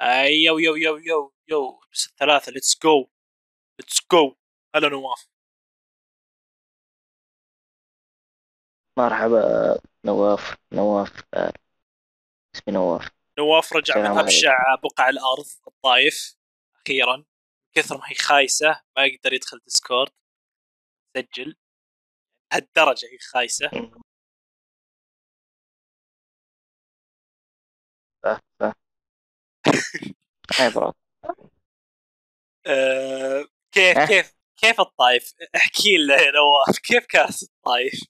ay yo yo yo yo yo بس الثلاثة let's go let's go هلا نواف. مرحبا نواف نواف آه، اسمي نواف. نواف رجع من. أبشع بقع الأرض الطايف أخيرا. كثر ما هي خايسة ما يقدر يدخل Discord. يسجل هالدرجة هي خايسة. bro أه كيف أه؟ كيف كيف الطايف؟ احكي لنا يا نواف كيف كانت الطايف؟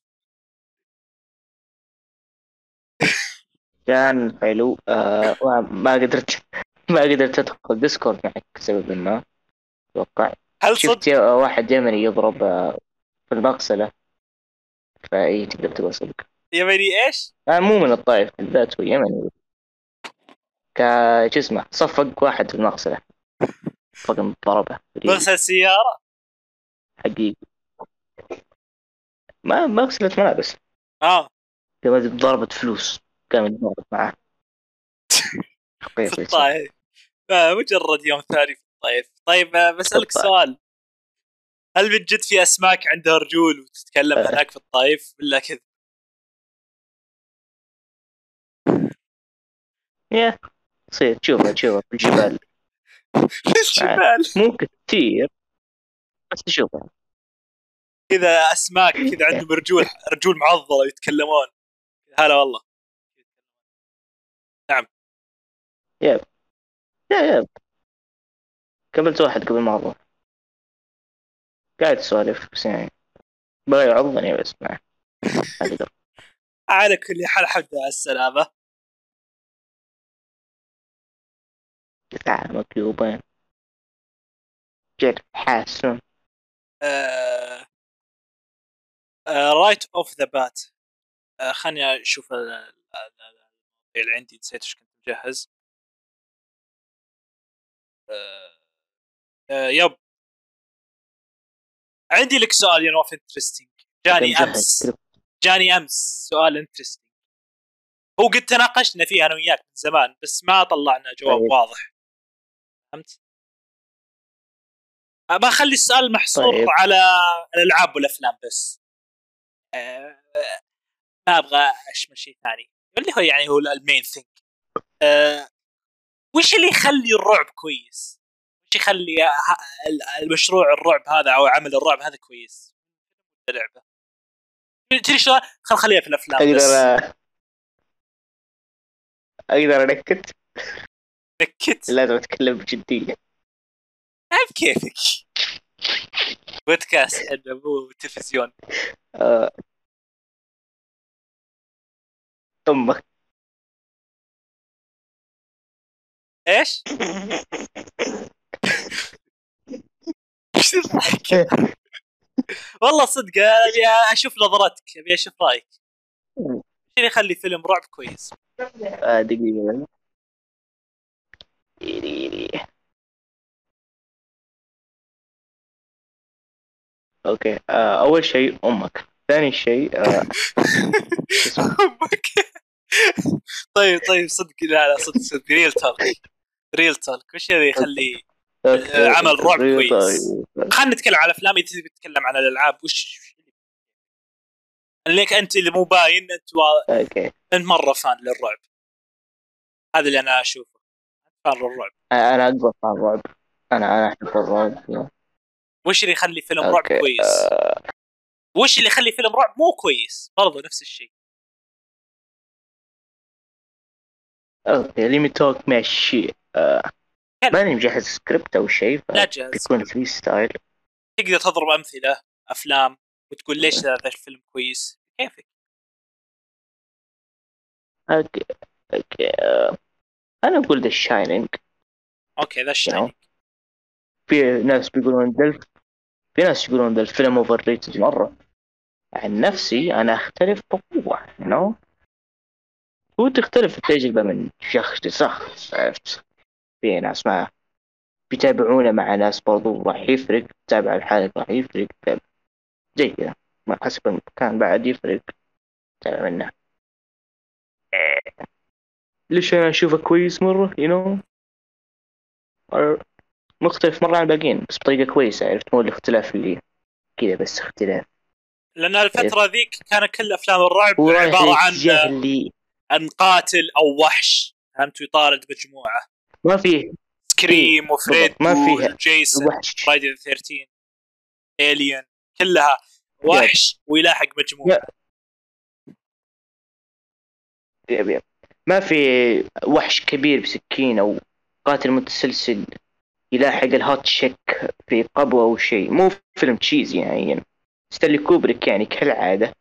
كان حلو آه ما قدرت ما قدرت أدخل ديسكورد معك بسبب ما أتوقع هل شفت يا- واحد يمني يضرب آه، في المغسلة فإي تقدر تقول صدق يمني إيش؟ آه مو من الطائف بالذات هو يمني ك شو اسمه صفق واحد في المغسلة فقم ضربه مغسل سيارة؟ حقيقي. ما مغسلة ملابس آه. ضربت فلوس. كان يتضارب معاه. في الطايف. آه مجرد يوم ثاني في الطايف. طيب آه بسألك. سؤال. هل من جد في أسماك عندها رجول وتتكلم آه. هناك في الطايف ولا كذا؟ يا. تصير تشوفها تشوفها في الجبال. الجبال. مو كثير بس تشوفها كذا أسماك كذا عندهم رجول رجول معضلة يتكلمون. هلا والله. يا يا قابلت واحد قبل ما أروح قاعد اسولف بس يعني بغى يعضني بس ما على كل حال الحمد لله على السلامه تعامك يوبان جد حاسن رايت اوف ذا بات خلني أشوف ال- ال- ال- اللي عندي نسيت إيش كنت مجهز. آه، آه، yep. عندي لك سؤال يا نواف interesting جاني أمس. جاني أمس سؤال interesting هو قد تناقشنا فيه أنا وياك من زمان بس ما طلعنا جواب طيب. واضح. فهمت؟ آه، بخلي السؤال محصور طيب. على الألعاب والأفلام بس آه، ما أبغى أشمل شيء ثاني اللي هو يعني هو المين ثينك وش اللي يخلي الرعب كويس؟ وش يخلي المشروع الرعب هذا أو عمل الرعب هذا كويس؟ اللعبة تدري شلون؟ خل خليها في الأفلام بس أقدر أقدر أنكت نكت لازم أتكلم بجديه عيب كيفك. بودكاست إحنا مو تلفزيون. آه. أمك إيش؟ إيش الضحك؟ والله صدق أبي أشوف نظرتك أبي أشوف رأيك. إيش اللي يخلي فيلم رعب كويس؟ آه دقيقة. okay آه أول شيء أمك ثاني شيء آه أمك طيب طيب صدق لا لا صدق صدق real talk real talk وش اللي يخلي okay. عمل رعب. كويس. خلينا نتكلم على الافلام إذا تبي تتكلم عن الألعاب وش ليك أنت اللي مو باين أنت و... okay أنت مرة fan للرعب هذا اللي أنا أشوفه fan للرعب. أنا اكبر fan رعب أنا أنا أحب الرعب. وش اللي يخلي فيلم رعب كويس؟ آه، وش اللي يخلي فيلم رعب مو كويس؟ برضو نفس الشيء. okay lemme talk ماشي آه،. ماني مجهز سكريبت أو شيء لا بيكون freestyle تقدر تضرب أمثلة أفلام وتقول ليش هذا الفيلم كويس؟ كيفك؟ okay okay آه، أنا أقول The Shining okay ذا الشيء في ناس بيقولون ذا في ناس يقولون ذا الفيلم overrated مرة. عن نفسي أنا أختلف بقوة you know هو تختلف التجربة من شخص لشخص عرفت؟ في ناس ما بيتابعونه مع ناس برضو راح يفرق تتابع الحالك راح يفرق. زي كذا. ما حسب المكان بعد يفرق تابع منه. ليش أنا أشوفه كويس مرة؟ you know مختلف مرة عن الباقيين بس بطريقة كويسة عرفت؟ مو الاختلاف اللي كذا بس اختلاف. لأن الفترة ذيك كان كل أفلام الرعب عبارة عن الاتجاه اللي عن قاتل أو وحش فهمت؟ يطارد مجموعة. ما فيه. Scream وفريدي ما فيها وجيسون وحش. Friday 13 Alien كلها وحش ويلاحق مجموعة. yep yep. ما في وحش كبير بسكين أو قاتل متسلسل يلاحق ال hot chick في قبوة أو شيء. مو فيلم cheesy يعني. ستانلي كوبريك يعني كالعادة.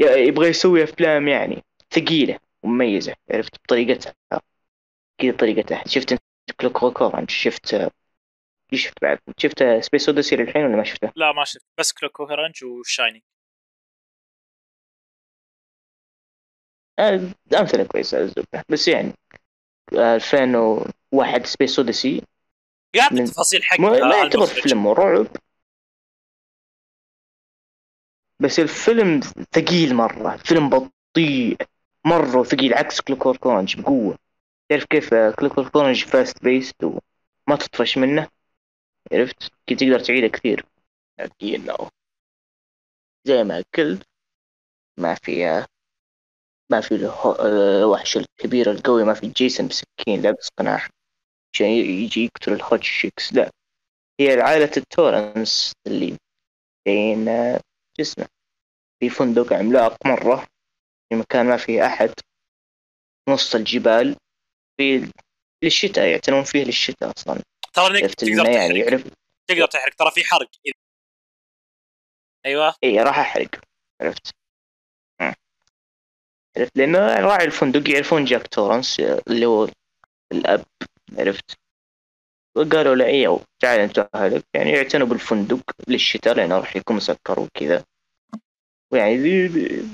ي- يبغى يسوي أفلام يعني ثقيلة ومميزة. عرفت؟ بطريقتها. كذا طريقتها. شفت انت Clock Orange شفت شفت بعد؟ شفت Space Odyssey للحين ولا ما شفته؟ لا ما شفت. بس Clock Orange و Shining أمثلة كويسة الزبده بس يعني آه، 2001 Space Odyssey يعطي من- تفاصيل حقها ما يعتبر. فيلم رعب. بس الفيلم ثقيل مرة. فيلم بطيء مرة ثقيل عكس Clock Orange بقوة. تعرف كيف Clock Orange fast-paced وما تطفش منه؟ عرفت؟ كي تقدر تعيده كثير. زي ما قلت ما في ما في الوحش الكبير القوي ما في جيسون بسكين لابس قناع عشان يجي يقتل ال hot chicks لا. هي عائلة التورنس اللي بين آه، شو اسمه؟ في فندق عملاق مرة في مكان ما فيه أحد نص الجبال في للشتاء يعتنون فيه للشتاء أصلا. ترى انك تقدر يعني يعرف. تقدر تحرق ترى في حرق. أيوه إيه راح أحرق. عرفت. عرفت؟ لأنه راعي الفندق يعرفون جاك تورنس اللي هو الأب عرفت؟ وقالوا له أيوه تعال أنت اهلك يعني يعتنوا بالفندق للشتاء لأنه راح يكون مسكر وكذا. ويعني ذي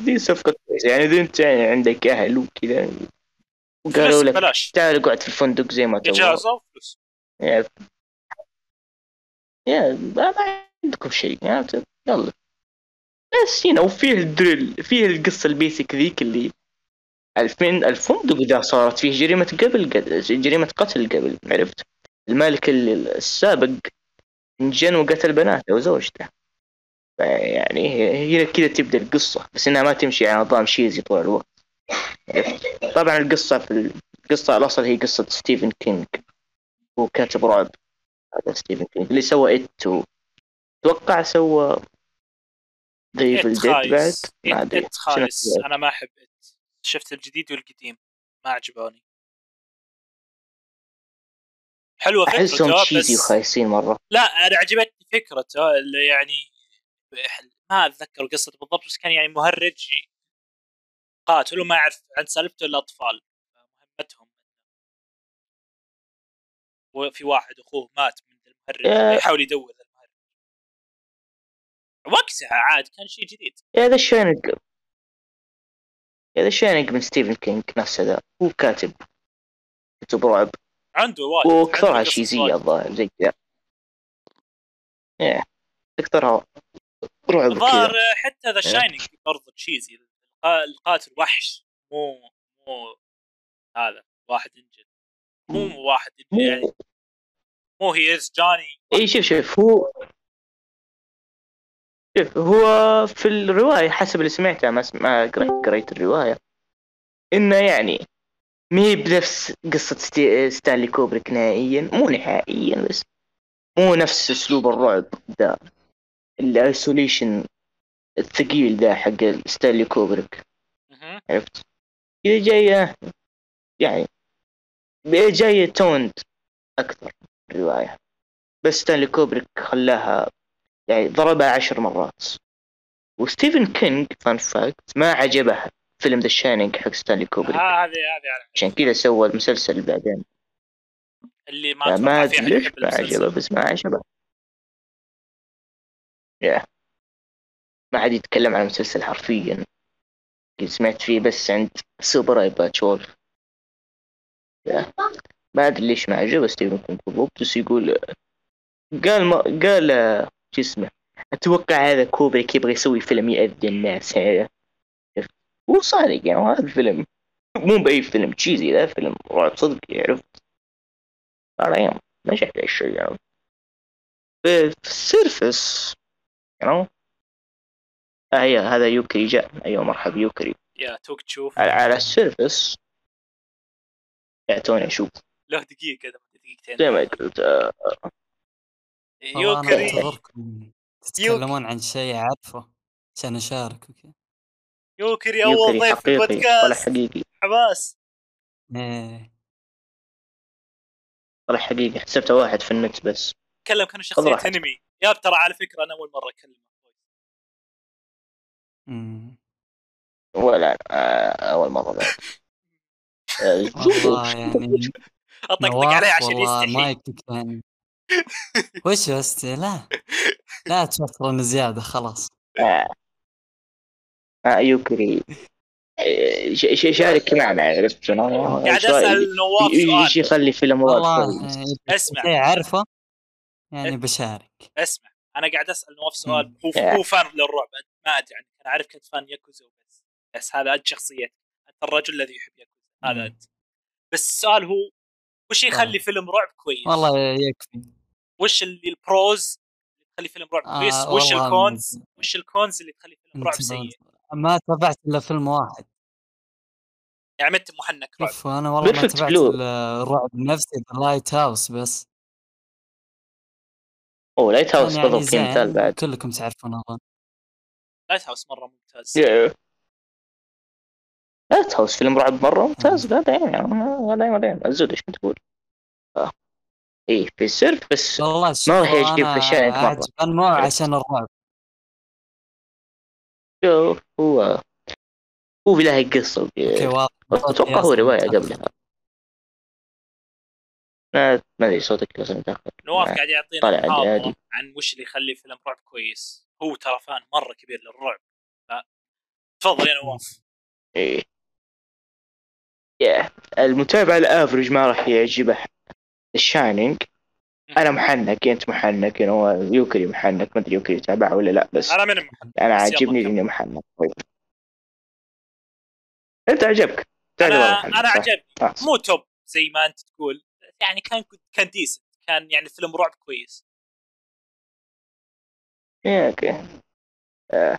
ذي- صفقة كويسة. يعني اذا أنت يعني عندك أهل وكذا. وقالوا لك بلاش. تعال اقعد في الفندق زي ما تبغى. إجازة وفلوس. يعني يا ما ما عندكم شيء يعني يلا. بس هنا وفيه الدريل فيه القصة البيسك ذيك اللي ألفين الفندق إذا صارت فيه جريمة قبل جريمة قتل قبل عرفت المالك ال- السابق انجن وقتل بناته وزوجته يعني هنا كذا تبدأ القصة بس إنها ما تمشي على نظام cheesy طول الوقت؟ طبعا القصة في القصة الأصل هي قصة ستيفن كينج هو كاتب رعب هذا ستيفن كينج اللي سوى It أتوقع سوى It ديد بعد ما أدري. خايس. أنا ما أحب شفت الجديد والقديم. ما عجبوني. حلوة أحسهم فكرته تشيزي بس وخايسين مرة. لا أنا عجبتني فكرته اللي يعني ما أتذكر قصته بالضبط بس كان يعني مهرج قاتل وما يعرف عن سالفته إلا أطفال. مهمتهم. وفي واحد أخوه مات من المهرج يحاول يدور. وقتها عاد كان شيء جديد. يا The Shining يا The Shining من ستيفن كينج نفسه ذا هو كاتب. كتب رعب. عنده واجد واكثرها واجد. الظاهر زي كذا. إيه اكثرها رعب الظاهر حتى The Shining برضه cheesy القا- القاتل وحش. مو مو هذا واحد انجن. مو واحد انجن. يعني مو. مو here's Johnny اي شوف شوف هو شوف هو في الرواية حسب اللي سمعته ما. ما قريت قريت الرواية إنه يعني ما هي بنفس قصة ستي... ستانلي كوبريك نهائيا مو نهائيا بس مو نفس أسلوب الرعب ذا ال isolation الثقيل ذا حق ستانلي كوبريك. عرفت كذا جاية يعني جاية toned أكثر الرواية بس ستانلي كوبريك خلاها يعني ضربها عشر مرات. وستيفن كينج fun fact ما عجبه فيلم The Shining حق ستانلي كوبريك. ها- هذه هذه عشان كذا سوى المسلسل بعدين. اللي ما ما, أدري ليش ما عجبه بس ما عجبه. يا ما عاد يتكلم عن المسلسل حرفيا. سمعت فيه بس عند Super Eyepatch Wolf يا. ما أدري ليش ما عجبه ستيفن كينج. بالضبط بس يقول قال ما قال آه، شو اسمه أتوقع هذا كوبريك يبغى يسوي فيلم يأذي الناس هذا. هو صادق يعني هذا الفيلم مو بأي فيلم cheesy ذا فيلم رعب صدق عرفت صار أيام نجح ذا الشيء يعني. في في ال service you know. هي هذا يوكري جاء. أيوه مرحبا يوكري. يا توك تشوف. على, على ال service. يعطوني أشوف له دقيقة دقيقتين. زي ما قلت آه، يوكري. أنتظركم تتكلمون عن شيء اعرفه عشان أشارك وكذا يوكري أول ضيف في البودكاست. حقيقي. حماس. إيه. ولا حقيقي حسبته واحد في النت بس. تكلم كانه راحتك. انمي يا ترى على فكرة أنا أول مرة اكلمه. ولا آه، أول مرة بعد. آه، والله يعني أطقطق عليه عشان والله يستحي. وش بس لا لا تشطرن زيادة خلاص آه. آه يوكري ش- ش- شارك معنا عرفت شنو؟ قاعد سؤال- أسأل نواف ي- إيش سؤال يخلي فيلم رعب والله إذا أسمع. شيء عارفه إيه. يعني بشارك أسمع أنا قاعد أسأل نواف سؤال. هو. هو fan للرعب انت ما أدري عنك أنا عارف كنت fan ياكوزا وبس بس هذا أنت شخصيتك أنت الرجل الذي يحب ياكوزا هذا. أنت بس السؤال هو وش يخلي طيب. فيلم رعب كويس؟ والله يكفي وش اللي ال pros اللي تخلي فيلم رعب كويس؟ آه وش ال cons؟ وش ال cons اللي تخلي فيلم رعب سيء؟ ما تابعت إلا فيلم واحد. يعني مت محنك رعب. شوف أنا والله ما تابعت الرعب نفسي Lighthouse بس. أوه Lighthouse يعني بالضبط في مثال بعد. كلكم تعرفون أظن. Lighthouse مرة ممتاز. Yeah. Lighthouse فيلم رعب مرة ممتاز هذا يعني هذا بعدين الزود إيش تقول؟ إيه في السيرف بس والله شوف راح أشياء مرة. اعجب انواع عشان الرعب. شوف هو؟ هو في له قصه أتوقع هو رواية قبلها. ما ما أدري صوتك بس متاخر نواف. قاعد يعطينا طالع. عن وش اللي يخلي فيلم رعب كويس. هو ترى فان مرة كبير للرعب. تفضل يا نواف. إيه. يا المتابع الأفرج ما راح يعجبه. الشاينينج أنا محنك أنت محنك يعني يوكري محنك ما أدري يوكري يتابعه ولا لأ بس أنا من محمد أنا عاجبني. إني محنك. طيب أنت عجبك. أنا محنك، أنا؟ عجبني. آه. مو top زي ما أنت تقول. يعني كان كان decent كان يعني فيلم رعب كويس. إيه okay. آه.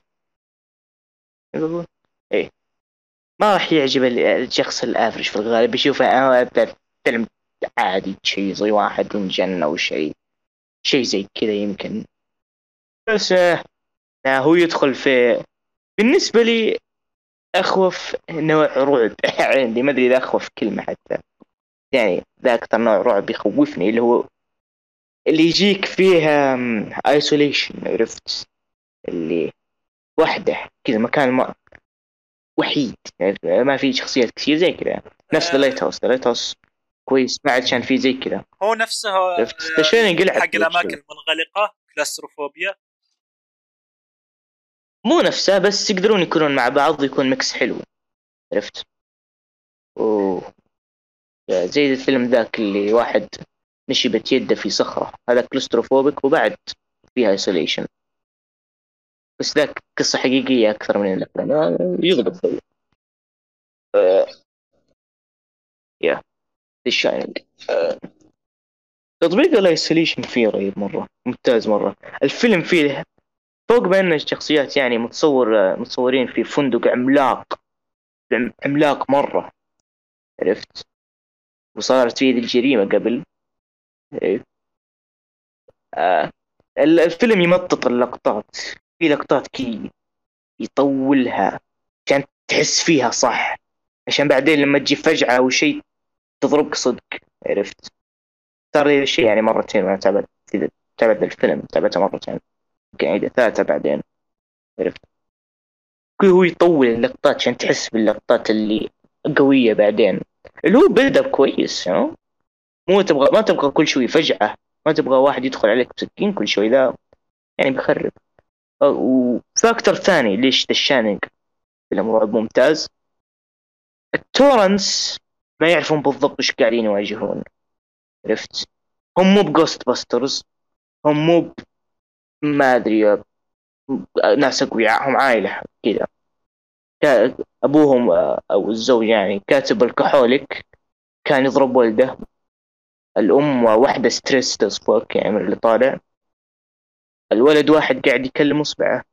إيه. ما راح يعجب ال- الشخص ال average في الغالب. يشوفه آه، فيلم عادي شيء زي واحد ينجن أو شيء شيء زي كذا يمكن. بس آه هو يدخل في بالنسبة لي أخوف نوع رعب. عندي ما أدري إذا أخوف كلمة حتى. يعني ذا أكثر نوع رعب يخوفني اللي هو اللي يجيك فيه isolation عرفت؟ اللي وحدة كذا مكان ما وحيد. يعني ما في شخصيات كثير زي كذا. نفس The Lighthouse The Lighthouse كويس ما عاد كان في زي كذا. هو نفسه آه، حق الأماكن المنغلقة claustrophobia. مو نفسه بس يقدرون يكونون مع بعض ويكون mix حلو. عرفت؟ و زي الفيلم ذاك اللي واحد نشبت يده في صخرة. هذا claustrophobic وبعد فيها isolation بس ذاك قصة حقيقية أكثر من الأفلام. آه، يضبط آه، Yeah. The Shining تطبيق ال isolation فيه رهيب مرة ممتاز مرة. الفيلم فيه فوق ما إن الشخصيات يعني متصور متصورين في فندق عملاق عم- عملاق مرة. عرفت؟ وصارت فيه ذي الجريمة قبل. إيه. آه. ال- الفيلم يمطط اللقطات. في لقطات كي يطولها عشان تحس فيها صح. عشان بعدين لما تجي فجعة أو شيء تضربك صدق عرفت؟ صار لي الشيء يعني مرتين وأنا تابعت تابعت الفيلم تابعته مرتين. يمكن أعيده ثالثة بعدين عرفت؟ هو يطول اللقطات عشان تحس باللقطات اللي قوية بعدين. اللي هو build up كويس you know؟ مو تبغى ما تبغى كل شوي فجعة ما تبغى واحد يدخل عليك بسكين كل شوي ذا يعني بيخرب و factor ثاني ليش The Shining فيلم رعب ممتاز. ال Torrance ما يعرفون بالضبط إيش قاعدين يواجهون. عرفت؟ هم مو ب Ghostbusters هم مو ب- ما أدري ناس أقوياء هم عائلة كذا. أبوهم آه، أو الزوج يعني كاتب alcoholic كان يضرب ولده. الأم واحدة stressed as fuck يعني من اللي طالع. الولد واحد قاعد يكلم اصبعه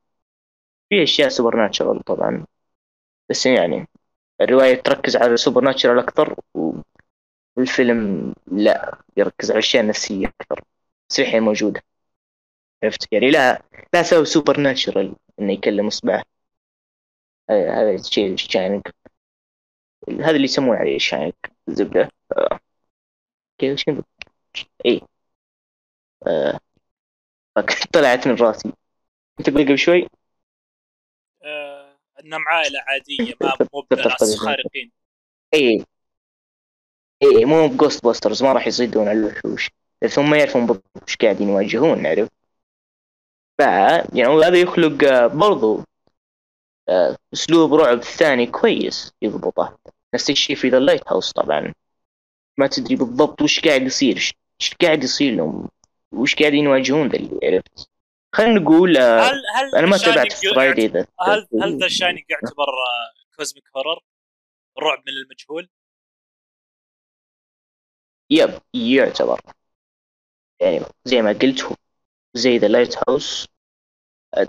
في أشياء supernatural طبعا. بس يعني الرواية تركز على ال supernatural أكثر والفيلم لا يركز على الاشياء النفسيه أكثر. بس موجودة. عرفت يعني؟ لا لا سبب supernatural إنه يكلم اصبعه هذا الشيء ال shining هذا اللي يسمون عليه الشاينج زبدة. آه. كيف وش كنت اي آه. طلعت من راسي. تقول قبل شوي؟ انهم عائله عادية ما مو بناس خارقين إي. إي مو بجوست باسترز ما راح يصيدون على الوحوش. بس هم يعرفون بالضبط إيش قاعدين يواجهون نعرف ف يعني هذا يخلق آه، برضو آه، أسلوب رعب ثاني كويس يضبطه. نفس الشيء في The Lighthouse طبعا. ما تدري بالضبط وش قاعد يصير إيش قاعد يصير لهم؟ وش قاعدين يواجهون ذا اللي عرفت؟ خلينا نقول آه، هل هل أنا ما تابعت فرايدي ذا هل هل ذا شاينينج يعتبر cosmic horror؟ رعب من المجهول؟ Yep يعتبر. يعني زي ما قلت هو زي The Lighthouse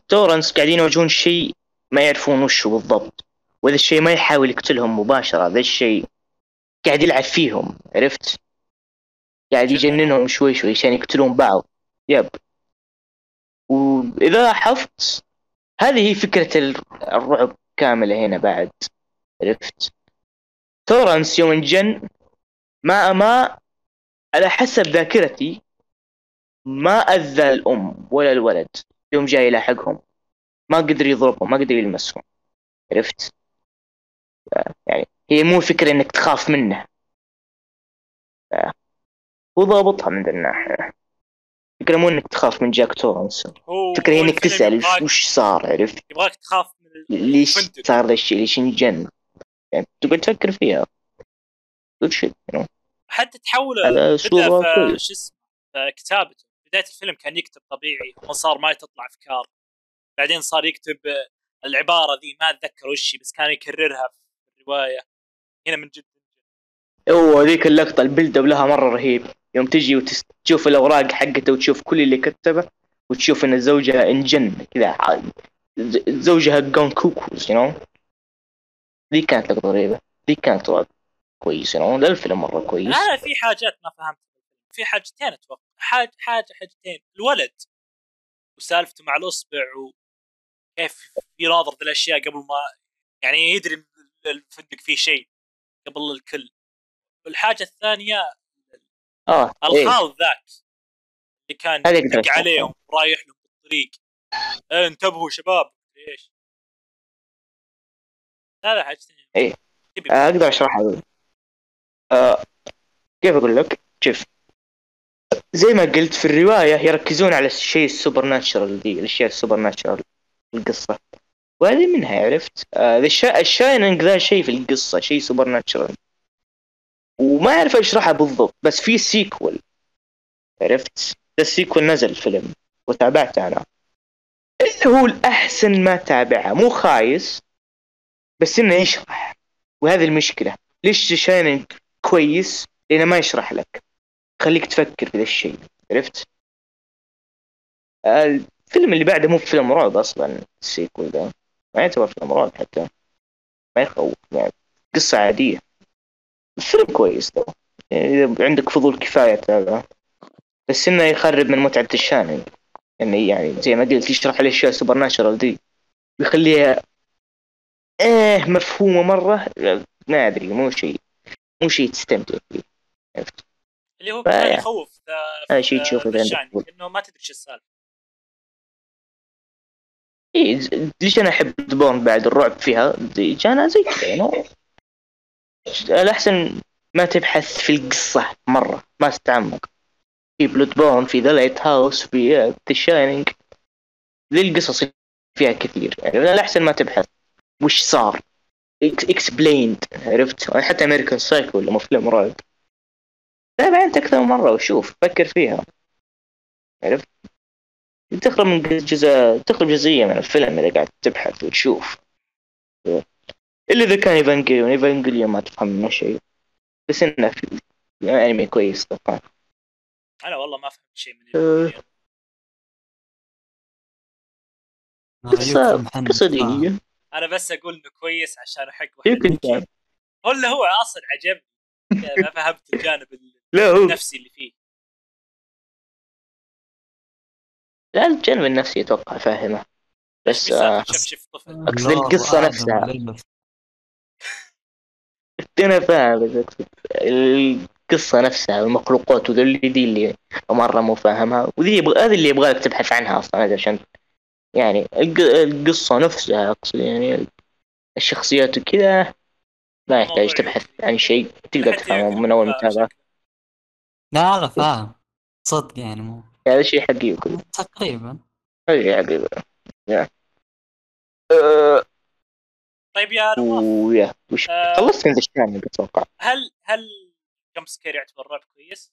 Torrance قاعدين يواجهون شيء ما يعرفون وش هو بالضبط. واذا الشيء ما يحاول يقتلهم مباشرة. ذا الشيء قاعد يلعب فيهم عرفت؟ قاعد يجننهم شوي شوي عشان يقتلون بعض. Yep. وإذا لاحظت هذه فكرة الرعب كاملة هنا بعد. عرفت؟ Torrance يوم انجن ما ما على حسب ذاكرتي ما أذى الأم ولا الولد. يوم جاي يلاحقهم. ما قدر يضربهم ما قدر يلمسهم. عرفت؟ يعني هي مو فكرة إنك تخاف منه. هو ضابطها من ذا الناحية. فكرة مو إنك تخاف من Jack Torrance. هي هو إنك يبغاك- وش صار عرفت؟ يبغاك تخاف من ليش. صار ذا الشيء؟ ليش انجن؟ يعني تقعد تفكر فيها. Shit you know. حتى تحول هذا أسلوب بدا في كويس. شو اسمه كتابته. بداية الفيلم كان يكتب طبيعي ثم صار ما تطلع أفكار. بعدين صار يكتب العبارة ذي ما أتذكر وش بس كان يكررها في الرواية. هنا من جد. هو ذيك اللقطة ال build up لها مرة رهيب. يوم تجي وتشوف الأوراق حقته وتشوف كل اللي كتبه وتشوف إن زوجها انجن كذا زوجها gone cuckoos you know ذي كانت لقطة رهيبة ذي كانت كويس يو ذا الفيلم مرة كويس. أنا في حاجات ما فهمتها في حاجتين أتوقع. حاجة حاجة حاجتين. الولد وسالفته مع الأصبع وكيف يناظر ذي الأشياء قبل ما يعني يدري الفندق فيه شيء قبل الكل. والحاجة الثانية آه إيه. الخال ذاك اللي كان يدق. عليهم رايح لهم بالطريق إيه انتبهوا شباب إيش هذا حاجتين. تبي آه، أقدر اشرحها. آه كيف أقول لك؟ شوف زي ما قلت في الرواية يركزون على الشيء ال supernatural دي الأشياء ال supernatural القصة وهذه منها عرفت آه ال Shining ذا شيء في القصة شيء supernatural وما أعرف اشرحها بالضبط بس في sequel عرفت؟ ذا ال sequel نزل فيلم وتابعته أنا. اللي هو الأحسن ما تابعها مو خايس بس إنه يشرح. وهذه المشكلة ليش Shining كويس؟ لأنه ما يشرح لك. خليك تفكر في ذا الشيء عرفت؟ الفيلم اللي بعده مو فيلم رعب أصلا ال sequel ده. ما يعتبر فيلم رعب حتى. ما يخوف يعني. قصة عادية. الفيلم كويس ده يعني إذا عندك فضول كفاية تابعه بس إنه يخرب من متعة ال Shining يعني يعني زي ما قلت يشرح الاشياء supernatural دي. ويخليها إيه مفهومة مرة. ما أدري مو شيء مو شيء تستمتع فيه. عرفت؟ اللي هو كان يخوف آه، هذا شيء تشوفه بالشان فضول. إنه ما تدري إيش السالفة. ز- ليش أنا أحب Bloodborne بعد الرعب فيها؟ جانا زي كذا يعني الأحسن ما تبحث في القصة مرة ما تتعمق. في Bloodborne في The Lighthouse في The Shining ذي القصص فيها كثير. يعني الأحسن ما تبحث. وش صار؟ explained عرفت؟ حتى American Psycho ولا فيلم رعب تابع انت أكثر مرة وشوف فكر فيها. عرفت؟ تخرج من جزء تخرج جزئية من الفيلم إذا قاعد تبحث وتشوف. إلا إذا كان إيفانجيليون. إيفانجيليون ما تفهم منه شيء. بس إنه في أنمي كويس طبعا أنا والله ما فهمت شيء من. قصة قصة. دينية أنا بس أقول إنه كويس عشان أحق واحد يمكن. فاهم ولا هو أصلا عجبني. ما فهمت الجانب النفسي اللي فيه. لا الجانب النفسي أتوقع فاهمه. بس آه شفشف طفل أقصد لور القصة وآدم نفسها. أنا فاهم بس اقصد القصة نفسها والمخلوقات وذي اللي دي اللي مرة مو فاهمها. وذي يبغى هذه اللي يبغالك تبحث عنها أصلا عشان يعني الق- القصة نفسها أقصد يعني الشخصيات وكذا ما يحتاج تبحث عن شيء. تقدر تفهمه يمكن من أول شكله. لا لا فاهم. صدق يعني مو هذا شيء حقيقي. تقريبا. هذا شيء حقيقي. أه، طيب يا نواف ويا وش؟ آه، خلصت من الثاني أتوقع. هل هل جمب سكير يعتبر رعب كويس؟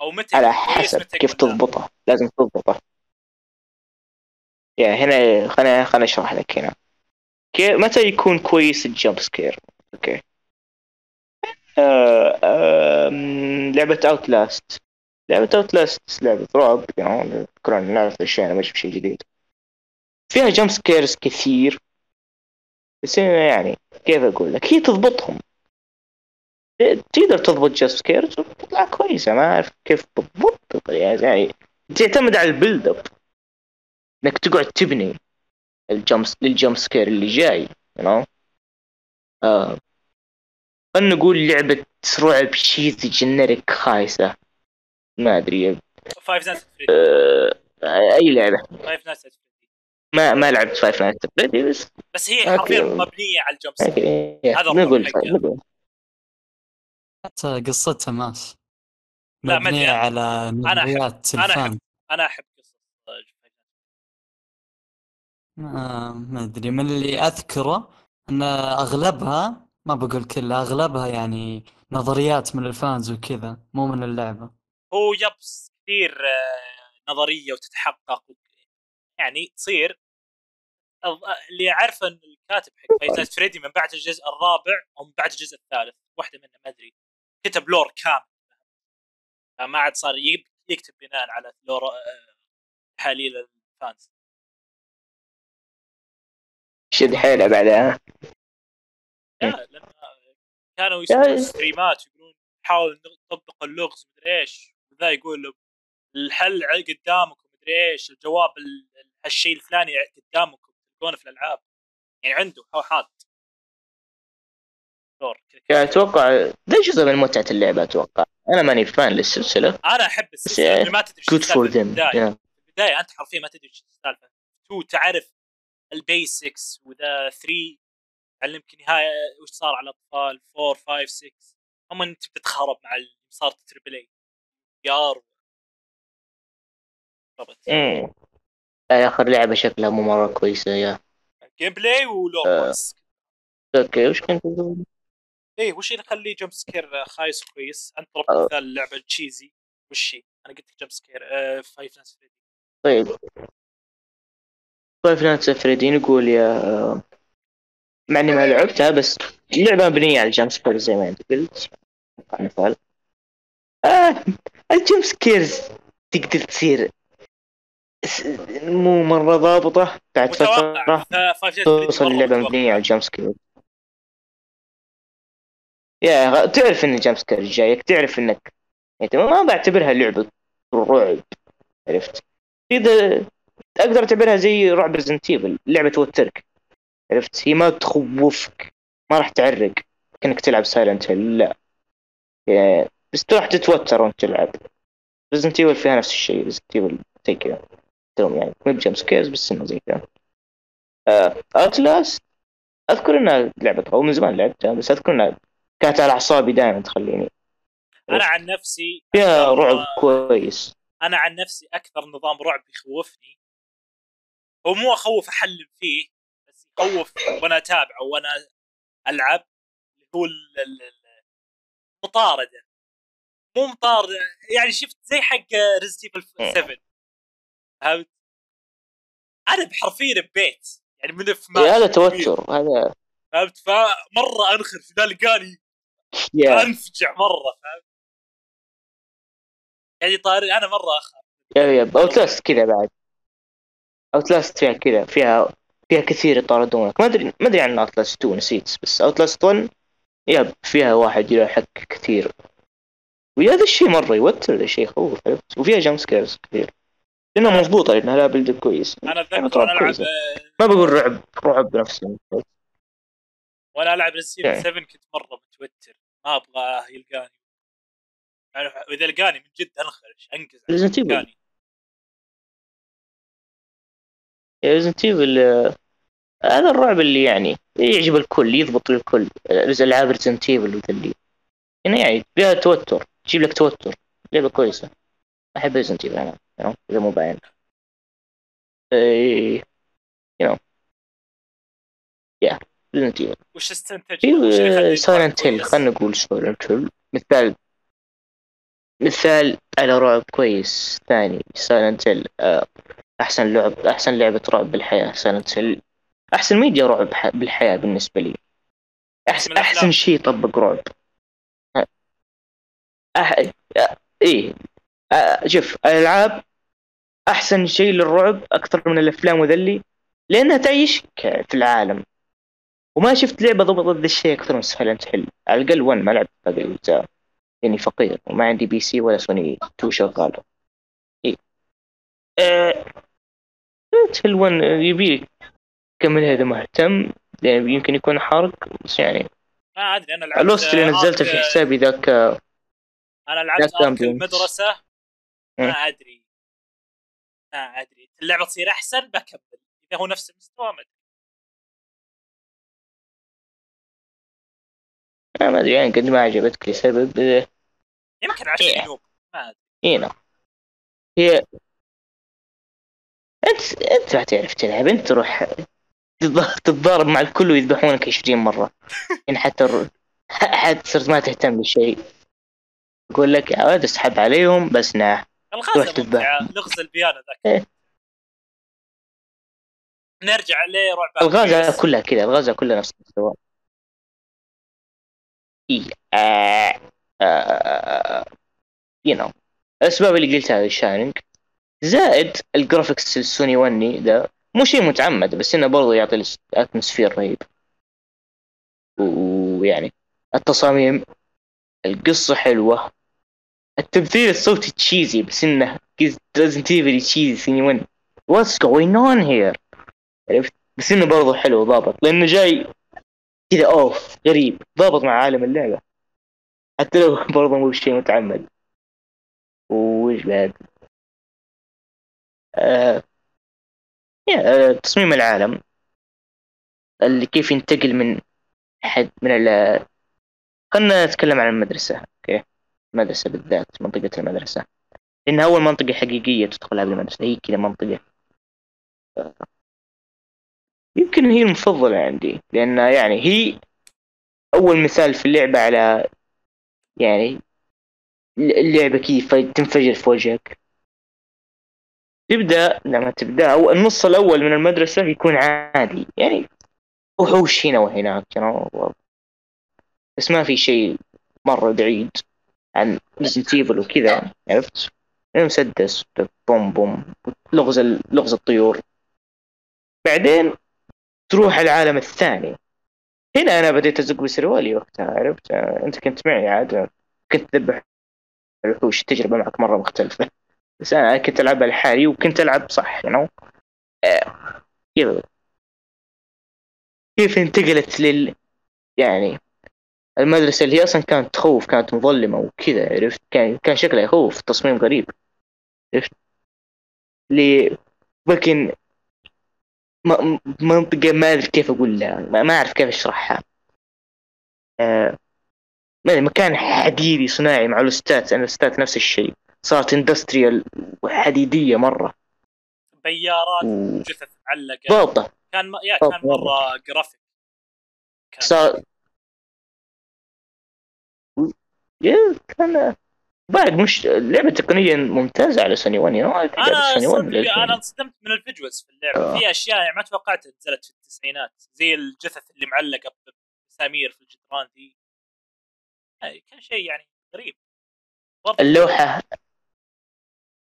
أو متى على حسب كيف؟ تضبطه. لازم تضبطه. يا هنا خليني خليني أشرح لك هنا. كيف متى يكون كويس ال jump scare؟ أوكي. آه لعبة Outlast لعبة Outlast لعبة رعب يعني تذكرون نعرف اشياء مش بشيء جديد. فيها jump scares كثير. بس يعني كيف أقول لك؟ هي تضبطهم. تقدر تضبط jump scares وتطلع كويسة ما أعرف كيف بالضبط. يعني تعتمد على ال build up إنك تقعد تبني ال jump لل jump scare اللي جاي you know? آه. خلينا نقول لعبة رعب cheesy generic خايسة. ما أدري. Five Nights آه. أي لعبة. Five Nights ما ما لعبت Five Nights Freddy بس بس هي. حرفيا مبنية على ال jump scare هذا نقول. نقول حتى قصتها ماشي لا، ما. على نظريات أنا أحب. ال fan أنا أحب قصص آه،. ما أدري من اللي أذكره إن أغلبها ما بقول كلها أغلبها يعني نظريات من ال fans وكذا مو من اللعبة هو يبس كثير آه، نظرية وتتحقق يعني تصير اللي عارفه إن الكاتب حق Five Nights Freddy من بعد الجزء الرابع أو من بعد الجزء الثالث واحدة منه ما أدري كتب lore كامل. فما عاد صار يكتب بناء على lore آه، تحاليل ال fans. شد حيله بعدها؟ لا لأن كانوا يسوون ستريمات يقولون نحاول نطبق اللغز مدري إيش. وذا يقول الحل ع- قدامكم مدري إيش الجواب ال- ال- هالشيء الفلاني قدامكم تلقونه في الألعاب. يعني عنده هو حاط. دور يعني أتوقع ذا جزء من متعة اللعبة أتوقع. أنا ماني فان للسلسلة. أنا أحب السلسلة يعني اللي ما تدري for في them البداية أنت حرفيا ما تدري إيش السالفة. تو تعرف البيسكس وذا 3 تعلمك نهاية وش صار على الأطفال؟ 4 5 6 اما أنت تتخرب مع اللي صار تربل إي. يار ربط آخر لعبة شكلها مو مرة كويسة يا gameplay ولو آه. okay وش كنت تقول؟ إيه وش اللي يخليه jump scare خايس وكويس أنت آه. طلبت مثال لعبة cheesy وش هي؟ أنا قلت لك jump scare آه Five Nights Freddy طيب Five Nights Freddy نقول يا آه، مع إني ما لعبتها بس اللعبة مبنية على ال jump scare زي ما أنت قلت مثال آه ال jump scares تقدر تصير مو مرة ضابطة بعد فريدي توصل متوقع. مبنية على ال jumpscare يا تعرف إن ال jumpscare جايك تعرف إنك يعني ما بعتبرها لعبة رعب عرفت؟ كذا أقدر اعتبرها زي رعب Resident لعبة توترك عرفت؟ هي ما تخوفك ما راح تعرق كأنك تلعب Silent Hill لا. يعني بس راح تتوتر وأنت تلعب. Resident Evil فيها نفس الشيء Resident Evil زي كذا ترى يعني مو ب jumpscares بس إنه زي كذا. Outlast أذكر إنها لعبة أو من زمان لعبتها بس أذكر إنها كانت على أعصابي دائما تخليني. أنا عن نفسي فيها رعب كويس. أنا عن نفسي أكثر نظام رعب يخوفني هو مو أخوف أحلم فيه بس يخوف وأنا أتابعه وأنا ألعب اللي هو ال- ال- ال- المطارده مو مطاردة يعني شفت زي حق Resident Evil 7 فهمت؟ أنا حرفيا ببيت يعني من في هذا توتر هذا. فهمت؟ فمرة أنخر في ذا لقاني أنفجع مرة فهمت؟ قاعد يطارد أنا مرة اخاف yep yep Outlast كذا بعد. Outlast فيها كذا فيها فيها كثير يطاردونك. ما أدري ما أدري عن Outlast 2 نسيت بس Outlast 1 yep فيها واحد يلحق كثير. وهذا الشيء مرة يوتر الشيء يخوف وفيها jumpscares كثير. لانها مضبوطه لانها لا بلد كويس. أنا يعني أتذكر وأنا ألعب كويسة. ما بقول رعب رعب نفسه وأنا ألعب Resident يعني. 7 كنت مرة متوتر. ما ابغاه يلقاني. يعني وإذا لقاني من جد أنخرش انقز Evil. يلقاني Resident Evil آه، هذا الرعب اللي يعني يعجب الكل يضبط الكل. العاب Resident Evil وذا اللي هنا يعني فيها توتر تجيب لك توتر. لعبة كويسة. احب Resident Evil أنا you know، اذا مو باين إيه you know yeah Evil وش استنتج؟ في Silent Hill؟ خلينا نقول Silent Hill مثال مثال على رعب كويس ثاني Silent Hill احسن لعب احسن لعبة رعب بالحياة Silent Hill احسن ميديا رعب بالحياة بالنسبة لي الأفلام. احسن شيء طبق رعب أح... أ- شوف الألعاب أحسن شيء للرعب أكثر من الأفلام وذلي لأنها تعيشك في العالم. وما شفت لعبة ضبطت ذا الشيء أكثر من Silent Hill على الأقل 1 ما لعبت باقي الأجزاء. لاني فقير وما عندي PC ولا سوني 2 شغاله إيه. سايلنت هيل 1 يبي كملها اذا مهتم يعني يمكن يكون حرق بس يعني ما أدري أنا لعبت الوست اللي نزلته في حسابي ذاك أنا لعبت أمبيونس. المدرسة. ما مم. أدري. ما أدري. اللعبة تصير أحسن بكمل. إذا هو نفس المستوى ما أدري. أنا ما أدري يعني قد ما عجبتك لسبب يمكن عشان إيه. نوب ما أدري. هنا هي أنت أنت ما تعرف تلعب. أنت تروح تتض- تتضارب مع الكل ويذبحونك 20 مرة. يعني حتى الر... حتى صرت ما تهتم بالشيء. يقول لك يا ولد اسحب عليهم بس ناه الغازه. ممتعة لغز البيانو ذاك إيه. نرجع لرعب الغازة كلها كذا الغازة كلها نفس المستوى. آه. آه. you know الأسباب اللي قلتها ال shining زائد ال graphics السوني one ذا مو شيء متعمد بس إنه برضه يعطي atmosphere رهيب ويعني التصاميم القصة حلوة التمثيل الصوتي cheesy بس إنه Resident Evil cheesy سوني one. What's going on here عرفت؟ بس إنه برضه حلو ضابط. لأنه جاي كذا اوف غريب. ضابط مع عالم اللعبة. حتى لو برضه مو شيء متعمد. وش بعد؟ آه... آه... تصميم العالم. اللي كيف ينتقل من حد من ال خلنا نتكلم عن المدرسة. المدرسة بالذات منطقة المدرسة. لأنها أول منطقة حقيقية تدخلها بالمدرسة هي كذا منطقة. يمكن هي المفضلة عندي لأنها يعني هي أول مثال في اللعبة على يعني اللعبة كيف تنفجر في وجهك. تبدأ لما تبدأ أو النص الأول من المدرسة يكون عادي. يعني وحوش هنا وهناك know. بس ما في شيء مرة بعيد. عن Resident Evil وكذا عرفت؟ مسدس بوم بوم لغز لغز الطيور. بعدين تروح العالم الثاني. هنا أنا بديت أزق بسروالي وقتها عرفت؟ أنت كنت معي عاد كنت تذبح الوحوش التجربة معك مرة مختلفة. بس أنا كنت العبها لحالي وكنت ألعب صح. آه، كذا كيف انتقلت لل يعني المدرسة اللي هي أصلا كانت تخوف كانت مظلمة وكذا عرفت؟ كان كان شكلها يخوف تصميم غريب عرفت؟ لي لكن منطقة ما أدري كيف أقول لها ما أعرف كيف أشرحها. آه ما مكان حديدي صناعي مع الأستات الأستات نفس الشيء. صارت اندستريال وحديدية مرة. بيارات و- جثث معلقه ضابطة كان م... يا كان مرة جرافيك كان صار يا كان بعد مش لعبة تقنيا ممتازة على سوني 1 يعني أنا سوني 1 صدق أنا انصدمت من ال visuals في اللعبة. آه. في أشياء يعني ما توقعت نزلت في التسعينات. زي الجثث اللي معلقة بمسامير في الجدران ذي يعني كان شيء يعني غريب. برضه اللوحة.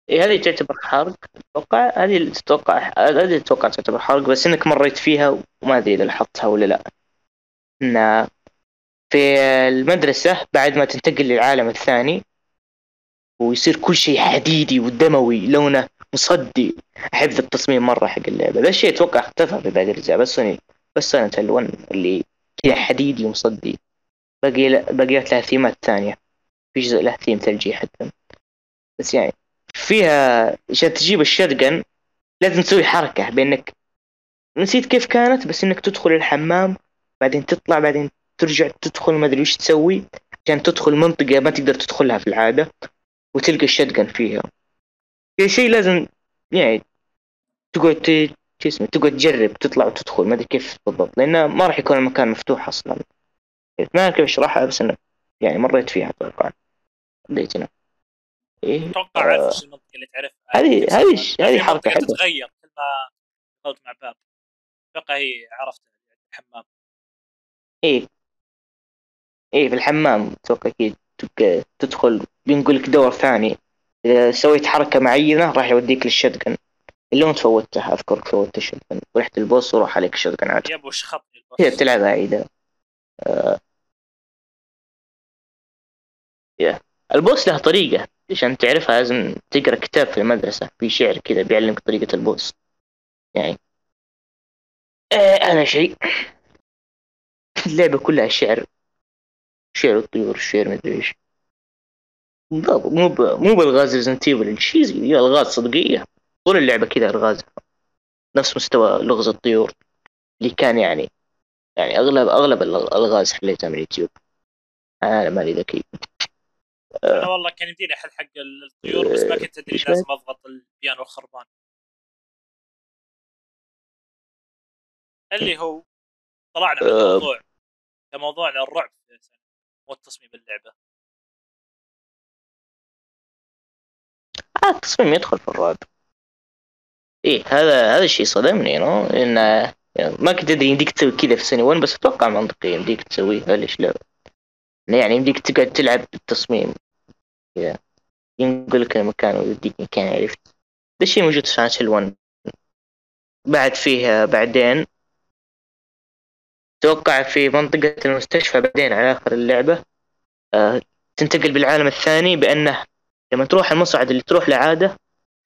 إيه هذه تعتبر حرق أتوقع. هذه تتوقع هذه أتوقع تعتبر حرق بس إنك مريت فيها وما أدري إذا لاحظتها ولا لا. ان في المدرسة بعد ما تنتقل للعالم الثاني ويصير كل شيء حديدي ودموي لونه مصدي. أحب التصميم مرة حق اللعبة. ذا الشيء أتوقع اختفى في باقي الاجزاء بس سوني بس Silent Hill one اللي كذا حديدي ومصدي. باقي باقيات لها ثيمات ثانية. في جزء له ثيم ثلجي حتى. بس يعني فيها عشان تجيب ال shotgun لازم تسوي حركة بأنك نسيت كيف كانت بس إنك تدخل الحمام بعدين تطلع بعدين ترجع تدخل ما أدري وش تسوي عشان تدخل منطقة ما تقدر تدخلها في العادة وتلقى الشتقن فيها في شيء لازم يعني تقعد شو اسمه تقعد تجرب تطلع وتدخل ما أدري كيف بالضبط لأنه ما راح يكون المكان مفتوح أصلا ما أعرف كيف اشرحها بس إنه يعني مريت فيها أتوقع بديت أنا إيه أتوقع آه. أعرف المنطقة اللي تعرفها هذه- نفس هذه-. هذه منطقة حلوة. تتغير كل ما دخلت مع باب أتوقع هي يعني الحمام إيه إيه في الحمام. أتوقع أكيد تدخل بينقل لك دور ثاني. إذا سويت حركة معينة راح يوديك للشتقن اللي انت فوتها أذكرك فوتت الشتقن رحت البوس وراح عليك الشتقن عاد. يب وش البوس. كذا بتلعبها عيدة آه. yeah. ال boss له طريقة. عشان تعرفها؟ لازم تقرأ كتاب في المدرسة. في شعر كذا بيعلمك طريقة ال boss. يعني. آه أنا شيء. اللعبة كلها شعر. شعر الطيور شعر مدري إيش. مو ب... مو بالغاز Resident Evil ال cheesy دي الغاز صدقية. طول اللعبة كذا الغاز. نفس مستوى لغز الطيور. اللي كان يعني يعني أغلب أغلب الالغاز حليتها من اليوتيوب أنا مالي ذكي. أنا والله كان يمديني احل حق الطيور بس ما كنت أدري لازم أضغط البيانو الخربان. اللي هو طلعنا من أه. الموضوع. موضوعنا الرعب. مو التصميم اللعبة؟ آه التصميم يدخل في الرعب. إيه هذا هذا الشيء صدمني نو انه يعني ما كنت أدري يمديك تسوي كذا في Silent Hill 1 بس أتوقع منطقي يمديك تسويها ليش لا. يعني يمديك تقعد تلعب بالتصميم. كذا ينقل لك المكان ويوديك مكان عرفت؟ ده الشيء موجود في Silent Hill 1 بعد فيه بعدين توقع في منطقة المستشفى بعدين على آخر اللعبة آه تنتقل بالعالم الثاني بأنه لما تروح المصعد اللي تروح لعادة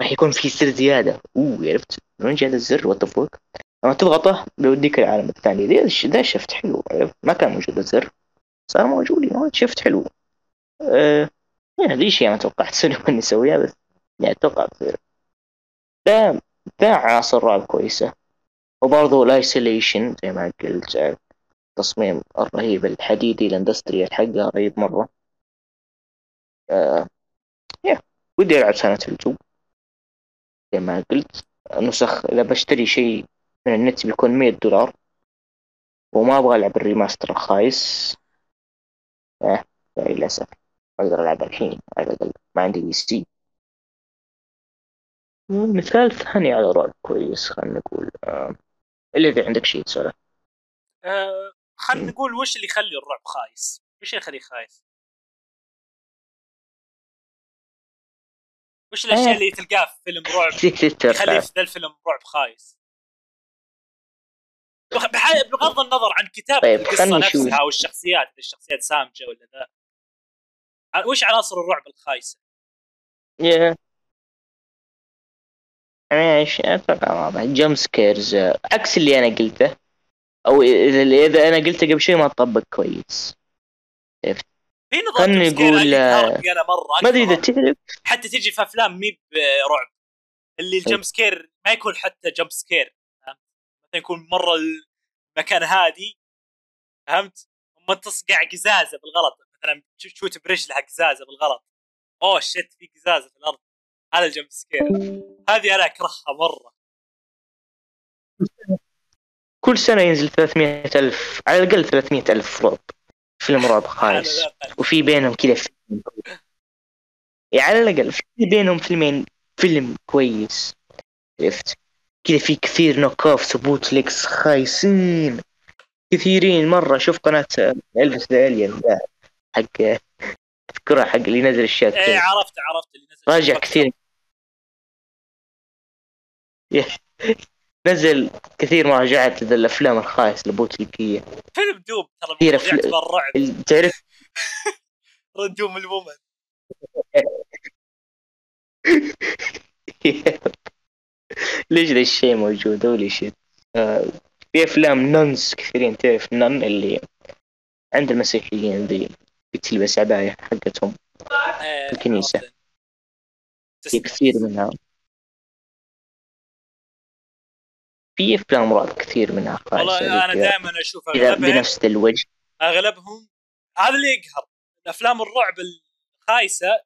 راح يكون في سر زيادة. أوه عرفت؟ من وين هذا الزر وات لما تضغطه بيوديك العالم الثاني. ذا ذا شفت حلو عرفت؟ ما كان موجود الزر صار موجود يعني شفت حلو. آه يعني ذي شيء ما توقعت Silent Hill 1 يسويها بس يعني أتوقع تصير ده ده عناصر رعب كويسة. وبرضه ال isolation زي ما قلت آه، التصميم الرهيب الحديدي ال industrial حقه رهيب مرة. آه يا ودي ألعب Silent Hill 2 زي ما قلت نسخ إذا بشتري شيء من النت بيكون 100 دولار. وما أبغى ألعب ال remaster الخايس. آه للأسف. أقدر ألعب الحين على الأقل. ما عندي PC. مثال ثاني على رعب كويس خلينا نقول آه. إلا إذا عندك شيء تسأله أه خلينا نقول وش اللي يخلي الرعب خايس؟ وش اللي يخليه خايس؟ وش الأشياء آه. اللي تلقاها في فيلم رعب يخلي في الفيلم رعب خايس؟ بغض النظر عن كتابة طيب، القصة. نفسها أو الشخصيات إذا الشخصيات سامجة ولا ذا وش عناصر الرعب الخايسة؟ يا إيش أتوقع واضح jump scares عكس اللي أنا قلته. أو اذا إذا أنا قلته قبل شوي ما طبق كويس. في نظام نقول، يقهرني أنا مرة ما أدري إذا. تعرف. حتى تجي في أفلام مي برعب. اللي ال jump scare ما يكون حتى jump scare فهمت؟ يكون مرة المكان هادي فهمت؟ أما تصقع قزازة بالغلط. مثلا تشوت شوت برجلها قزازة بالغلط. أوه شت في قزازة في الأرض. هذا ال jump scare. هذه أنا أكرهها مرة. كل سنة ينزل 300 ألف على الأقل 300 ألف رعب فيلم رعب خايس. وفي بينهم كذا فيلم. يعني على الأقل في بينهم فيلمين فيلم كويس. عرفت؟ كذا في كثير نوك اوف ثبوت ليكس خايسين. كثيرين مرة. شوف قناة الفيس ذا الين حق تذكرها حق اللي نزل الشات إيه عرفت عرفت اللي نزل. راجع كثير. نزل كثير مراجعات للافلام الخايسه البوتيكيه فيلم دوم ترى كثير أفل- يعتبر رعب ال- تعرف دوم الومن ليش ذا الشيء موجود؟ هولي شيت. آه، في أفلام ننس كثيرين تعرف نن اللي عند المسيحيين ذي بتلبس عباية حقتهم. آه، الكنيسة. كثير منها. في افلام رعب كثير منها خايسة والله أنا. دائما أشوف إذا أغلبهم بنفس الوجه. أغلبهم هذا اللي يقهر الافلام الرعب الخايسة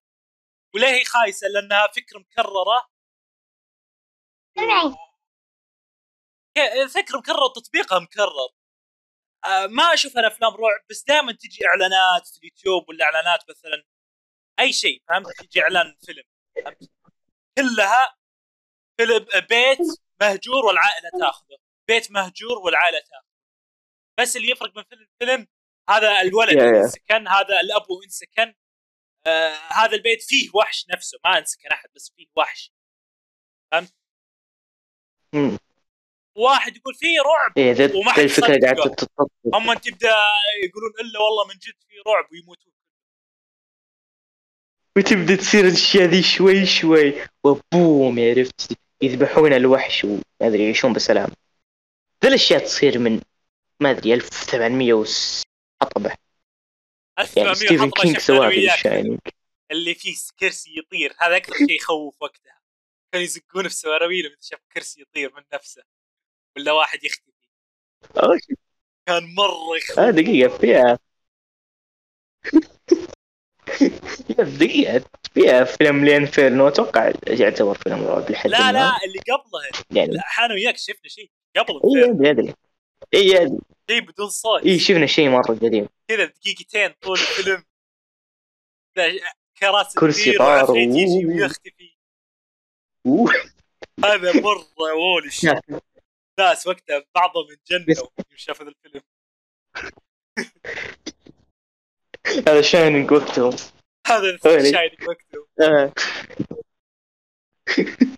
وليه هي خايسة؟ لأنها فكره مكررة. فكره مكرره وتطبيقها مكرر آه، ما أشوف أنا افلام رعب بس دائما تجي إعلانات في اليوتيوب ولا إعلانات مثلا أي شيء فهمت؟ تجي إعلان فيلم فهمت؟ كلها فيلم بيت مهجور والعائلة تاخذه. بيت مهجور والعائلة تاخذه. بس اللي يفرق من فيلم لفيلم هذا الولد يا- يا. انسكن هذا الاب انسكن آه هذا البيت فيه وحش نفسه ما انسكن أحد بس فيه وحش. مم. واحد يقول فيه رعب إيه ذا حد تتطبق هم تبدأ يقولون إلا والله من جد في رعب ويموتون. وتبدأ تصير الأشياء ذي شوي شوي. و boom عرفت يذبحون الوحش وما أدري يعيشون بسلام. ذي الأشياء تصير من ما أدري 1800 وس حطبة. يعني 1800 ستيفن كينج شفنا سواه أنا في ال Shining اللي فيه كرسي يطير هذا أكثر شيء يخوف وقتها. كانوا يزقون في سراويل اذا شاف كرسي يطير من نفسه ولا واحد يختفي. كان مرة يخوف. آه دقيقة فيها. يا دقيقة فيها فيلم L'Inferno أتوقع يعتبر فيلم رعب لحد لا. لا اللي قبلها يعني. لا إحنا وياك شفنا شيء قبل اي ادري ادري اي ادري بدون صوت. اي شفنا شيء مرة قديم. كذا دقيقتين طول الفيلم. كراسي كرسي طار ويختفي. هذا مرة وول الشيء ناس. وقتها بعضهم انجنوا يوم الفيلم. هذا شاينينج وقتهم هذا أولي. شاينك وقته آه.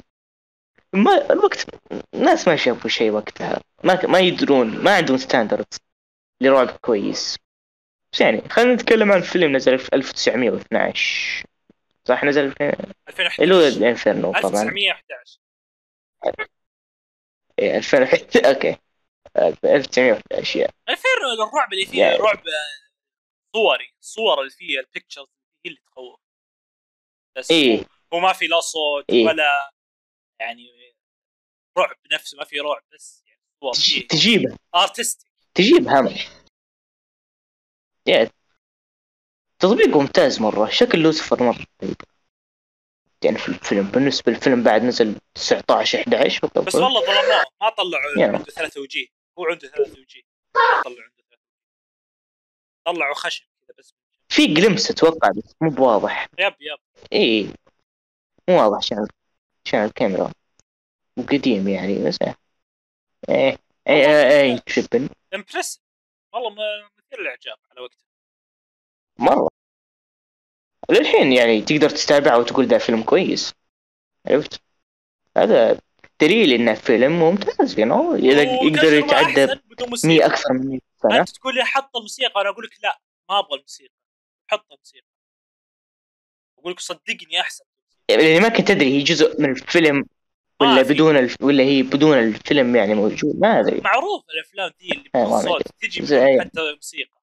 ما الوقت الناس ما شافوا شيء وقتها. ما ما يدرون ما عندهم ستاندرد لرعب كويس. بس يعني خلينا نتكلم عن فيلم نزل في 1912 صح؟ نزل في اللي هو 2011 L'Inferno طبعا. 1911 إيه، 2001 okay. 1911 yeah. الفيلم الرعب اللي فيه. رعب صوري الصور اللي فيه ال pictures هي اللي تخوف. بس إيه. هو ما في لا صوت إيه. ولا يعني رعب نفسه ما في رعب بس يعني صور تجيبه. artistic تجيب هم يا تطبيق ممتاز مرة شكل لوسيفر مرة طيب. يعني في الفيلم بالنسبة للفيلم بعد نزل 19 11 بالضبط. بس والله ظلموه ما طلعوا. عنده ثلاثة وجيه. هو عنده ثلاثة وجيه. ما طلعوا عنده. طلعوا خشم كذا بس. في جلمس أتوقع بس مو بواضح. يب يب. إيه مو واضح عشان عشان الكاميرا. وقديم يعني بس إيه. إيه إيه تشبن امبرس والله م- مثير للاعجاب على وقته مرة. للحين يعني تقدر تتابعه وتقول ده فيلم كويس. عرفت؟ هذا دليل انه فيلم ممتاز يعني إذا يقدر يتعدى مية أكثر من 100 سنة. أنت تقول لي حط الموسيقى أنا أقول لك لا ما أبغى الموسيقى. حط الموسيقى. أقول لك صدقني أحسن. يعني ما كنت أدري هي جزء من الفيلم ولا في. بدون الف... ولا هي بدون الفيلم يعني موجود ما أدري. معروف الأفلام دي اللي إيه، بدون صوت تجي. حتى موسيقى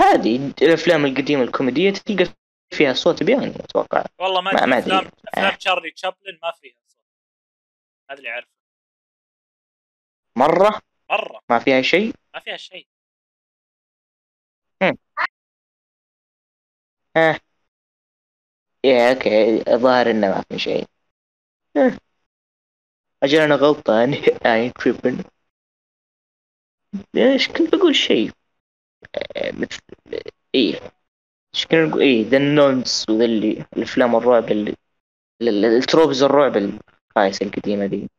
هذه الأفلام القديمة الكوميدية تلقى فيها صوت بيان أتوقع. والله ما ما- أدري. ما. افلام آه. تشارلي تشابلن ما فيها صوت. هذا اللي اعرفه مرة؟ مرة. ما فيها شيء؟ ما فيها شيء. ها. يا okay الظاهر إنه ما في شيء. أجل أنا غلطان. اي tripping إيش كنت بقول شيء؟ آه، مثل إيه. إيش كنا نقول إيه ذا النونس وذا اللي الأفلام الرعب اللي ال- ال tropes الرعب الخايسة القديمة دي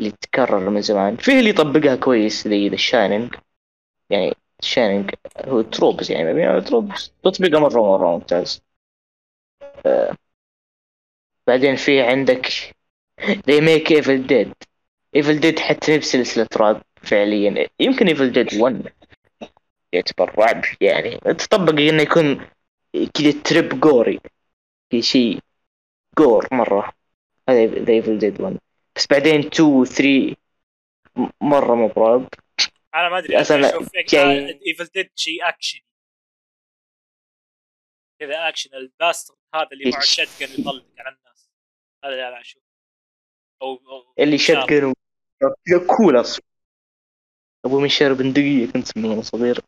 اللي تتكرر من زمان. فيه اللي يطبقها كويس زي ذا ال Shining يعني ال Shining هو tropes يعني مبني على tropes. تطبيقه مرة مرة ممتاز. آه، بعدين في عندك remake Evil Dead Evil Dead حتى هي بسلسلة رعب فعليا. يمكن Evil Dead 1 يعتبر رعب يعني تطبق إنه يكون كذا trippy gory في شيء gore مرة. هذا ذا Evil Dead 1 بس بعدين 2 و 3 مرة مو برعب أنا ما أدري أشوف يعني- ايفل ديد شيء اكشن كذا اكشن الباستر هذا اللي معه شتقن يطلق على الناس. هذا اللي أنا أشوف أو, أو اللي. شتقن كول أصلا. أبو منشار بندقية كنت اسميه وأنا صغير.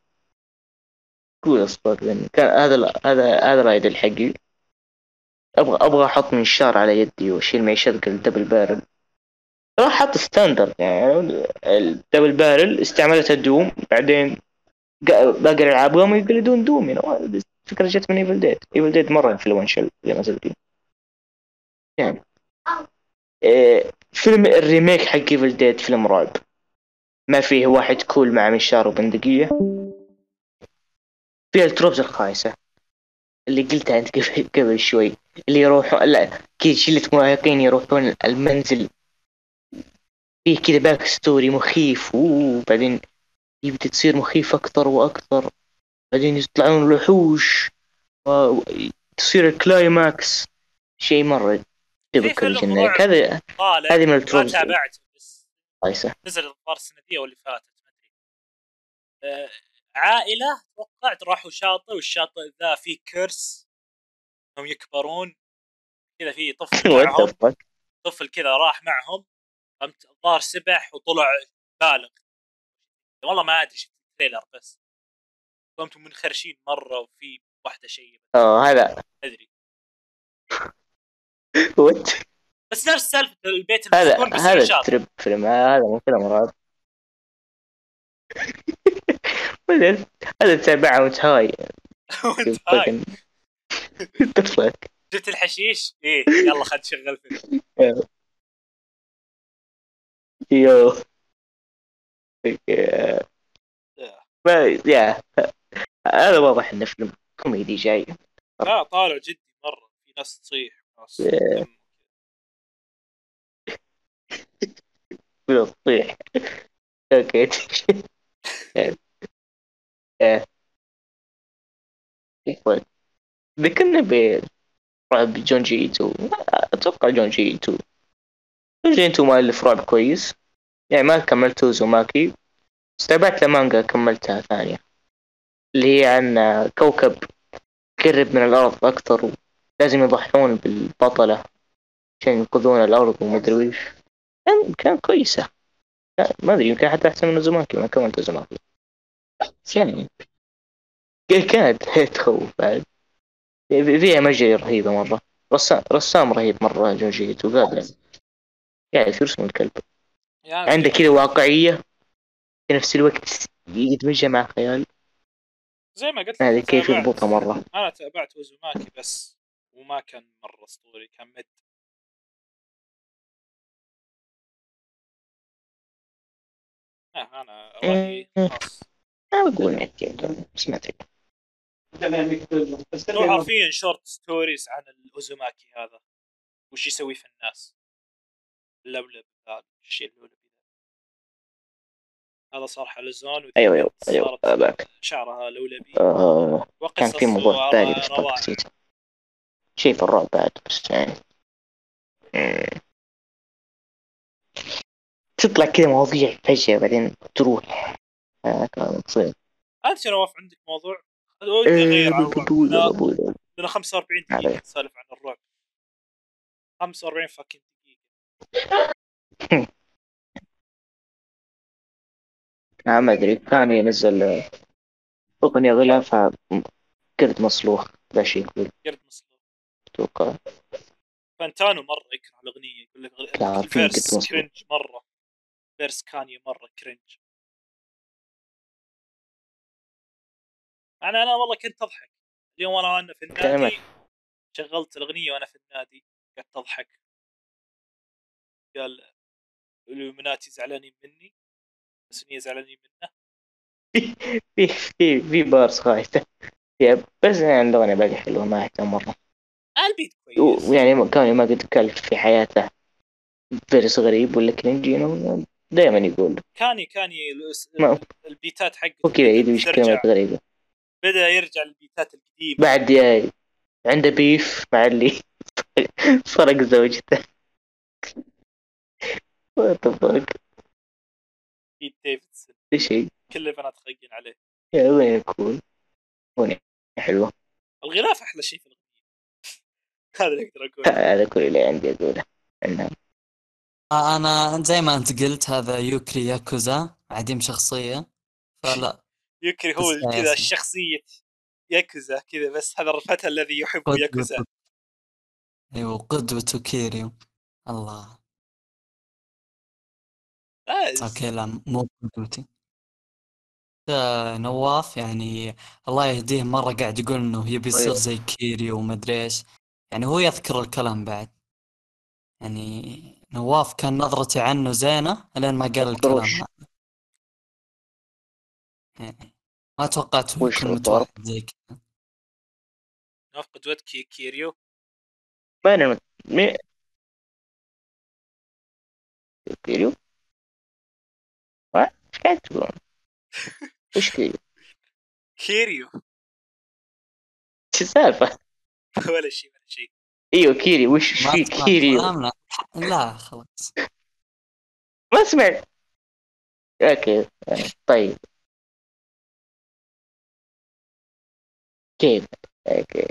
كول أصلا يعني كان هذا هذا هذا رايد الحقي أبغى أبغى أحط منشار على يدي وأشيل معي شتقن الدبل بارل راح أحط standard يعني ال double barrel استعملتها Doom بعدين باقي الالعاب قاموا يقلدون Doom يعني الفكرة جت من Evil Dead Evil Dead مرة influential زي ما قلت يعني إيه فيلم ال remake حق Evil Dead فيلم رعب. ما فيه واحد cool مع منشار وبندقية فيها ال tropes الخايسة. اللي قلتها أنت قبل, قبل شوي. اللي يروحون لا كذا شلة مراهقين يروحون المنزل. فيه كذا back story مخيف. وبعدين يبدأ تصير مخيف أكثر وأكثر. بعدين يطلعون الوحوش وتصير ال climax شيء مرة typical فيلم الجنة رعب. هذه من ما ال tropes. تابعته بس. نزل الظاهر السنة واللي فاتت ما أدري. آه، عائلة توقعت راحوا شاطئ والشاطئ ذا فيه curse هم يكبرون كذا في طفل معهم. طفل كذا راح معهم فهمت الظاهر سبح وطلع بالغ. والله ما أدري شفت التريلر بس. قمتوا منخرشين مرة وفي واحدة شيء. آه هذا. أدري. وات بس نفس سالفة البيت هذا هذا تريب فيلم هذا مو فيلم رعب بعدين هذا تابعه وانت high وانت high جبت الحشيش؟ إيه يلا خد شغل فيلم yo. يا- هذا واضح إنه فيلم كوميدي جاي. لا طالع جدي مرة. في ناس تصيح ناس إيه. فيلم صحيح okay آه. ذكرنا ب رعب Junji Ito أتوقع Junji Ito Junji Ito مؤلف رعب كويس. يعني ما كملت Uzumaki. بس تابعت له مانجا كملتها ثانية. اللي هي عن كوكب قرب من الأرض أكثر ولازم يضحون بالبطلة عشان ينقذون الأرض ومدري ويش كان كويسة. ما أدري يمكن حتى أحسن من Uzumaki ما كملت Uzumaki. يعني كانت تخوف بعد. فيها imagery رهيبة مرة. رسام رسام رهيب مرة جوجي وقال يعني في رسم الكلب. يعني عنده كذا واقعية. في نفس الوقت يدمجها مع خيال. زي ما قلت لك هذه كيف يضبطها مرة. أنا تابعت Uzumaki بس وما كان مرة أسطوري كان mid. آه أنا بقول نت بس ما أدري. هو حرفيا short stories عن ال Uzumaki هذا وش يسوي في الناس. اللولب هذا الشيء اللولبي هذا. صار حلزون وذي أيوة أيوة بنت أيوة صارت أباك. شعرها لولبي. آه كان في موضوع بالي بس نسيته شيء في الرعب بعد بس يعني. تطلع كذا مواضيع فجأة بعدين تروح. آه كان تصير أنت نواف عندك موضوع؟ ودي اغير عن الرعب. لنا- بقول لنا 45 عليه. دقيقة نسولف عن الرعب. 45 فاكين دقيقة. آه ما أدري. كان ينزل آه، أغنية غلافها قرد مصلوخ ذا شيء يقول. قرد مصلوب أتوقع. Fantano مرة يكره الأغنية. يقول لك ال verse. cringe مرة. verse Kanye مرة cringe أنا أنا والله كنت أضحك. اليوم وأنا وأنا في النادي. شغلت الأغنية وأنا في النادي قعدت أضحك. قال الومناتي زعلانين مني بس إني زعلانين منه. في في في بارس يب بس يعني الأغنية باقي حلوة ما أهتم مرة. البيت كويس. يعني كان ما قد كلف في حياته. فيروس غريب ولا كرنجي دائما يقول. كاني كاني البيتات حقته هو كذا يدري وش ترجع. كلمات غريبة. بدأ يرجع للبيتات القديمة. بعد يا- عنده beef مع اللي سرق زوجته. What the fuck? Pete Davidson. إيش شيء كل البنات خاقين عليه. يا اغنية cool. اغنية حلوة. الغلاف أحلى شيء في الاغنيه هذا اللي أقدر أقوله. هذا كل اللي عندي أقوله. عنها آه، أنا زي ما أنت قلت هذا يوكري ياكوزا عديم شخصية. فلا. يكري هو كذا ياسين. الشخصية ياكوزا كذا بس هذا الفتى الذي يحب ياكوزا أيوه قدوته كيريو الله. آه، okay لا مو قدوتي آه، نواف يعني الله يهديه مرة قاعد يقول إنه يبي يصير أيوه. زي كيريو ومدري إيش. يعني هو يذكر الكلام بعد. يعني نواف كان نظرتي عنه زينة لين ما قال الكلام ما توقعت وش الضرب؟ زي كذا نوف قدوتك كي- كيريو ما أنا مين كيريو؟ إيش قاعد تقولون؟ إيش كيريو؟ كيريو إيش السالفة؟ ولا شيء ولا شيء إيوه كيري وش في كيريو؟ لا خلاص ما سمعت okay طيب كيف؟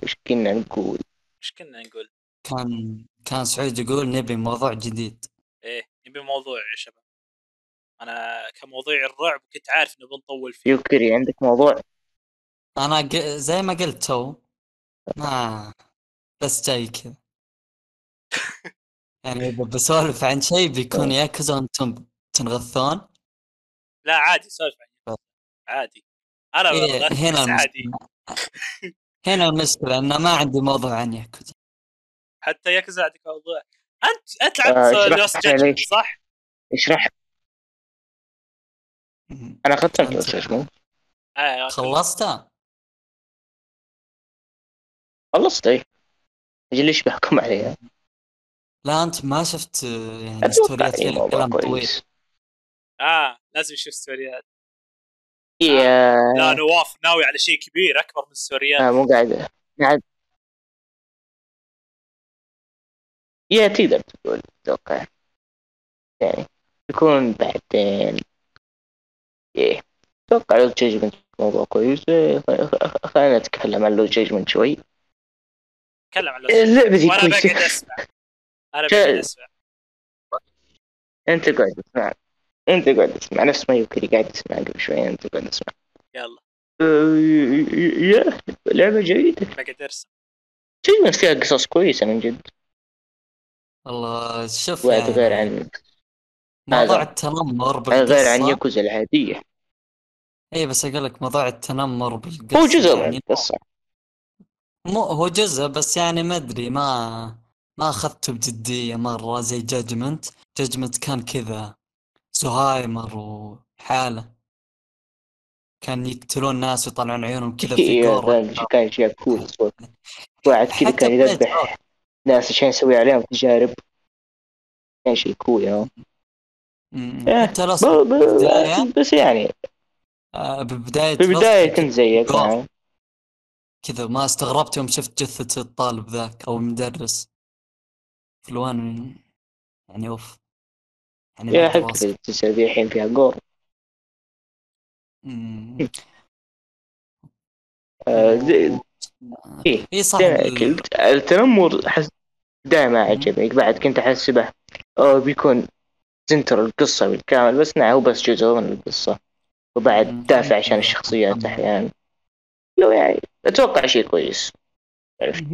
إيش كنا نقول؟ إيش كنا نقول؟ كان كان سعود يقول نبي موضوع جديد. إيه نبي موضوع يا شباب. أنا كموضوع الرعب كنت عارف إنه بنطول فيه. يوكري عندك موضوع؟ أنا ق... زي ما قلت تو. ما بس جاي كذا. يعني إذا بسولف عن شيء بيكون ياكوزا وأنتم تنغثون؟ لا عادي سولف عن عادي. أنا إيه هنا بس عادي. هنا المشكلة إنه ما عندي موضوع عن ياكوزا حتى ياكوزا عندك موضوع أنت أنت لعبت آه، Lost Judgment. صح؟ اشرح. أنا ختمت أنت- اسمه آه خلصتها؟ خلصت اي أجل ليش بحكم عليها؟ لا أنت ما شفت يعني ستوريات موضوع كلام طويل آه لازم نشوف ستوريات يا لا نواف ناوي على شيء كبير أكبر من الستوريات آه مو قاعد. قاعد. يا تقدر تقول أتوقع يعني يكون بعدين. إيه. أتوقع لو جاجمنت موضوع كويس. إيه، خلينا نتكلم عن لو جاجمنت شوي. تكلم عن Lost اللعبة وأنا كويسة. بقعد أسمع. أنا بقعد أسمع. أنت قاعد تسمع. انت قاعد تسمع نفس ما يوكري قاعد تسمع قبل شوي انت قاعد تسمع. يلا. آه، يا لعبة جيدة بقعد أرسم. جاجمنت فيها قصص كويسة من جد. والله شوف يعني عن موضوع. التنمر غير عن بالقصة. ياكوزا العادية. اي بس أقول لك موضوع التنمر بالقصة هو جزء من يعني القصة. مو هو جزء بس يعني ما أدري ما ما أخذته بجدية مرة زي Judgment Judgment كان كذا. زهايمر وحالة كان يقتلون ناس ويطلعون عيونهم كذا في إيه، gore كان اشياء cool واحد كذا كان يذبح ناس عشان يسوي عليهم تجارب. كان شيء cool يا إيه، حتى بس يعني. آه، ببداية Lost كنت زيك. نعم. كذا ما استغربت يوم شفت جثة الطالب ذاك أو المدرس. فلوان يعني أوف. يعني يا ذي الحين فيها جور آه، زي- إيه، اي صح. التنمر حس دائما عجبني بعد كنت احسبه أو بيكون center القصة بالكامل بس نعم هو بس جزء من القصة. وبعد. دافع عشان الشخصيات أحيانا. لو يعني أتوقع شيء كويس.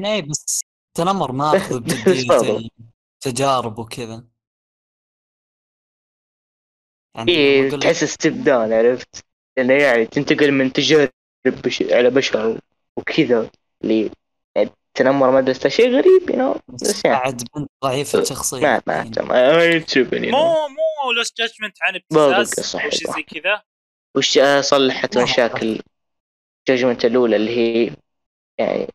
اي بس التنمر ما. زي تجارب وكذا. يعني إيه لك تحس step down عرفت؟ لأنه يعني تنتقل من تجارب بش... على بشر وكذا اللي يعني التنمر مدرسة شيء غريب you know. بس يعني. بعد بنت ضعيفة الشخصية ما ما يعني يتشوفني مو مو لوست جادجمنت عن ابتزاز أو شيء. زي كذا؟ وش صلحت. مشاكل جاجمنت الأولى اللي هي يعني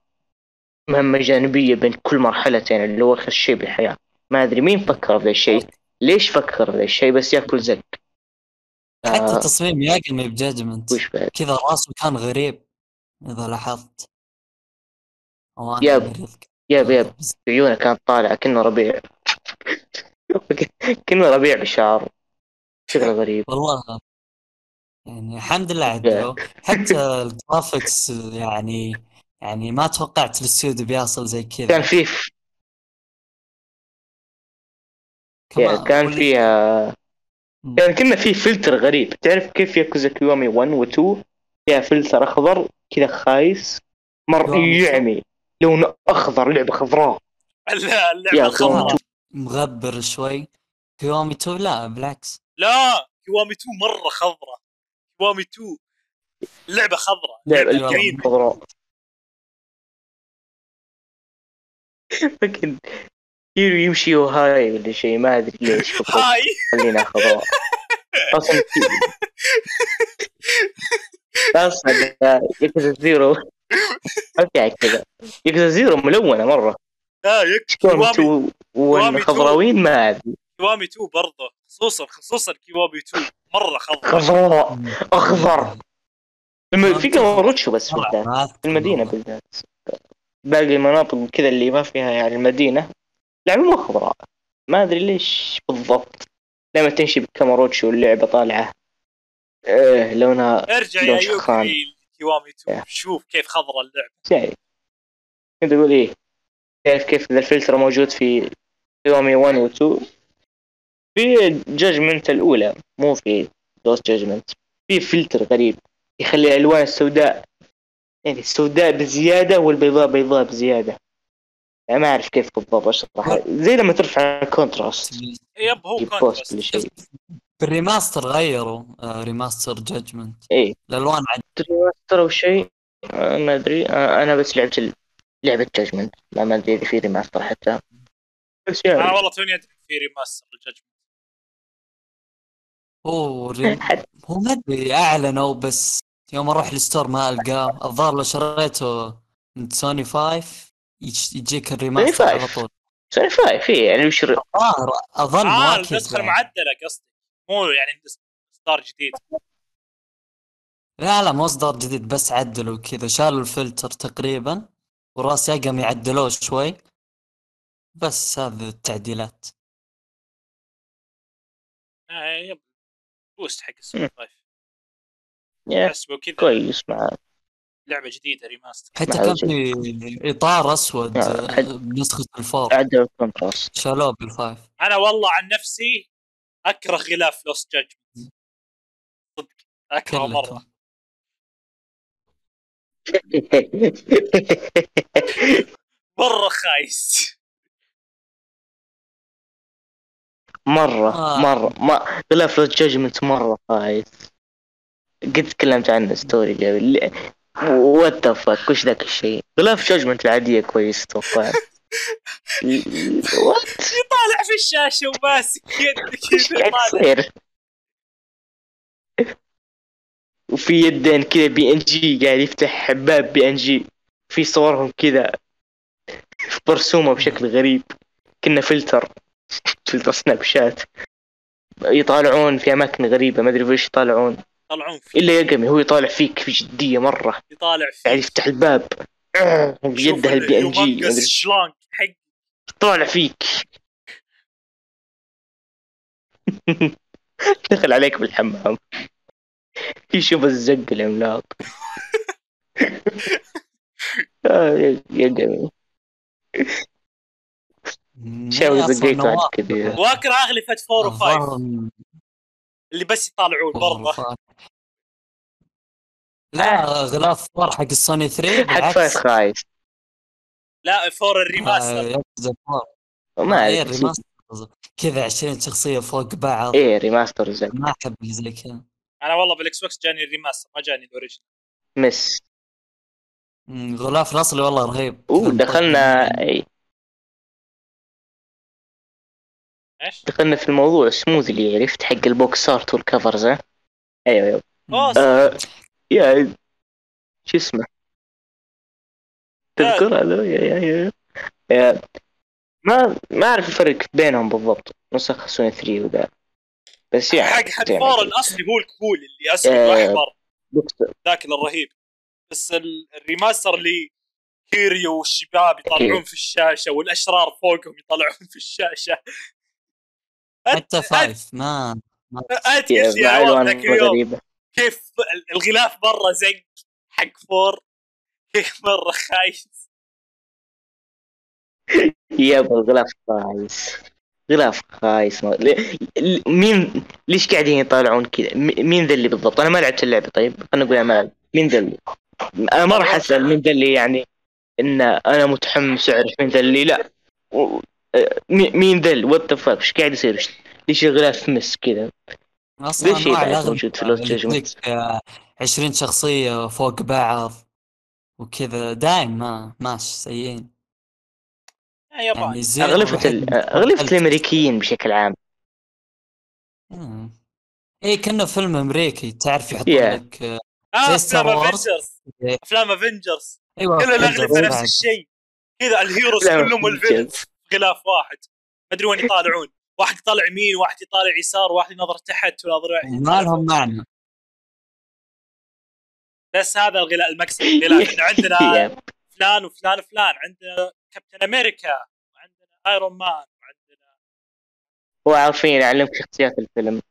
مهمة جانبية بين كل مرحلتين اللي هو آخر شيء بالحياة. ما أدري مين فكر بذا الشيء ليش فكر بذا الشيء؟ بس ياكل زق حتى. تصميم ياقمي ب Judgment وش بعد؟ كذا راسه كان غريب إذا لاحظت. yep. yep yep. عيونه كانت طالعة كأنه ربيع. كأنه ربيع بشعر شكله غريب. والله يعني الحمد لله عدلوا حتى ال graphics يعني يعني ما توقعت الاستوديو بيصل زي كان كذا فيه كمان كان فيها كان كنا فيه فلتر غريب. تعرف كيف ياكوزا كيوامي 1 و 2 فيها فلتر أخضر كذا خايس مرة يعمي. لونه أخضر لعبة خضراء. لا اللعبه الخضراء كيوامي مغبر شوي. كيوامي 2 لا بالعكس. لا كيوامي 2 مرة خضراء. كيوامي 2 لعبة خضراء. لعبة. green خضراء. لكن كيرو يمشي وهاي ولا شيء ما أدري ليش. هاي. خلينا خضراء. أصلا أصلا ياكوزا زيرو أوكي كذا. ياكوزا زيرو ملونة مرة. لا يك كيوامي كيوامي 2 والخضراوين ما أدري. كيوامي 2 برضه. خصوصا خصوصا كيوامي 2 مرة خضراء. خضراء. أخضر. في كاماروتشو بس في المدينة أذكر بالذات. باقي المناطق كذا اللي ما فيها يعني المدينة. لعبة مو خضراء ما أدري ليش بالضبط. لما تمشي بكاموروتشو اللعبة طالعة. إيه لونها ارجع لون يا شخان. كيوامي 2 يا. شوف كيف خضراء اللعبة. يعني كنت أقول إيه تعرف كيف ذا الفلتر موجود في كيوامي 1 و 2 في Judgment الأولى مو في Lost Judgment في فلتر غريب يخلي الألوان السوداء يعني السوداء بزيادة والبيضاء بيضاء بزيادة. يعني ما أعرف كيف بالضبط أشرح. زي لما ترفع ال contrast yep هو contrast بال remaster غيروا آه remaster Judgment إيه. الألوان عد remaster أو شيء؟ آه، ما أدري. آه، أنا بس لعبت ال- لعبة Judgment لا ما أدري إذا في remaster حتى. بس أنا يعني والله توني أدري في remaster ال Judgment هو. حتى. هو ما أدري أعلنوا بس يوم أروح ال store ما ألقاه. الظاهر لو شريته من سوني 5 يج- يجيك ال remaster على 5. طول. سوني five في يعني وش ر- الظاهر اظن آه مؤكد النسخه يعني. المعدله قصدي. مو يعني اصدار جديد. لا لا مو اصدار جديد بس عدلوا كذا. شالوا الفلتر تقريبا وراس يقم يعدلوه شوي. بس هذه التعديلات. آه yep. boost حق السوني 5 يا حسبه كذا. كويس مع لعبة جديدة remaster حتى كان. في إطار أسود آه، بنسخة ال four عدل ال contrast شالوه بال five أنا والله عن نفسي أكره غلاف Lost Judgment صدق أكره مرة. مرة خايس. مرة آه. مرة ما غلاف Lost Judgment مرة خايس. قد تكلمت عنه ستوري قبل. what the fuck وش ذاك الشيء. غلاف Judgment العادية كويس أتوقع what يطالع في الشاشة وماسك إيش قاعد يصير؟ وفي يدين كذا PNG قاعد يفتح باب PNG في صورهم كذا مرسومة بشكل غريب. كنه فلتر. فلتر سناب شات يطالعون في أماكن غريبة. ما أدري وش يطالعون. يطلعون فيه إلا ياقامي هو يطالع فيك بجدية مرة. يطالع قاعد فيه يفتح الباب. بيده ال PNG شلونك حق يطالع فيك. دخل عليك بالحمام. يشوف الزق العملاق. آه، يا ياقامي. شاوي أصلاً زقيته عاد نواف. كذا واكره اغلفه 4 و5 الظاهر اللي بس يطالعون برضه. لا غلاف four حق السوني 3 حق five بالعكس خايس لا four ال remaster. آه، ما أدري. ال remaster. قصدي. كذا 20 شخصية فوق بعض. إيه remaster زق ما أحب زي كذا. أنا والله بالإكس بوكس جاني ال remaster ما جاني ال original مس. غلاف الأصلي والله رهيب. أوه دخلنا. اي إيش؟ دخلنا في الموضوع smoothly عرفت حق ال box art وال covers ها؟ أيوه أيوه. آه يا شو اسمه؟ تذكر؟ هذا يا- يا- يا-. ما ما أعرف الفرق بينهم بالضبط. نسخ سوني 3 وذا. بس يعني حق حق يعني. الاصلي هو ال cool اللي اسود آه. واحمر ذاك الرهيب. بس ال- ال remaster اللي كيريو والشباب يطلعون. في الشاشة والأشرار فوقهم يطلعون في الشاشة. حتى five ما ما يا- كيف الغلاف مرة زق حق four كيف مرة خايس. يا أبو الغلاف خايس. غلاف خايس. ما- ليه- ل- مين ليش قاعدين يطالعون كذا؟ م- مين ذا اللي بالضبط؟ أنا ما لعبت اللعبة طيب. خلينا نقول ما لعبت. مين ذا اللي؟ أنا ما راح أسأل مين ذا اللي يعني إن أنا متحمس أعرف مين ذا اللي لا. مين ذا what the fuck إيش قاعد يصير؟ ليش الغلاف مس كذا؟ أصلا الاغلب موجود في. يجيك، آه، 20 شخصية فوق بعض وكذا. دايم ما ماشي سيئين. يا يابان يعني اللي أغلفة فضلت- الأمريكيين بشكل عام. مم. إيه كأنه فيلم أمريكي. تعرف يحط Yeah. لك آه، آه زي أفلام. افنجرز إيه. أفلام افنجرز أيوه كل الأغلفة نفس. الشيء. كذا ال heroes كلهم وال villains غلاف واحد. ما أدري وين يطالعون. واحد يطالع يمين واحد يطالع يسار واحد ينظر تحت وناظر ما لهم معنى. بس هذا الغلاف المكسب. إحنا عندنا فلان وفلان وفلان. عندنا كابتن أمريكا وعندنا ايرون مان وعندنا هو عارفين يعلمك شخصيات الفيلم.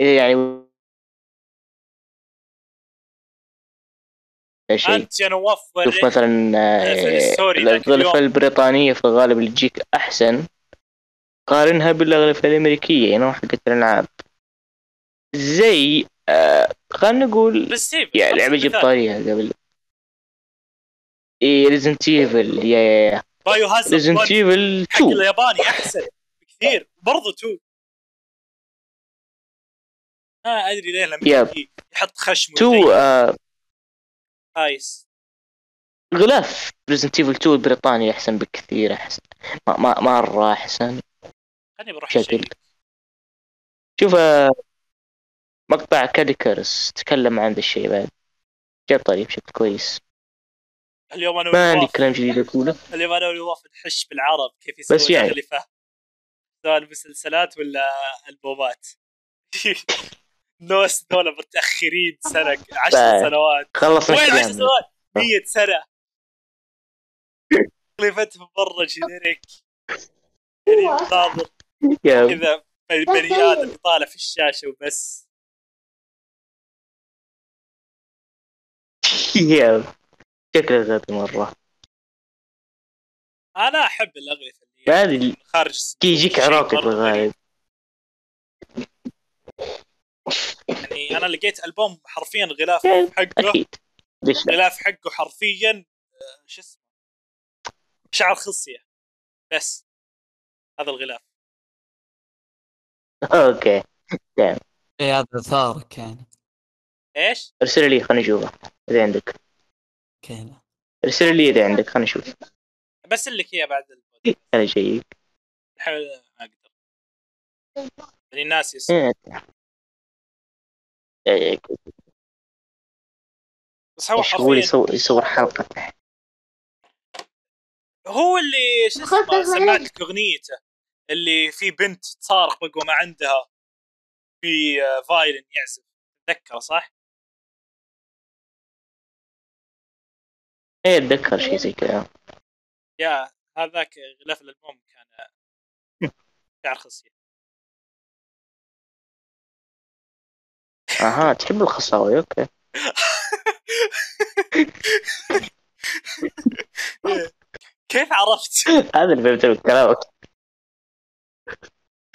إيه يعني شيء. أنت نواف شوف مثلا آه، اليوم. البريطانية في الغالب اللي تجيك أحسن قارنها بالأغلفة الأمريكية يعني حقت الألعاب. زي آه خلينا نقول ريسيف يا لعبة جبت طاريها قبل. إيه Resident Evil يا يا يا. Biohazard Resident 1 Evil حق 2 الياباني أحسن بكثير برضو 2 ما أدري ليه الامريكي يحط خشم 2 ويزين. آه خايس غلاف. Resident Evil 2 البريطاني أحسن بكثير أحسن. ما ما مرة أحسن. خليني بروح شكل. شوف آه، مقطع Caddicarus تكلم عن ذا الشيء بعد. جاب طاريه بشكل كويس. اليوم أنا ما عندي كلام جديد أقوله. اليوم أنا ونواف نحش بالعرب كيف يسوون بس يعني. سواء المسلسلات ولا ألبومات؟ نوس ذولا متاخرين سنة عشر بعد. سنوات. خلصنا وين عشر كلامنا سنوات 100 سنة. اغلفتهم مره جينيريك. يعني ناظر. يا كذا بني آدم يطالع في الشاشة وبس. يا شكله غبي مرة. أنا أحب الأغلفة اللي خارج. كي يجيك عراقي بالغالب يعني أنا لقيت ألبوم حرفيا غلاف يعني حقه. أكيد. ليش لا؟ الغلاف حقه حرفيا آه، شو اسمه؟ شعر خصية. بس. هذا الغلاف. أوكي. إيه هذا ثارك يعني. إيش؟ ارسل لي خلينا نشوفه إذا عندك. كذا ارسل لي إذا عندك خلينا نشوف بس لك إياه بعد البودكاست خلينا نشيك الحين ما أقدر. يعني إيه. إيه، بس هو حرفيا يصور يصور حلقة. هو اللي شو اسمه سمعتك أغنيته اللي في بنت تصارخ بقوى ما عندها في آه، violin يعزف. تذكره صح؟ إيه أتذكر شيء زي كذا. يا هذاك غلاف الألبوم كان شعر خصية. أها تحب الخصاوي أوكي. كيف عرفت؟ هذا اللي فهمت من كلامك.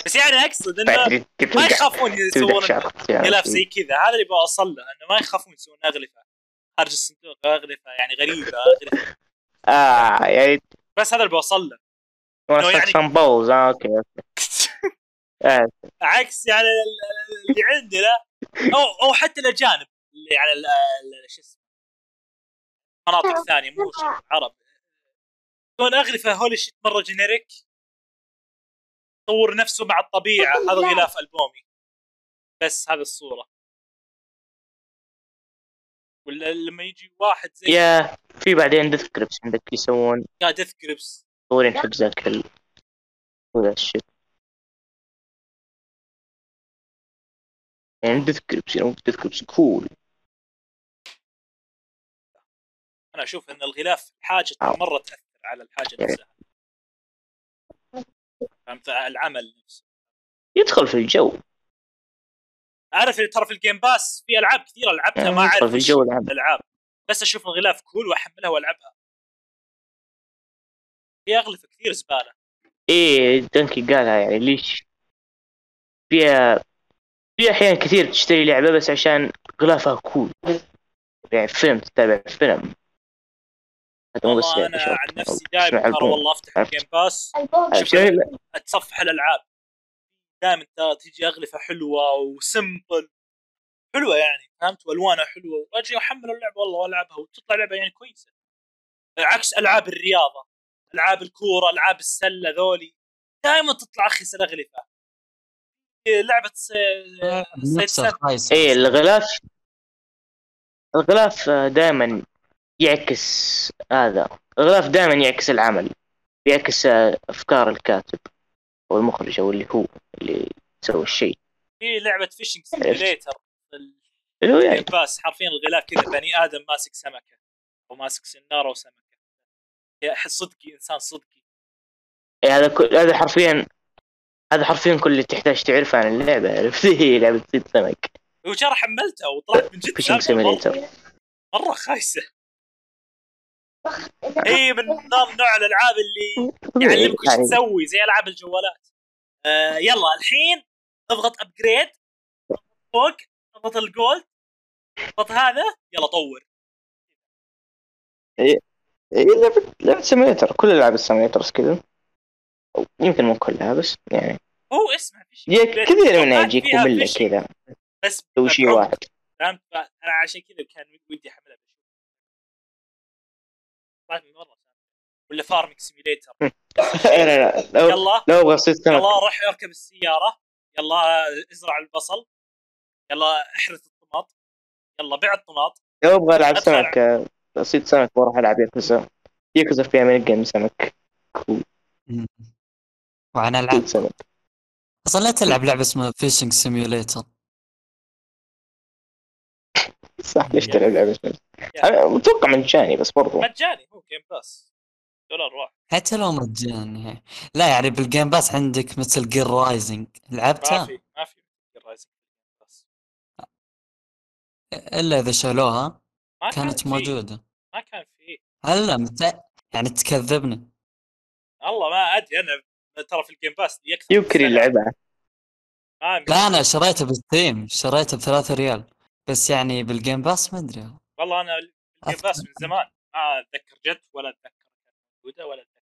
بس يعني أقصد إنه ما يخافون يسوون. غلاف زي كذا. هذا اللي بوصل له إنه ما يخافون يسوون أغلفة. خارج الصندوق أغلفة يعني غريبة أغلفة. آه يعني بس هذا اللي بوصل له. يعني- آه أوكي أوكي. آه. عكس يعني ال- اللي عندنا أو أو حتى الأجانب اللي على ال- ال- شو اسمه مناطق ثانية مو شرق عرب. يسوون اغلفه holy shit مرة generic طور نفسه مع الطبيعة هذا غلاف ألبومي. بس هذه الصورة. ولا لما يجي واحد زي يا في بعدين Death Grips عندك يسوون؟ يا Death Grips مطورين حق ذاك ال وذا الشيء يعني Death Grips يعني Death Grips cool أنا أشوف إن الغلاف حاجة. مرة تأثر على الحاجة يعني. نفسها. فهمت؟ العمل نفسه. يدخل في الجو. عارف ترى في ال Game Pass في ألعاب كثيرة لعبتها ما يدخل أعرف في الجو العام الألعاب. بس أشوف الغلاف cool وأحملها وألعبها. في أغلفة كثير زبالة. إيه Dunkey قالها يعني ليش؟ فيها في أحيان كثير تشتري لعبة بس عشان غلافها cool يعني فيلم تتابع فيلم. هذا مو بس أنا شوف. عن نفسي دائما ترى. والله أفتح؟ ال Game Pass أتصفح الألعاب. دائما ترى تجي أغلفة حلوة و simple حلوة يعني فهمت؟ وألوانها حلوة. وأجي أحمل اللعبة والله وألعبها وتطلع لعبة يعني كويسة. عكس ألعاب الرياضة. ألعاب الكورة ألعاب السلة ذولي. دائما تطلع اخيس الأغلفة. لعبة س- سيد نفسه سن خايس إيه الغلاف الغلاف دائما يعكس هذا. الغلاف دائما يعكس العمل يعكس آه، أفكار الكاتب أو المخرج أو اللي هو اللي سوى الشيء. في لعبة Fishing Simulator اللي هو يعني بس حرفيا الغلاف كذا بني آدم ماسك سمكة أو ماسك سنارة وسمكة. يا أحس صدقي إنسان صدقي. إيه هذا كل هذا حرفيا هذا حرفيا كل اللي تحتاج تعرفه عن اللعبة عرفت؟ هي لعبة صيد سمك. وجرى حملتها وطلعت من جد Fishing Simulator مرة. خايسة. هي من نوع نوع الألعاب اللي يعلمك وش يعني تسوي زي ألعاب الجوالات. آه يلا الحين اضغط upgrade فوق اضغط ال gold اضغط هذا يلا طور. إيه، لعبة لعبة simulator كل ألعاب ال simulators كذا. أو يمكن مو كلها بس يعني هو يا كثير منها يجيك مملة كذا بس تسوي شيء. واحد. فهمت؟ أنا عشان كذا كان ودي أحملها بشوف طلعت من مرة. ولا Farming Simulator. لا لا لا. لو يلا. لو أبغى سمك. يلا روح اركب السيارة. يلا ازرع البصل. يلا احرث الطماط. يلا بيع الطماط. لو أبغى ألعب. سمك آه، صيد سمك بروح ألعب Yakuza. Yakuza فيها mini game سمك. مم. وعن العاب صيد سمك أصلا لا تلعب لعبة اسمها Fishing Simulator صح ليش. تلعب أنا متوقع مجاني بس برضو. مجاني هو Game Pass دولار واحد. حتى لو مجاني. لا يعني بال Game Pass عندك Metal Gear Rising ما لعبتها في ما في Rising بس إلا إذا شالوها. ما كان كانت في. موجودة. ما كان في. هلا مت... يعني تكذبني. والله ما أدري أنا ترى في ال Game Pass أكثر من يمكن. يلعبها. ما لا أنا شريته بال Steam شريته بثلاثة ريال. بس يعني بال Game Pass ما أدري. والله أنا ال Game Pass من زمان. ما أتذكر جت ولا أتذكر موجودة ولا أتذكر.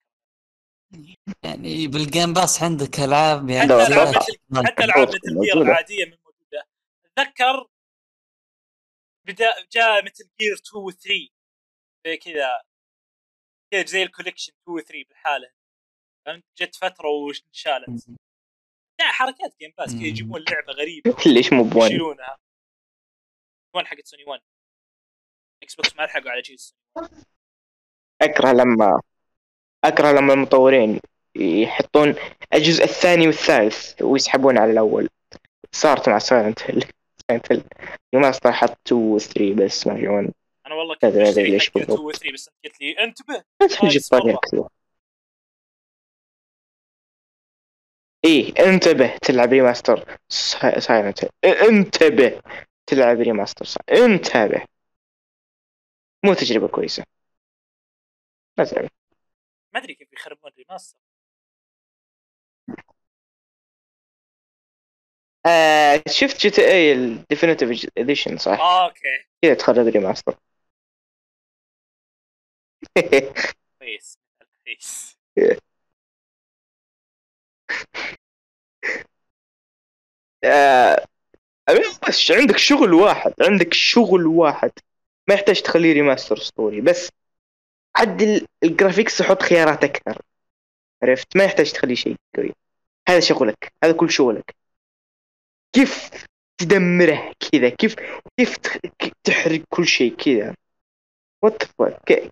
يعني بالجيم باس عندك ألعاب يعني حتى لا، العاب. مثل حتى ألعاب موجودة. مثل جير موجودة. العاديه من موجودة. أتذكر بدا جاء مثل جير 2 و 3 زي كذا. كذا زي الكوليكشن 2 و 3 بالحالة. فهمت؟ جت فترة وانشالت يعني حركات جيم باس كذا. يجيبون لعبة غريبة. ليش مو بوان يشيلونها. وين حقت سوني 1 إكس بوكس ما لحقوا على جيل سوني أكره لما أكره لما المطورين يحطون الجزء الثاني والثالث ويسحبون على الأول. صارت مع Silent Hill Silent Hill ما حط 2 و 3 بس ما في 1 أنا والله كنت بشتري ليش حق 2 و بالضبط؟ 3 بس أنت قلت لي انتبه. إيه انتبه تلعب remaster Silent. انتبه تلعب remaster Silent انتبه. مو تجربة كويسة. لا تلعب. ما أدري كيف يخربون remaster آه شفت GTA ال Definitive Edition صح؟ آه okay. كذا تخرب remaster كويس. كويس. آه بس عندك شغل واحد عندك شغل واحد. ما يحتاج تخليه remaster اسطوري بس عدل ال graphics وحط خيارات أكثر. عرفت؟ ما يحتاج تخليه شيء قوي. هذا شغلك هذا كل شغلك. كيف تدمره كذا؟ كيف كيف تحرق كل شيء كذا؟ what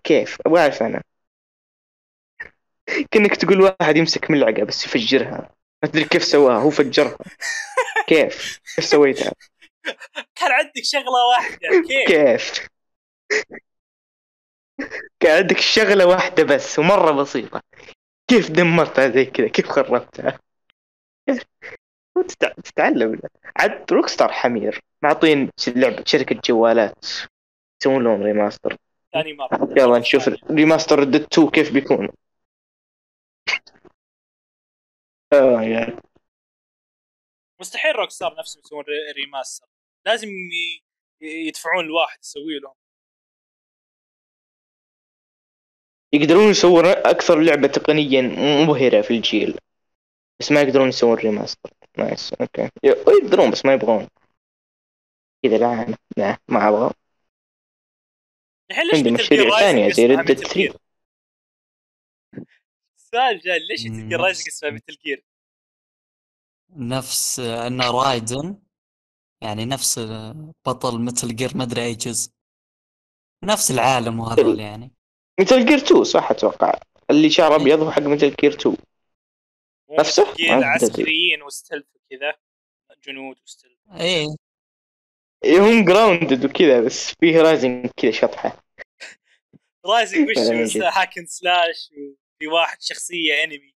كيف؟ أبغى أعرف أنا. كأنك تقول واحد يمسك ملعقة بس يفجرها. ما تدري كيف سواها هو فجرها. كيف؟ كيف سويتها؟ كان عندك شغلة واحدة كيف؟ كيف؟ كان عندك شغلة واحدة بس ومرة بسيطة. كيف دمرتها زي كذا؟ كيف خربتها؟ تتع- تتعلم. عاد Rockstar حمير. معطين لعبة شركة جوالات. يسوون لهم remaster ثاني مرة. يلا نشوف remaster Red 2 كيف بيكون. مستحيل Rockstar نفسهم يسوون re- remaster لازم يدفعون الواحد يسوي لهم. يقدرون يسوون أكثر لعبة تقنيا مبهرة في الجيل. بس ما يقدرون يسوون remaster nice okay يقدرون بس ما يبغون. كذا لا لا ما أبغى. الحين ليش عندي مشاريع Rising زي مثل 3. السؤال جاي ليش مم. Rising اسمها Metal Gear نفس ان Raiden يعني نفس بطل Metal Gear مدري أي جزء. نفس العالم وهذول يعني. Metal Gear 2 صح أتوقع. اللي شعر أبيض هو حق Metal Gear 2 مو نفسه؟ Metal Gear ما أدري. عسكريين و stuff وكذا جنود و stuff إيه. إيه، هم grounded وكذا بس فيه Rising كذا شطحة. رايزنج وش فعلاً من بس وفي واحد شخصية انمي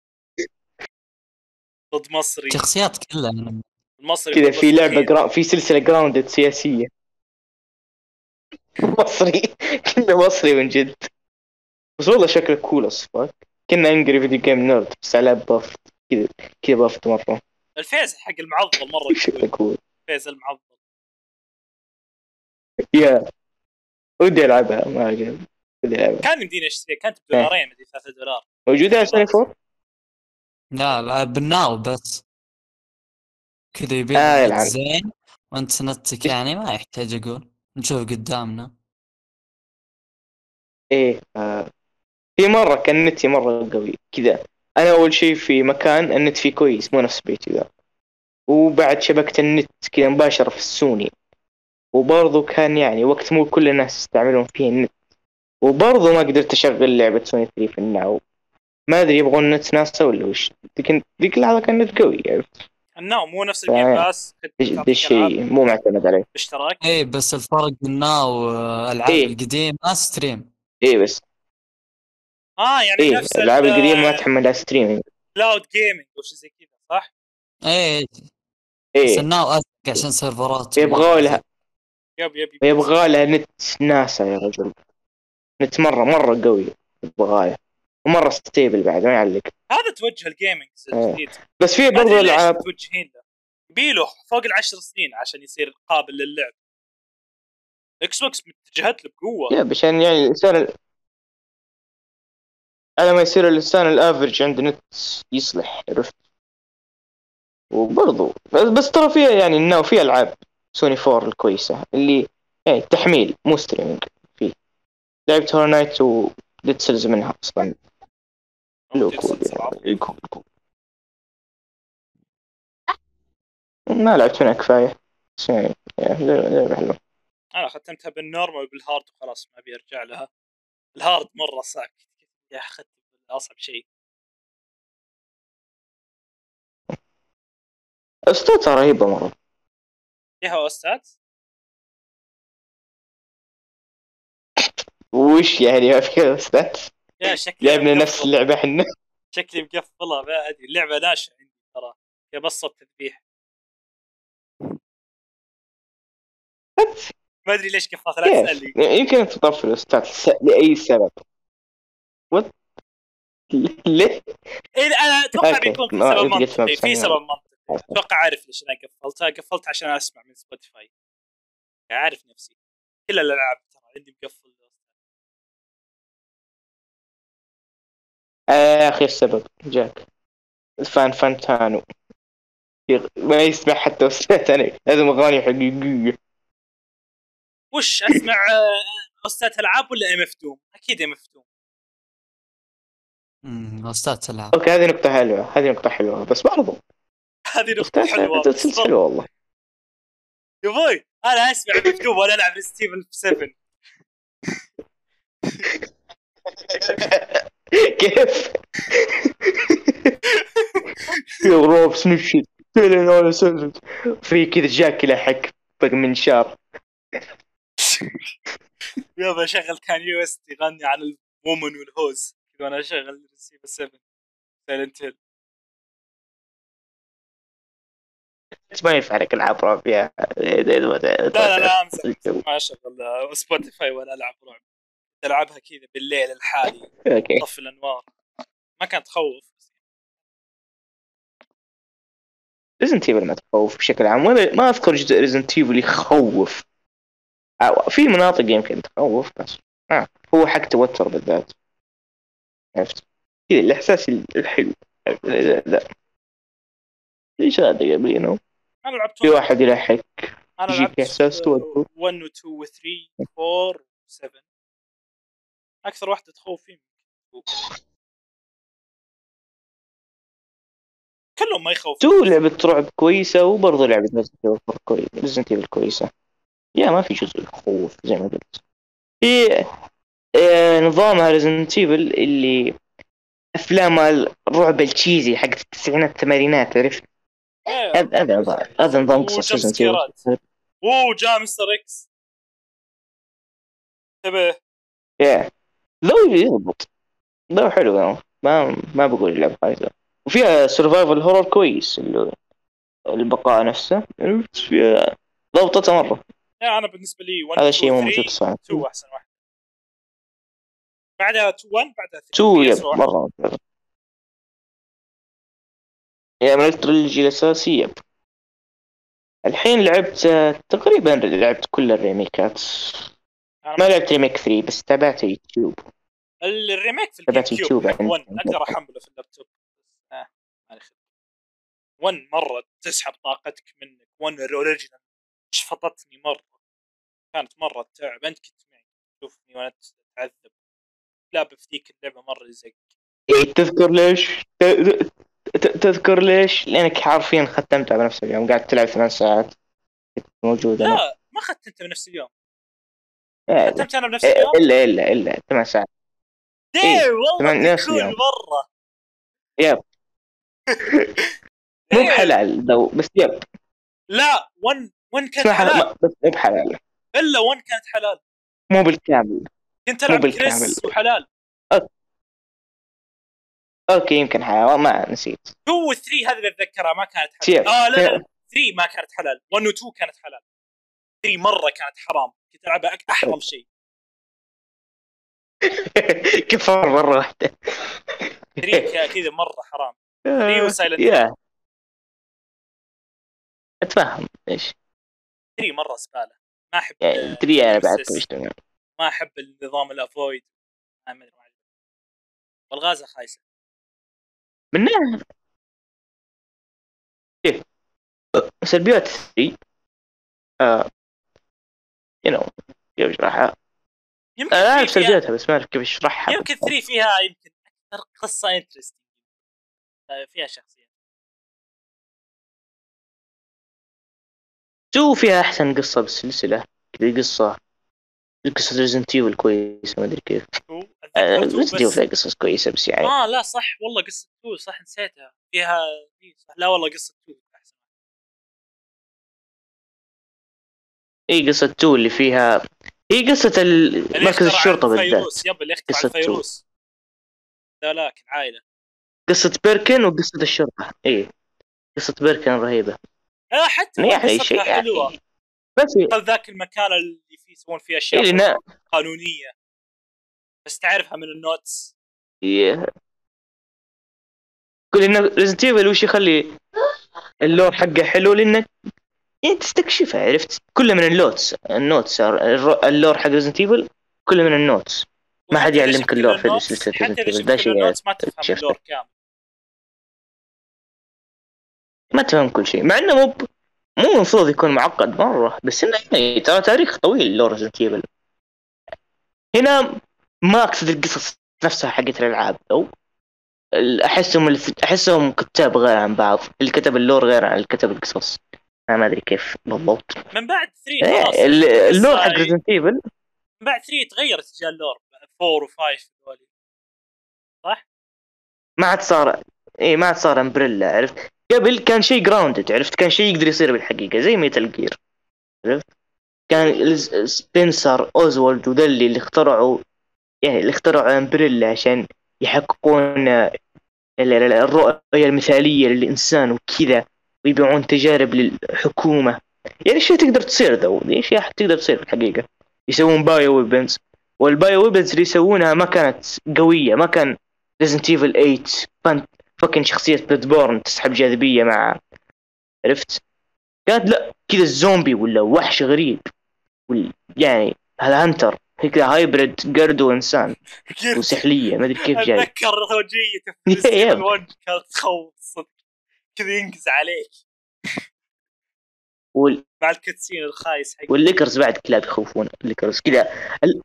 ضد مصري. شخصيات كلها المصري كذا في لعبة. جرا... في سلسلة جراوندد سياسية. مصري. كنا مصري من جد. بس والله شكله كول اصفر كنا انجري فيديو جيم نيرد بس على باف كذا كذا بافت مرة. الفيز حق المعضل مرة شكله كول الفيز المعضل. يا ودي ألعبها ما أدري. العبها كان يمديني اشتريها كانت بدولارين مدري 3 دولار. موجودة على سوني 4 لا لا بالناو بس. كذا يبي آه،. زين. وانت نتك يعني ما يحتاج أقول. نشوف قدامنا. إيه آه. في مرة كان نتي مرة قوي كذا. أنا أول شيء في مكان النت فيه كويس مو نفس بيتي ذا. وبعد شبكة النت كذا مباشرة في السوني. وبرضه كان يعني وقت مو كل الناس يستعملون فيه النت. وبرضه ما قدرت أشغل لعبة سوني 3 في ال Now. ما أدري يبغون نت ناسا ولا وش. لكن ذيك اللحظة كان نت قوي عرفت ال Now مو نفس ال Game Pass كنت ذا الشيء مو معتمد عليه. باشتراك. إيه بس الفرق ال Now العاب إيه. القديمة stream. إيه بس. آه يعني إيه نفس الألعاب ال- القديمة ما تحملها streaming cloud gaming شيء زي كذا صح؟ إيه. بس إيه ال Now ازق عشان سيرفرات. يبغوا لها yep yep yep. يبغى لها نت ناسا يا رجل. نت مرة مرة قوي يبغى لها ومرة stable بعد ما يعلق. هذا توجه ال gaming آه. الجديد. بس في ليش العاب متوجهين له؟ يبيله فوق العشر سنين عشان يصير قابل للعب. Xbox متجهت له بقوة. yeah عشان يعني الإنسان ال- على ما يصير الإنسان ال average عنده نت يصلح عرفت؟ وبرضو بس, بس ترى فيها يعني إنه في ألعاب سوني 4 الكويسة اللي يعني تحميل مو streaming لعبت Hollow Knight و Dead Cells منها أصلا لو cool يعني. cool cool ما لعبت منها كفاية بس يعني لعبة حلوة أنا ختمتها بال normal وبال hard وخلاص ما أبي أرجع لها. الهارد مرة صعب يا أخي أصعب شيء. استوتا رهيبة مرة. فيها أستاذ؟ وش يعني؟ ما فيها أستاذ يا شكلي لعبنا. نفس اللعبة إحنا. شكلي مقفلة ما أدري. اللعبة ناشئة عندي ترى. هي بس صوت تذبيح. ما أدري ليش قفلت لا؟ تسألني. يمكن تطفي ال OST س- لأي سبب. what ليه؟ إيه أنا أتوقع. بيكون في سبب منطقي. في. سبب منطقي. أتوقع عارف ليش أنا قفلتها قفلت عشان أسمع من Spotify يعني عارف نفسي. كل الألعاب ترى عندي مقفل. آه أخي السبب جاك. fan Fantano. ما يسمع حتى OST أنا لازم أغاني حقيقية. وش أسمع آه، OST ألعاب ولا MF DOOM؟ أكيد MF DOOM أمم، OST تلعب okay هذه نقطة حلوة. هذه نقطة حلوة بس برضو. هذه نقطة حلوة بس حلوة والله. يا أبوي أنا أسمع مكتوب وأنا ألعب Evil 7 كيف؟ فعلا ولا سلسل في كذا جاك يلحق بقى من شار. يابا اشغل كان يو إس يغني عن الومن والهوز. كذا وأنا أشغل ايفل 7 سايلنت هيل. ما ينفع لك ألعاب رعب يا. لا لا لا أمزح. ما أشغل سبوتيفاي ولا العب رعب. العبها كذا بالليل الحالي أوكي. طفي الأنوار. ما كانت تخوف. Resident Evil ما تخوف بشكل عام ولا ما أذكر جزء Resident Evil يخوف. في مناطق يمكن تخوف بس. آه. هو حق توتر بالذات. عرفت؟ كذا الإحساس الحلو. لا. ليش هذا قبل يو أنا لعبت في واحد يلحق. أنا لعبت إحساس توتر. 1 و 2 و 3 و 4 و 7 أكثر واحدة تخوف فيه كلهم ما يخوفون though لعبة رعب كويسة وبرضه لعبة Resident Evil كويسة. yeah ما في جزء يخوف زي ما قلت. في آه، نظامها Resident Evil اللي أفلام الرعب ال cheesy حق التسعينات الثمانينات عرفت؟ إيه، هذا هذا نظام هذا نظام قصص. أوه جاء Mr. X انتبه. yeah. لو يضبط لو حلو يعني. ما ما بقول اللعبة خايسة وفيها survival horror كويس اللي البقاء نفسه؟ فيها ضبطته مرة. yeah أنا بالنسبة لي 1 هذا 2 شيء مو 3 موجود صح 2 أحسن واحد. بعدها 2 1 بعدها 3 though هي yep ممتازة yeah من ال trilogy الأساسي yep. الحين لعبت آه، تقريبا لعبت كل الريميكات. ما لعبت remake 3 بس تابعت يوتيوب. ال remake في ال GameCube YouTube حق عندي. 1 أقدر أحمله في اللابتوب. بس آه ما 1 مرة تسحب طاقتك منك. 1 ال original شفطتني مرة. كانت مرة تعب أنت كنت معي. تشوفني وأنا أتعذب. لعبه في ذيك اللعبة مرة زق إيه، تذكر ليش؟ تذكر ليش؟ لأنك حرفيا ختمتها بنفس اليوم. قاعد تلعب ثمان ساعات. كنت موجود أنا. لا ما انت بنفس اليوم. ختمت أنا بنفس اليوم؟ إلا إلا إلا. ثمان ساعات. إيه، والله نفس اليوم. مرة. يب. مو. بحلال ذو بس يب. لا 1 1 كانت حلال بس مو بحلال. إلا 1 كانت حلال. مو بالكامل. كنت ألعب. كريس وحلال. أوكي يمكن حلال. ما نسيت. 2 و 3 هذه اللي أتذكرها ما كانت. حلال. آه لا لا 3 ما كانت حلال. 1 و 2 كانت حلال. 3 مرة كانت حرام. أك- أحرم شيء. كفار مرة واحدة. 3 ك- كذا مرة حرام. 3 وسايلنت يا. أتفهم. إيش؟ 3 مرة زباله ما أحب يعني تدري أنا بعد. ما أحب النظام ال avoid ما أدري. والغازة خايسة. من كيف؟ سلبيات 3 آه. you know كيف اشرحها يمكن أنا أعرف سجلتها بس ما أعرف كيف اشرحها يمكن 3 فيها يمكن أكثر قصة interesting آه، فيها شخصيات 2 فيها أحسن قصة بالسلسلة؟ كذا قصة. قصة Resident Evil كويسة ما أدري كيف. Resident Evil آه، فيها قصص كويسة بس يعني. آه لا صح والله قصة 2 صح نسيتها. فيها إيه، لا والله قصة 2 اي قصة two اللي فيها هي اللي مركز عن بالذات. yep اللي two. فيروس لا لا كان عائلة. قصة Birkin وقصة الشرطة. اي قصة Birkin رهيبة. آه حتى يعني شيء حلوة. يعني. بس ذاك المكان اللي فيه يسوون فيه أشياء غير قانونية. بس تعرفها من ال notes. ي- كل انه Resident Evil وش يخلي ال lore حقه حلو لأنك يعني تستكشفها عرفت؟ كله من اللوتس النوتس اللور حق ريزنت ايفل كله من النوتس. ما حد يعلمك ال lore في Evil. شفت ده شيء ما تفهم. ال lore كامل. ما تفهم كل شيء. مع إنه مو مو المفروض يكون معقد مرة بس إنه يعني ترى تاريخ طويل lore Resident Evil هنا ما أقصد القصص نفسها حقت الألعاب أو أحسهم الف- أحسهم كتاب غير عن بعض. اللي كتب ال lore غير عن اللي كتب القصص. أنا ما أدري كيف بالضبط. من بعد 3 خلاص. إيه، ال- ال lore حق Resident Evil من بعد 3 تغير اتجاه ال lore. 4 و5 هذولي. ما عاد صار اي ما عاد صار Umbrella عرفت؟ قبل كان شيء grounded عرفت؟ كان شيء يقدر يصير بالحقيقة زي Metal Gear عرفت؟ كان Spencer Oswell وذلي اللي اخترعوا يعني اللي اخترعوا Umbrella عشان يحققون ال- ال- الرؤية المثالية للإنسان وكذا. ويبيعون تجارب للحكومة. يعني اشياء تقدر تصير ذو دي اشياء تقدر تصير في الحقيقة. يسوون bio weapons وال bio weapons اللي يسوونها ما كانت قوية ما كان Resident Evil 8 في fucking شخصية Bloodborne تسحب جاذبية مع عرفت؟ كانت لا كذا الزومبي ولا وحش غريب. وال... يعني هذا Hunter كذا hybrid قرد وإنسان. وسحلية ما أدري كيف جاي. أتذكر. الوجه كانت تخوف صدق. كذا ينقز عليك. وال... مع ال cutscene الخايس حق وال Lickers بعد كلاب يخوفون. ال Lickers كذا. ال...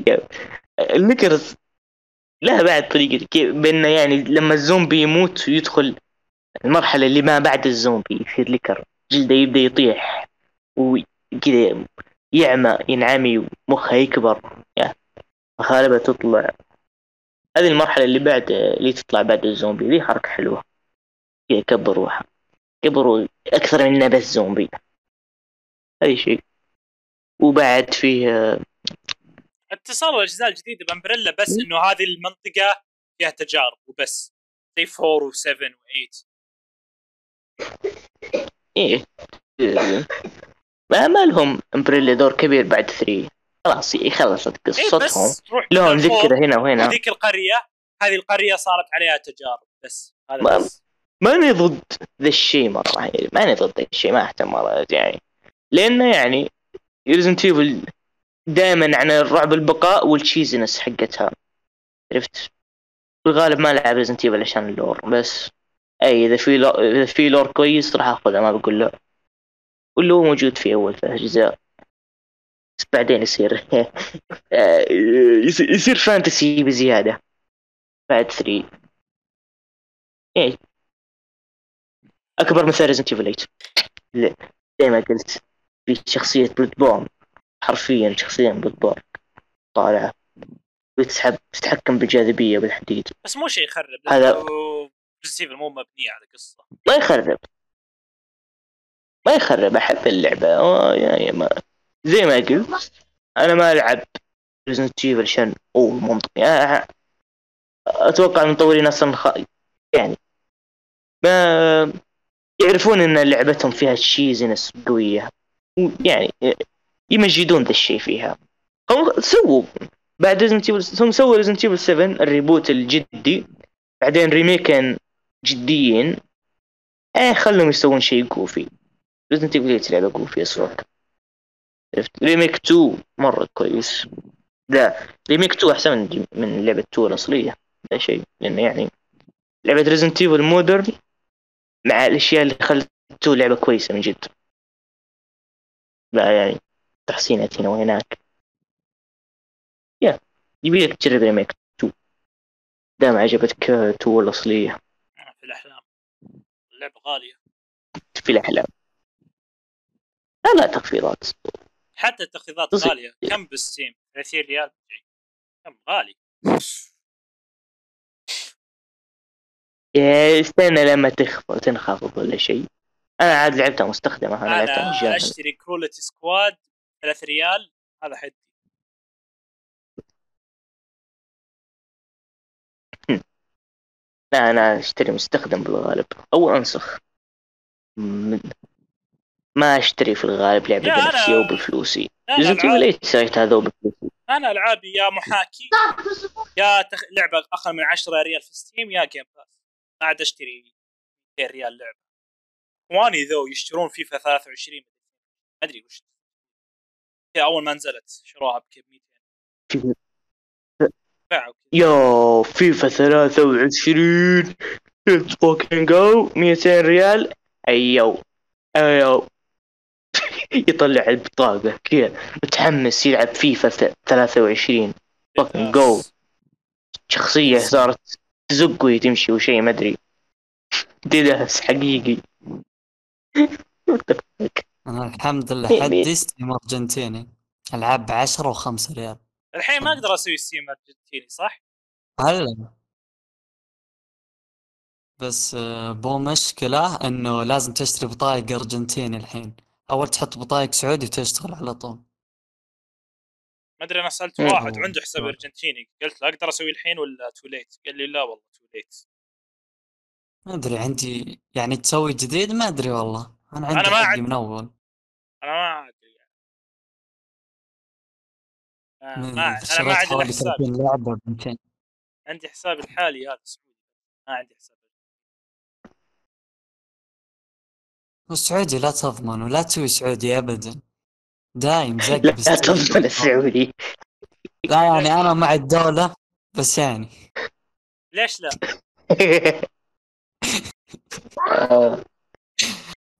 ال Lickers لها بعد طريقة كيف بأنه يعني لما الزومبي يموت ويدخل المرحلة اللي ما بعد الزومبي يصير Licker. جلده يبدأ يطيح وكذا يعمى ينعمي ومخه يكبر. yeah. مخالبة تطلع. هذه المرحلة اللي بعد اللي تطلع بعد الزومبي. ذي حركة حلوة. كذا كبر روحه. كبروا أكثر من بس زومبي. هذا شيء. وبعد فيه اتصال الاجزاء الجديدة بأمبريلا بس إنه هذه المنطقة فيها تجارب وبس. زي 4 و7 و8 إيه. ما ما لهم أمبريلا دور كبير بعد 3 خلاص إيه خلصت اي قصتهم. تروح لهم ذكرى هنا وهنا. وذيك القرية هذه القرية صارت عليها تجارب بس. هذا بس. ماني ضد ذا الشيء مرة يعني ماني ضد ذا الشيء ما أهتم مرة يعني. لأنه يعني Resident Evil دائما عن الرعب البقاء وال cheesiness حقتها. عرفت؟ في الغالب ما لعب Resident Evil عشان ال lore بس أي إذا في lore إذا في lore كويس راح آخذه ما بقول لا. واللي هو موجود في أول ثلاث أجزاء. بس بعدين يصير يصير- يصير fantasy بزيادة. بعد 3 إيه أكبر مثال Resident Evil 8 زي ما قلت في شخصية Bloodborne حرفيا شخصية Bloodborne طالعة. وتسحب تتحكم بالجاذبية بالحديد. بس مو شيء يخرب هذا- Evil مو مبنيه على قصة. ما يخرب. ما يخرب أحب اللعبة. آه، يعني ما زي ما قلت أنا ما ألعب Resident Evil عشان اوه ممتع يعني أتوقع المطورين أصلا خ... يعني ما يعرفون إن لعبتهم فيها cheesiness قوية يعني يمجدون ذا الشيء فيها. هم سووا. بعد Resident Evil سووا Resident Evil 7 ال reboot الجدي. بعدين remake ين جديين. إيه خلهم يسوون شيء goofy Resident Evil لعبة goofy أصلا. remake 2 مرة كويس. لا remake 2 أحسن من من لعبة 2 الأصلية. ذا شيء لأنه يعني لعبة Resident Evil modern مع الأشياء اللي خلت 2 لعبة كويسة من جد. لا يعني تحسينات هنا وهناك. yeah يبي لك تجرب remake 2 دام عجبتك 2 الاصلية في الأحلام. اللعبة غالية. في الأحلام. لا لا تخفيضات. حتى التخفيضات. غالية. كم بال Steam 30 ريال. كم غالي. استنى لما تخفض تنخفض ولا شيء. أنا عاد لعبتها مستخدمة أنا لعبتها أنا مجانا. أشتري Cruelty Squad 3 ريال هذا حدي. لا أنا أشتري مستخدم بالغالب. أو أنسخ. ما أشتري في الغالب أنا- بنفسي أو بفلوسي. Evil 8 سويت هذا بفلوسي أنا ألعابي يا محاكي يا تخ... لعبة أقل من 10 ريال في Steam يا Game Pass ما عاد أشتري 200 ريال لعبة. اخواني ذو يشترون فيفا 23 ما أدري وش. هي أول ما نزلت شروها بكم؟ 200 باعوا كذا yo فيفا 23 let's fucking go 200 ريال. ايو ايو يطلع البطاقة. كذا. متحمس يلعب فيفا ث- 23 fucking go. شخصية صارت تزق وهي تمشي وشي ما أدري. ديداس حقيقي. أنا الحمد لله مين؟ عندي Steam أرجنتيني. ألعاب بعشرة وخمسة ريال. الحين ما أقدر أسوي Steam أرجنتيني صح؟ هلا بس آه، بو مشكلة إنه لازم تشتري بطايق أرجنتيني الحين. أول تحط بطايق سعودي وتشتغل على طول. ما أدري أنا سألت مم. واحد عنده حساب مم. أرجنتيني قلت له أقدر أسوي الحين ولا too late؟ قال لي لا والله too late ما أدري عندي يعني تسوي جديد ما أدري والله أنا عندي أنا ما عندي. من أول أنا ما أدري يعني. آه، ما أنا ما عندي حساب 30 لعبة ب 200 عندي حساب الحالي هذا سعودي ما عندي حساب والسعودي لا تضمن ولا تسوي سعودي ابدا دايم زق لا ب Steam. تضمن السعودي لا يعني أنا مع الدولة بس يعني. ليش لا؟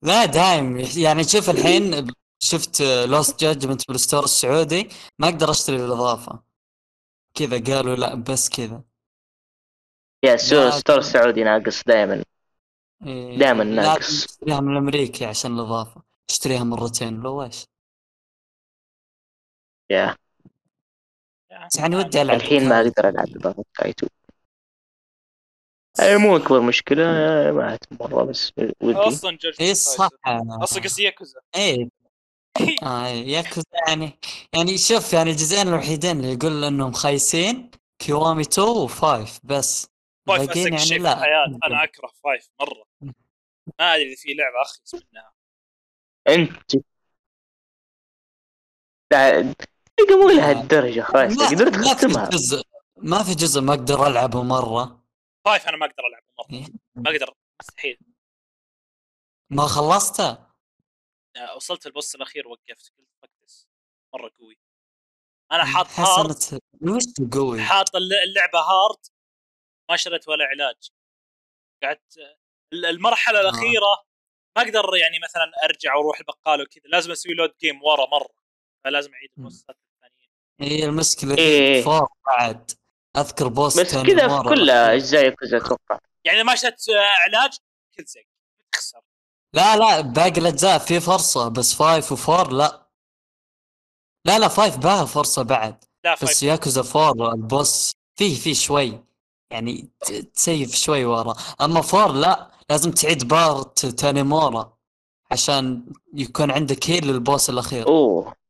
لا دايم. يعني شوف الحين شفت Lost Judgment بال store السعودي ما أقدر أشتري الاضافة كذا قالوا لا بس كذا. يا store السعودي ناقص دائما إيه، دايماً لا ناقص. تشتريها من الامريكي عشان الإضافة. تشتريها مرتين لو إيش يا بس يعني ودي العب الحين ما أقدر ألعب اضافه كايتو. هاي مو أكبر مشكلة ما مرة بس ودي. أصلا جورج إيه صح. أصلا قصدي ياكوزا. إيه. آه إيه، ياكوزا يعني يعني شوف يعني الجزئين الوحيدين اللي يقول إنهم خايسين كيوامي 2 و5 بس five أخس شيء يعني في لا. الحياة. أنا أكره five مرة. ما أدري إذا في لعبة اخلص منها أنت. لا مو. لهالدرجة خلاص. ما, قدرت ما في تختمها. جزء ما في جزء ما أقدر ألعبه مرة. five أنا ما أقدر ألعبه مرة. إيه. ما أقدر. مستحيل. ما خلصته؟ آه، وصلت ال boss الأخير وقفت قلت fuck this مرة قوي. أنا حاط hard. وش قوي حاط الل- اللعبة hard. ما شريت ولا علاج. قعدت ال- المرحلة الأخيرة ما أقدر يعني مثلا أرجع وأروح البقال وكذا. لازم أسوي load game ورا مرة. فلازم أعيد البوسات هي المشكلة إيه. في four بعد. أذكر boss بس تاني كذا في مرة كل. أجزاء ياكوزا أتوقع. يعني ما آه، علاج كل زق تخسر. لا لا باقي الأجزاء في فرصة بس five و four لا. لا لا five باها فرصة بعد. لا بس five ياكوزا four ال boss فيه فيه شوي. يعني تسيف شوي ورا. أما four لا لازم تعيد part تانيمورا عشان يكون عندك heal لل boss الأخير. أوه.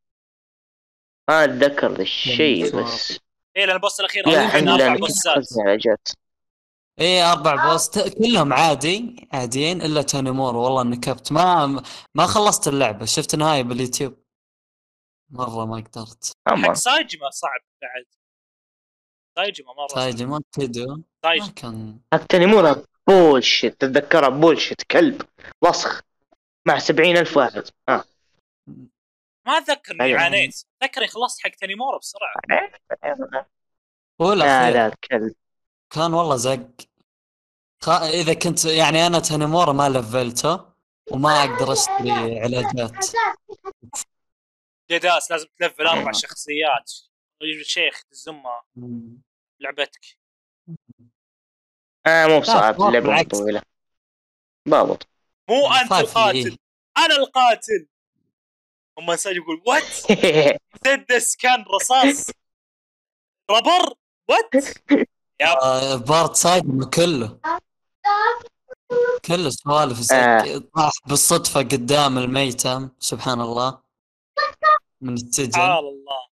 ما اتذكر ذا الشيء بس. إيه لأن ال boss الأخير أربع بوسات إيه أربع boss كلهم عادي عاديين إلا تانيمورا والله نكبت. ما ما خلصت اللعبة. شفت نهاية باليوتيوب. مرة ما قدرت. حق سايجما صعب بعد. سايجما مرة صعب. تايجي ما كيدو ما سايجما كان. حق تنمورا bullshit تتذكرها bullshit كلب. وسخ. مع سبعين ألف واحد. آه. ما أتذكر إني أيوة. عانيت. أتذكر خلصت حق تانيمورا بسرعة. هو لا لا كان والله زق. خ... إذا كنت يعني أنا تانيمورا ما لفلته وما أقدر أشتري علاجات. ديداس لازم تلفل أربع شخصيات. شيخ الزمة. لعبتك. آه مو بصعب بالعكس. طويلة. ضابط. مو أنت القاتل. أنا القاتل. هم انسان يقول وات مسدس كان رصاص. rubber what آه part سايجما كله. كله سوالف. آه. طاح بالصدفة قدام الميتم سبحان الله. من السجن سبحان الله.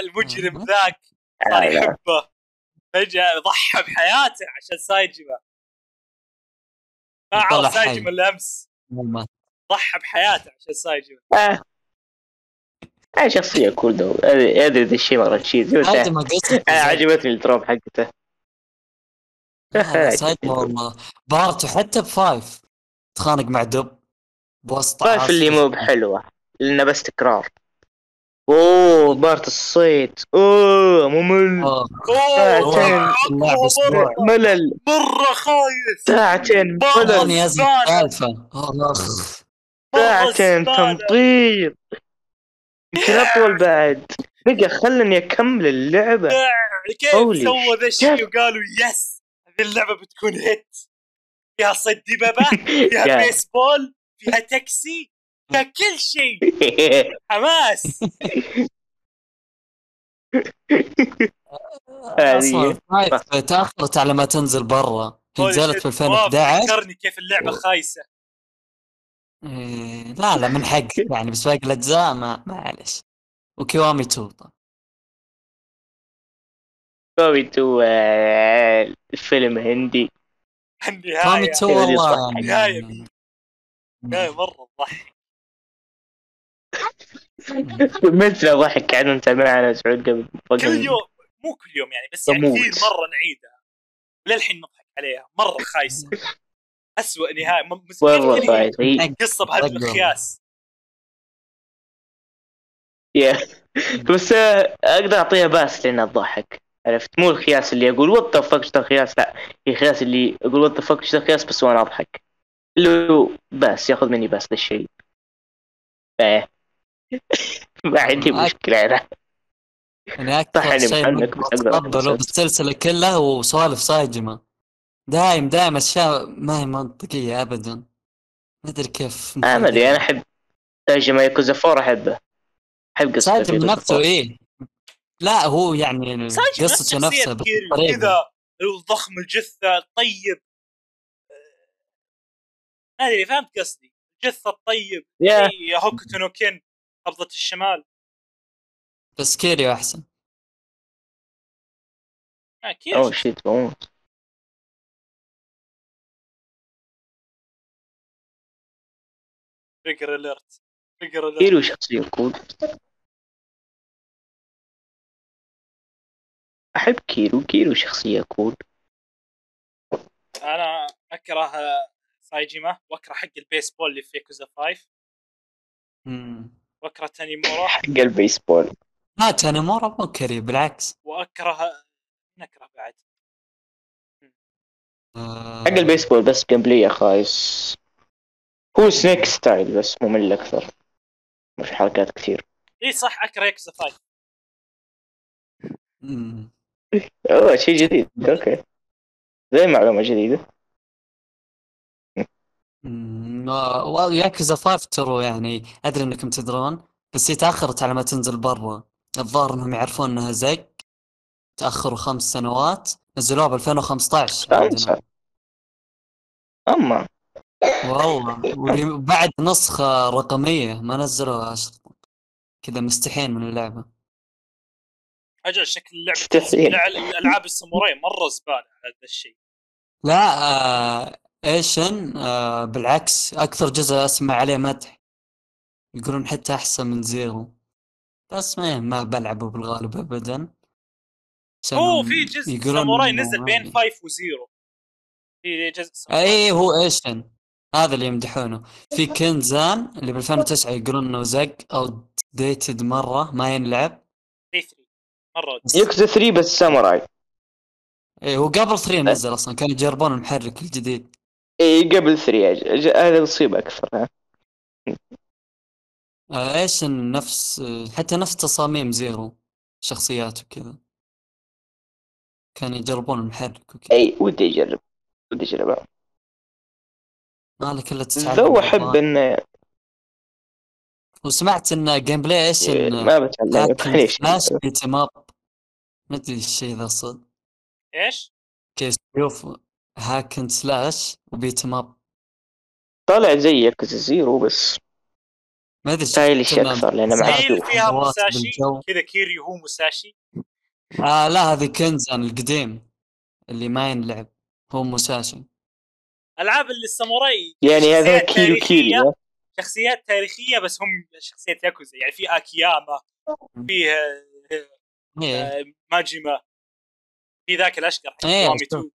المجرم آه. ذاك. صار لا. يحبه. فجأة ضحى بحياته عشان سايجما. ما عرف. سايجما إلا أمس. مو مات. ضحى بحياته عشان سايجما آه. شخصية cool dude. ادري ذا الشيء مرة هذا ما قصدي آه، عجبتني ال drip حقته. لا، سايجما والله. part حتى ب five. تخانق مع دب بوسط عاصفة. اللي مو بحلوة. لأنه بس تكرار. أوه part الصيد أوه ممل آه، أوه ساعتين. ملل. مرة خايف ساعتين. ملل. السالفة اخ ساعتين. تمطير يمكن اطول بعد. بقى خلني أكمل اللعبة. كيف سووا ذا. الشيء وقالوا yes هذه اللعبة بتكون hit فيها صيد دببه فيها يا. بيسبول فيها تاكسي فيها كل شيء. حماس. فايف تأخرت على ما تنزل برا. نزلت. في واو، 2011 فكرني كيف اللعبة خايسة. إيه، لا لا من حق يعني بس باقي الاجزاء ما معلش وكيوامي 2 طبعا. كومي تو آه، الفيلم هندي. كيوامي النهايه 2 اللي والله يصح. يعني. النهايه مرة تضحك مثل ضحك كأنه أنت معنا سعود قبل كل يوم مو كل يوم يعني بس يعني. كثير مرة نعيدها. للحين نضحك عليها مرة خايسة. اسوء نهاية. والله هي قصة بهذا المقياس يا. بس آه، أقدر أعطيها pass لانها تضحك عرفت؟ مو الخياس اللي أقول what the fuck الخياس؟ لا. هي خياس اللي أقول what the fuck الخياس؟ بس وأنا أضحك. اللي هو pass ياخذ مني pass ذا الشيء. ف- ما عندي مشكلة أنا. يعني صح أكثر شيء اتقبله. بالسلسله كلها وسوالف صاجمه دايم دايم أشياء ما هي منطقية ابدا. ما أدري كيف آه، ما أدري أنا أحب ترجمة ياكوزا 4 أحبه. أحب قصة ساجم نفسه 4. إيه. لا هو يعني قصته نفسها بالطريقة. كذا الضخم الجثة الطيب. ما أدري فهمت قصدي. الجثة الطيب يا. زي هوكوتو نو كين قبضة الشمال. بس كيريو أحسن. آه كيريو oh shit بموت. trigger alert trigger alert كيرو شخصية cool أحب كيرو كيرو شخصية cool أنا أكره سايجيما. وأكره حق البيسبول اللي في ياكوزا 5 مم. وأكره تانيمورا. حق البيسبول. لا تانيمورا مو كيريو بالعكس. وأكره نكره بعد. آه، حق البيسبول بس gameplay خايس. هو snake style بس ممل أكثر. مش حركات كثير. إي صح 5 مم. أوه شيء جديد. أوكي. زي معلومة جديدة. وياكوزا 5 ترى يعني. أدري إنكم تدرون بس هي تأخرت على ما تنزل برا. الظاهر إنهم يعرفون إنها زق تأخروا خمس سنوات. نزلوها ب 2015 عندنا خمسة. أما. والله. وبعد نسخة رقمية ما نزلوها أصلاً. كذا مستحين من اللعبة. أجل شكل. لع- الالعاب الساموراي مرة زبالة على ذا الشيء. لا آه ايشن آه بالعكس. أكثر جزء أسمع عليه مدح. يقولون حتى أحسن من zero بس ما ما بلعبه بالغالب ابدا. هو في جزء ساموراي نزل بين 5 و zero في جزء ساموراي. اي هو ايشن هذا اللي يمدحونه. في كنزان اللي ب 2009 يقولون إنه زق outdated مرة ما ينلعب. دي 3 مرة ياكوزا 3 بس ساموراي اي هو قبل 3 نزل أصلا كانوا يجربون المحرك الجديد. اي قبل 3 أج- أج- هذا مصيبة أكثر آه ايشن نفس حتى نفس تصاميم zero شخصيات وكذا. كانوا يجربون المحرك وكذا. اي ودي أجرب. ودي أجربها. مالك إلا تتعلم لو أحب. ان وسمعت إن gameplay ايشن ما بتعلم ليش slash beat up ما أدري الشيء ذا صد إيش؟ كيف؟ تشوف hack and slash و beat up طالع زي zero بس. ما أدري stylish أكثر لأنه محذوف فيها موساشي. كذا كيريو هو موساشي آه لا هذه كنزان القديم اللي ما ينلعب. هو مساشي العاب اللي الساموراي يعني هذا كيريو كيريو شخصيات تاريخية بس هم شخصيات ياكوزا. يعني في أكياما فيه آه، آه، ماجيما في ذاك الأشقر حق إيه، كوامي شوف. 2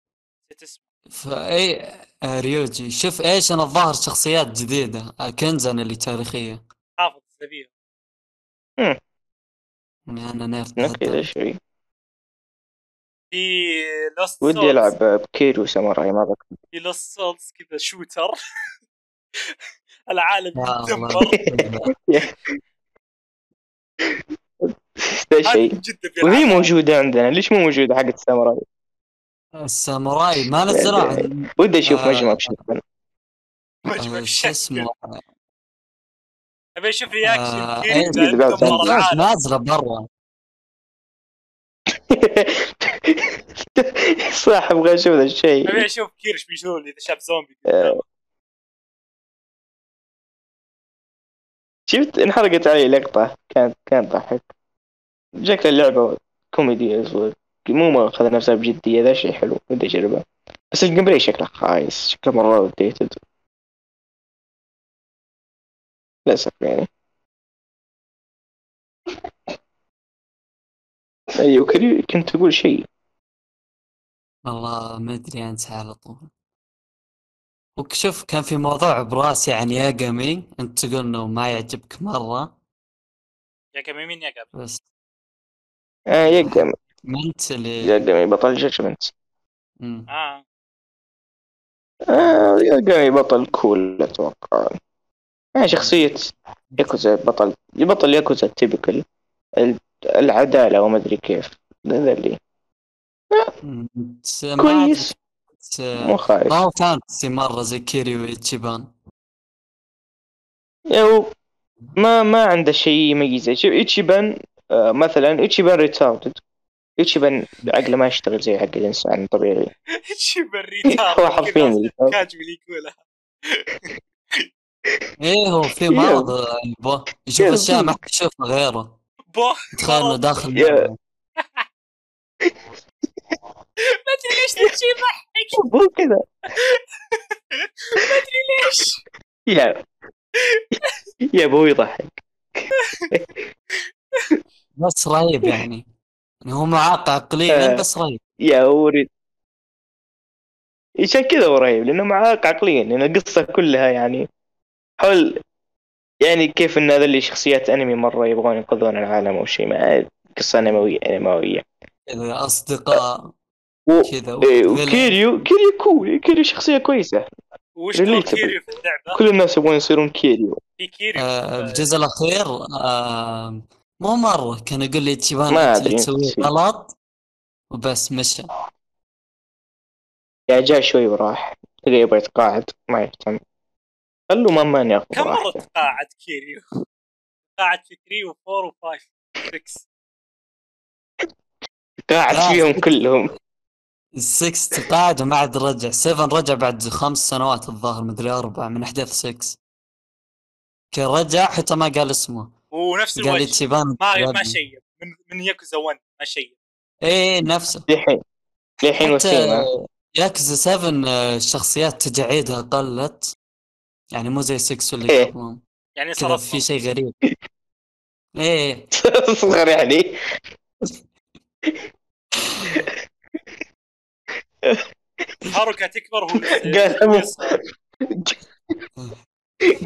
نسيت اسمه. فاي آه، ريوجي. شوف إيش أنا الظاهر شخصيات جديدة آه، كنزان اللي تاريخية. حافظ سبيل يعني أنا نيرد في لوست ودي ألعب بكيرو ساموراي ما بك في لوست سولز كذا شوتر العالم. ذا هذا شيء. وهي. موجودة عندنا. ليش مو موجودة حقت الساموراي؟ الساموراي ما نزلوا عن ودي أشوف آه. مجمع بشكل مجمع آه، شو بشكل. اسمه؟ أبي أشوف reaction آه، كيف إيه، العالم نازلة برا. صح أبغى أشوف ذا الشيء. ابي أشوف كيريو إيش بيسوي إذا شاف زومبي. آه. شفت انحرقت علي لقطة. كانت كانت ضحك. شكل اللعبة كوميدية زود مو ماخذ نفسها بجدية. ذا شيء حلو. ودي اجربه بس ال gameplay شكله خايس. شكله مرة outdated للأسف يعني. أيوه كنت تقول شيء؟ والله ما أدري أنسى على طول. وشوف كان في موضوع براسي عن ياغامي أنت تقول إنه ما يعجبك مرة. يا مين يا بس. آه يقدم ما أنت اللي يقدم بطل Judgment مم. آه. آه يقدم بطل cool أتوقع. آه شخصية ياكوزا بطل بطل ياكوزا typical العدالة وما أدري كيف. ذا اللي. انت كويس. مو خايس ما fantasy مرة زي كيريو وإيتشيبان يو ما ما عنده شيء يميزه. شوف ايتشيبان آه مثلا ايتشيبان ريتاردد ايتشيبان عقله ما يشتغل زي حق الإنسان طبيعي. إيش بريتار هو حرفيا. كاجم اللي يقولها إيه هو في. مرض البو يشوف يا أشياء ما يشوفها غيره. بوه تخيل. داخل. ما ادري ليش تمشي يضحك مو كذا ما ادري ليش يا يا أبوي يضحك. بس رهيب يعني. يعني هو معاق عقليا آه. بس رهيب. يا هو عشان كذا هو رهيب؟ لأنه معاق عقليا لأن القصة كلها يعني حول يعني كيف إن هذول شخصيات أنمي مرة يبغون ينقذون العالم أو شيء ما قصة أنموية أنموية. أصدقاء. و... كذا إيه،. وكيريو كيريو cool كيريو شخصية كويسة. وش. كيريو في اللعبة؟ كل الناس يبغون يصيرون كيريو. في كيريو. آه، الجزء الأخير آه، مو مرة. كان يقول لإيتشيبان ما اللي تسويه. غلط وبس مشى. يا جاء شوي وراح. تلقى يبغى يتقاعد ما يهتم. خلوا مامان ياخذ كم مرة تقاعد كيريو؟ تقاعد في 3 و4 و5 6 قاعد فيهم كلهم. السكس تقاعد وما عاد رجع. 7 رجع بعد خمس سنوات الظاهر مدري أربع من أحداث 6 كان رجع حتى ما قال اسمه. ونفس قال الوجه. تشيبان ما ما. شيب من من ياكوزا 1 ما شيب إيه نفسه. للحين للحين وسيم؟ ياكوزا 7 آه، الشخصيات تجاعيدها قلت. يعني مو زي 6 اللي إيه. قبلهم يعني صار في شيء غريب. إيه. صغر يعني. هاروكا تكبر هو قال مو يصغر.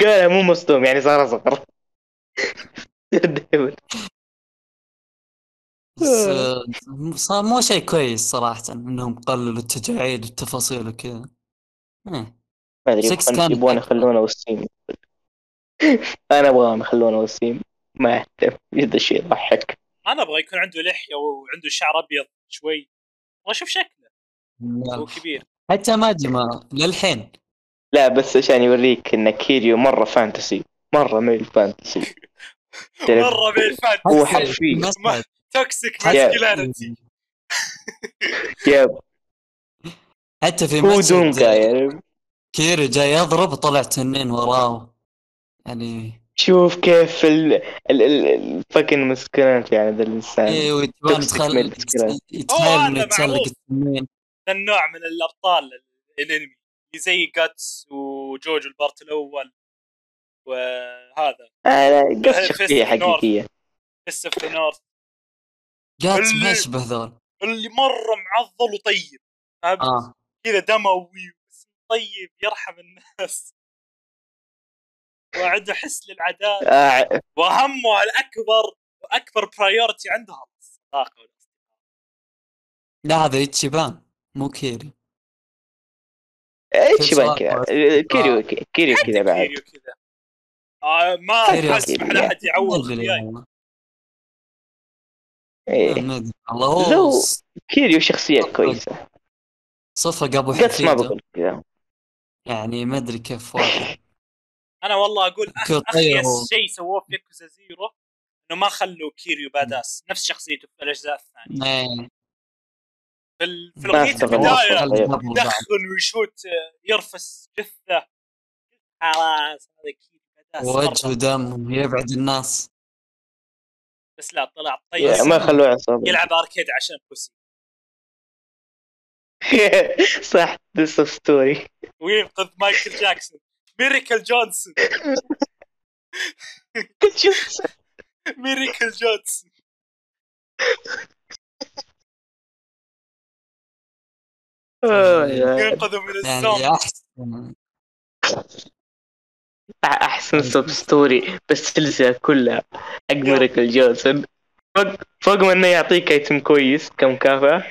قال مو مصدوم يعني صار آه، صار مو شيء كويس صراحة إنهم قللوا التجاعيد والتفاصيل وكذا. إيه. ما أدري يبغون-. يخلونه وسيم أنا ابغاهم يخلونه وسيم ما أهتم جد الشيء يضحك. أنا أبغى يكون عنده لحية وعنده شعر أبيض شوي. أبغى أشوف شكله. هو كبير. حتى ماجيما للحين. لا بس عشان يوريك إن كيريو مرة fantasy. مرة male fantasy؟ مرة من الفان هو حتى حرفي. المشهد- toxic حتى- masculinity يا حتى في هو دونجا يعني. كيرو جاي يضرب طلع تنين وراه. يعني شوف كيف ال ال ال الفكن مسكنات يعني ذا الإنسان. إيه ويتبان toxic يتخيل. يتخيل إنه يتسلق. التنين. النوع من الأبطال الأنمي. زي جاتس وجوج البارت الأول وهذا. آه قص Fist شخصية. حقيقية. of the North. جاتس ما يشبه ذول اللي مرة معضل وطيب؟ آه. كذا دموي طيب يرحم الناس. وعنده حس للعداله آه وهمه الأكبر وأكبر priority عندها الصداقة لا هذا يتشيبان مو كيري. إيش سؤال كذا بس. كيريو كيريو كذا بعد. كيريو كذا آه ما كيريو اسمح لاحد يعوض. إيه. ادري والله هو كيريو شخصيه كويسة. صفق ابو قتس ما حفيدة. بقول كذا. يعني ما أدري كيف واحد أنا والله أقول. اخيس شيء سووه في ياكوزا زيرو إنه ما خلوا كيريو badass نفس شخصيته في الأجزاء الثانية. إيه. في ال- في ما اغنيه استغربت. البداية. يدخن ويشوت آه، يرفس جثة. خلاص هذا badass وجه. ودم يبعد الناس. بس لا طلع طيب ما خلوه عصابة يلعب arcade عشان pussy صح this story وينقذ مايكل جاكسون. ميريكل جونسون. ميريكل جونسون. ينقذه من الزومبي يعني أحسن. أحسن substory بس السلسله كلها حق ميريكل جونسون فوق فوق ما إنه يعطيك item كويس كمكافأة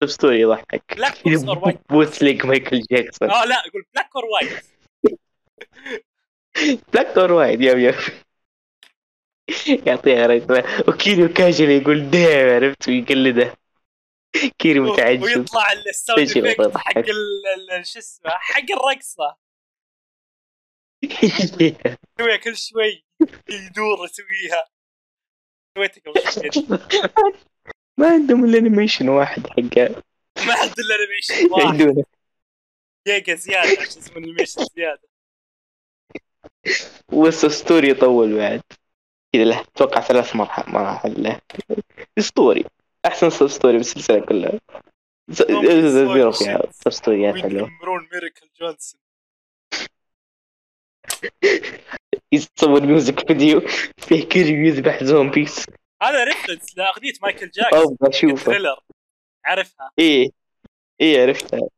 substory يضحك Black or White but like مايكل جاكسون آه لا أقول بلاك اور وايت Black or White yep yep. يعطيها رقمه وكيريو كاجل يقول damn عرفت؟ ويقلده. كيريو متعجب. ويطلع ال sound effect. حق شو اسمه حق الرقصة. يسويها كل شوي. يدور يسويها. سويتها قبل ما عندهم إلا animation واحد حقه. ما عند إلا animation واحد. يعيدونه دقيقه زيادة عشان اسمه animation زيادة. و substory يطول بعد. كذا له أتوقع ثلاث مراحل مراحل له. اسطوري أحسن substory بالسلسلة كلها. زيرو فيها substory ات حلوة ويدمرون ميريكل جونسون. يصور music video فيه كيريو يذبح zombies هذا reference لأغنية مايكل جاكسون أبغى أشوفه. Thriller عارفها إيه. إيه عرفتها.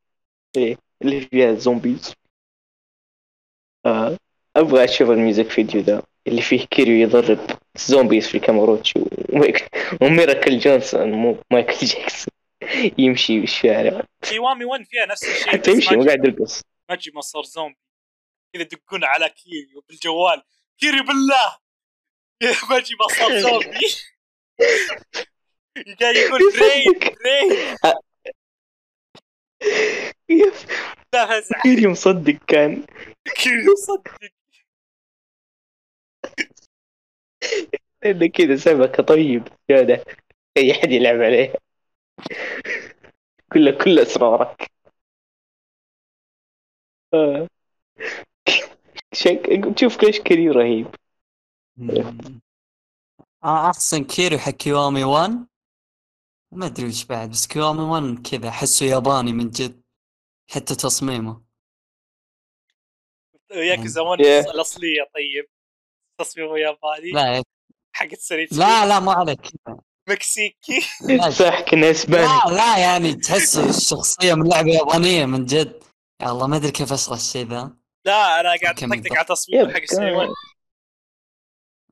إيه. اللي فيها zombies آه. أبغى أشوف ال music video ذا اللي فيه كيريو يضرب zombies في ومايك- وميراكل جونسون مو مايكل جاكسون. يمشي بالشارع كيوامي 1 فيها نفس الشيء حتى يمشي مو قاعد يرقص. ماجي ما صار زومبي. كذا يدقون على كيريو بالجوال كيريو بالله! ما صار زومبي. قاعد يقول brain brain لا فزع كيريو مصدق كان. كيريو صدق انه كذا سمكة طيب زيادة أي حد يلعب عليها. كله كله اسرارك آه. شك... شوف ليش كيريو رهيب. آه أحسن كيريو حق كيوامي 1 ما أدري وش بعد بس كيوامي 1 كذا أحسه ياباني من جد حتى تصميمه. 1 Yeah. الأصلية طيب. تصميمه ياباني لا حقت سريتسو لا لا مو على كذا مكسيكي. لا صح كنا اسباني لا لا يعني تحس الشخصية من لعبة يابانية من جد. يا الله ما أدري كيف أشرح الشيء ذا. لا أنا قاعد اطقطق على تصميمه حق سوني 1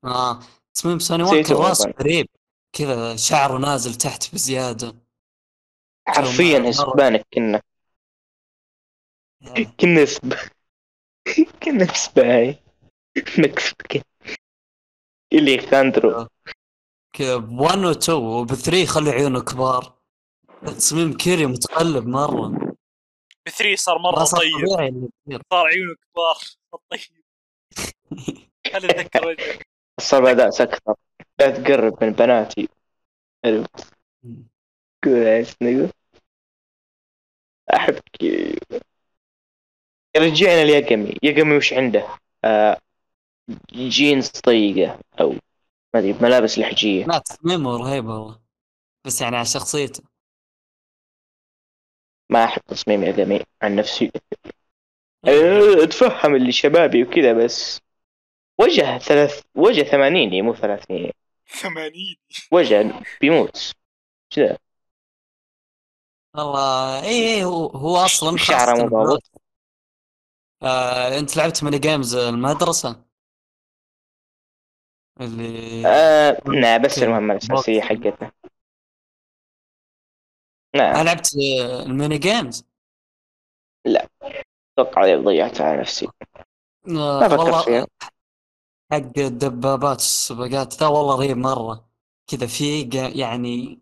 آه تصميم سوني 1 سيتو كان راسه. غريب. كذا شعره نازل تحت بزيادة. حرفيا Hispanic كنا. كنا اسب كنا اسباني مكسيكي اللي خاندرو كذا ب 1 و 2 وب 3 خلي عيونه كبار. تصميم كيري متقلب مرة. ب 3 صار مرة طيب. صار عيونه كبار طيب. خلي اتذكر وجهه صار باداس أكثر لا تقرب من بناتي. عرفت قول إيش نقول احب كي رجعنا لياقمي. ياقمي وش عنده؟ آه جينز طيقة أو ما أدري ملابس لحجية. لا تصميمه رهيب والله. بس يعني على شخصيته. ما احب تصميم ياقمي عن نفسي. أه، أتفهم اللي شبابي وكذا بس وجه ثلاث وجه ثمانيني مو ثلاثيني 80 وجه بيموت. كذا. والله اي اي هو هو أصلا شعره مو ضابط. آه أنت لعبت mini games المدرسة؟ اللي آه نعم بس. المهمة الأساسية. حقتنا. نعم لعبت آه، ال mini games. أتوقع ضيعتها على نفسي. آه ما فكرت فيها. حق الدبابات السباقات ذا والله رهيب مرة كذا في يعني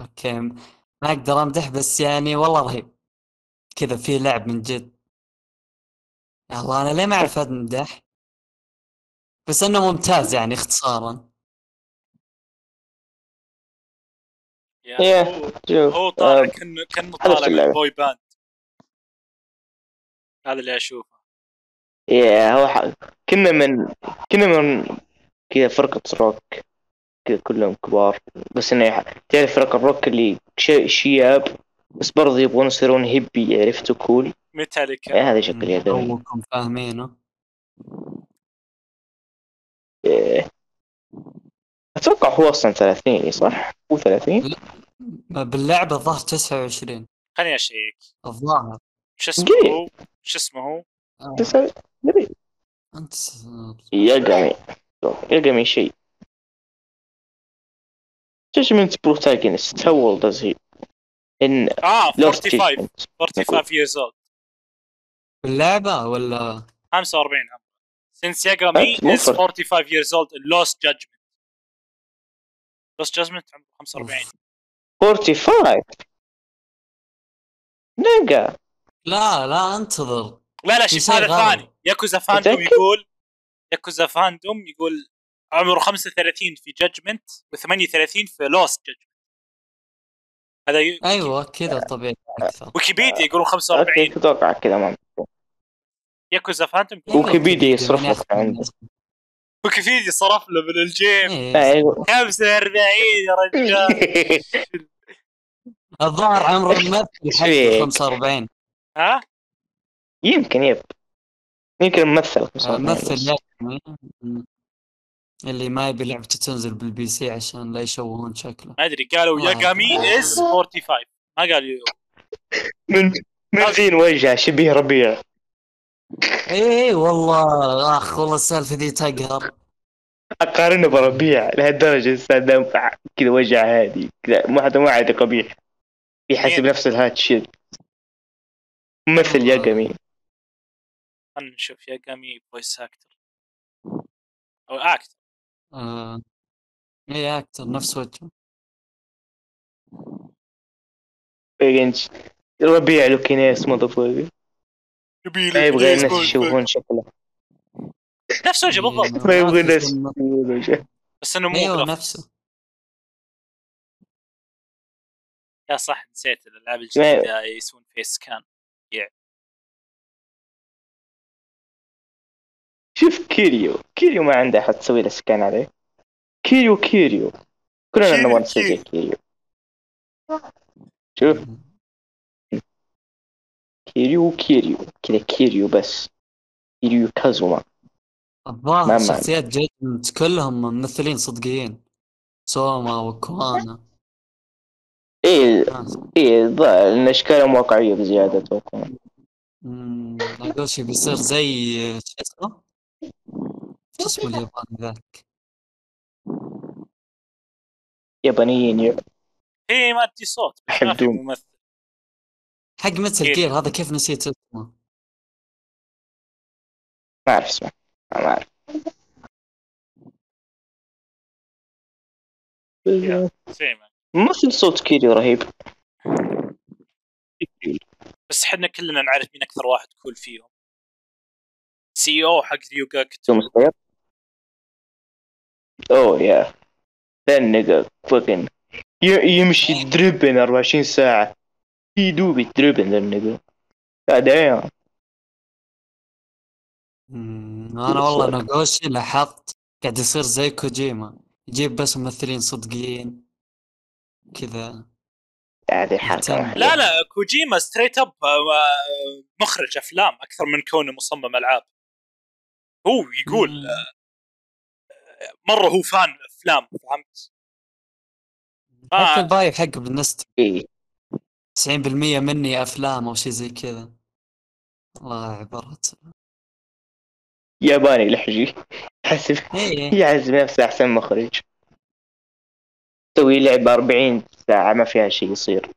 okay ما أقدر أمدح بس يعني والله رهيب. كذا في لعب من جد. الله أنا ليه ما أعرف أمدح؟ بس إنه ممتاز يعني اختصارا. yeah إيه، هو, هو طالع آه، كانه كأنه هذا طالع من. boy band. هذا اللي أشوفه. يا هو ح... كنا من كنا من كذا فرقة روك كذا كلهم كبار. بس إنه يح... تعرف فرق الروك اللي ش... شياب بس برضه يبغون يصيرون هيبي عرفتوا كول ميتاليكا. إيه هذا شكل يدوي توكم فاهمينه. إيه. أتوقع هو أصلا 30 صح؟ هو 30 باللعبة الظاهر 29 خليني أشيك. الظاهر. شو اسمه. هو؟ شو اسمه هو؟ آه، تسعة- قريب. أنت يقمي. يقمي شيء. Judgment protagonist. How old is he? In آه Lost 45 Judgment. 45 years old. باللعبة ولا؟ 45 عمره since Yagami is فرق. 45 years old in Lost Judgment. Lost Judgment? عمره 45 45 nigga لا لا انتظر. لا لا شوف شيء هذا. ثاني Yakuza Fandom؟ يقول Yakuza Fandom يقول عمره 35 في Judgment و38 في Lost Judgment هذا ي... أيوه كذا طبيعي أكثر ويكيبيديا يقولون okay 45 أتوقع كذا ما Yakuza Fandom أيوة، ويكيبيديا يصرف لك عنده. ويكيبيديا صرف له من ال game إيه. أيوه. 45 يا رجال. الظاهر عمر الممثل حقه فيك؟ 45 ها؟ يمكن yep. يمكن ممثل ممثل ياغامي اللي ما يبي لعبته تنزل بال PC عشان لا يشوهون شكله. ما أدري قالوا ياغامي يعافيك. is 45 ما قالوا من من فين وجه شبيه ربيع. اي والله. آخ والله السالفة ذي تقهر أقارنه بربيع لهالدرجة استخدام كذا وجه عادي كذا ما حتى ما عاد قبيح. يحسب مين؟ نفس الهات شيت ممثل. يقمي. خلنا نشوف. ياغامي فويس أكتر أو أكتر آه. اي أكتر نفس وجهه. ربيع له كنيس مضفوق يبي ما يبغى الناس يشوفون شكله. نفس وجهه بالضبط. ما يبغى الناس نفس- يشوفون وجهه. بس إنه مو أيوه جرافيك. نفسه. yeah صح نسيت الألعاب الجديدة يسوون face scan شوف كيريو. كيريو ما عنده أحد تسوي له scan عليه. كيريو كيريو. كلنا نبغى نسوي زي كيريو. شوف. كيريو كيريو كذا كيريو بس كيريو كازوما الظاهر شخصيات Judgment كلهم ممثلين صدقيين سوما وكوانا إيه. إيه الظاهر ان اشكالهم واقعيه بزياده أتوقع ناغوشي بيصير زي شو اسمه شو اسمه الياباني ذاك يابانيين يا هي ما ادي صوت ممثل حق مثل؟ جير هذا كيف نسيت اسمه؟ ما أعرف اسمه. ما أعرف. زي ما ممثل صوت كيريو رهيب. بس إحنا كلنا نعرف مين أكثر واحد cool فيهم. سي أو حق ريوغاكتو توم سلاير اوه يا ذا نيجا فوكن يمشي دريبن 24 ساعة. في دوبي دريبن ذا النيجا دايم أمم، أنا والله ناغوشي لاحظت قاعد يصير زي كوجيما يجيب بس ممثلين صدقيين كذا هذه. واحدة. لا لا كوجيما ستريت اب مخرج أفلام أكثر من كونه مصمم ألعاب هو يقول أمم، مرة هو فان افلام فهمت؟ حتى آه. البايو حقه بالنسبة إيه. 90% مني أفلام أو شيء زي كذا. والله عبرت ياباني لحجي. يحسب إيه. يعزم نفسه أحسن مخرج. تسوي لعبة 40 ساعة ما فيها شيء يصير.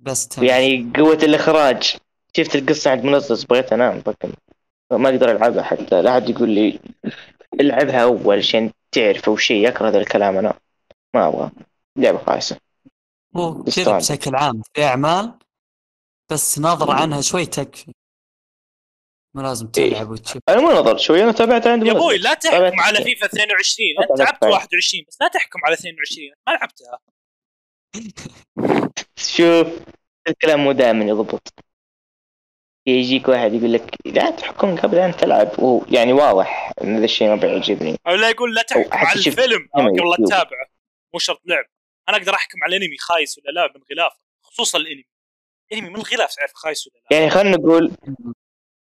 بس تم. يعني قوة الإخراج. شفت القصة عند منصص بغيت أنام لكن ما أقدر ألعبها حتى. لا أحد يقول لي العبها أول عشان تعرف أو شيء أكره هذا الكلام أنا ما أبغى. لعبة خايسة. هو كذا. بشكل عام في أعمال بس نظرة عنها شوي تكفي. مو لازم إيه. تلعب وتشوف. أنا مو نظر شوي أنا تابعت عند يا. أبوي لا تحكم تابعت- على فيفا 22 أنت لعبت فايف. 21 بس لا تحكم على 22 ما لعبتها. شوف الكلام مو دائما يضبط. يجيك واحد يقول لك لا تحكم قبل أن تلعب. وهو يعني واضح إن ذا الشيء ما بيعجبني. أو لا يقول لا تحكم على الفيلم. قبل لا. تتابعه مو شرط لعب. أنا أقدر أحكم على الأنمي خايس ولا لا من غلافه خصوصا الأنمي. الأنمي من الغلاف تعرف خايس ولا لا؟ يعني خلينا نقول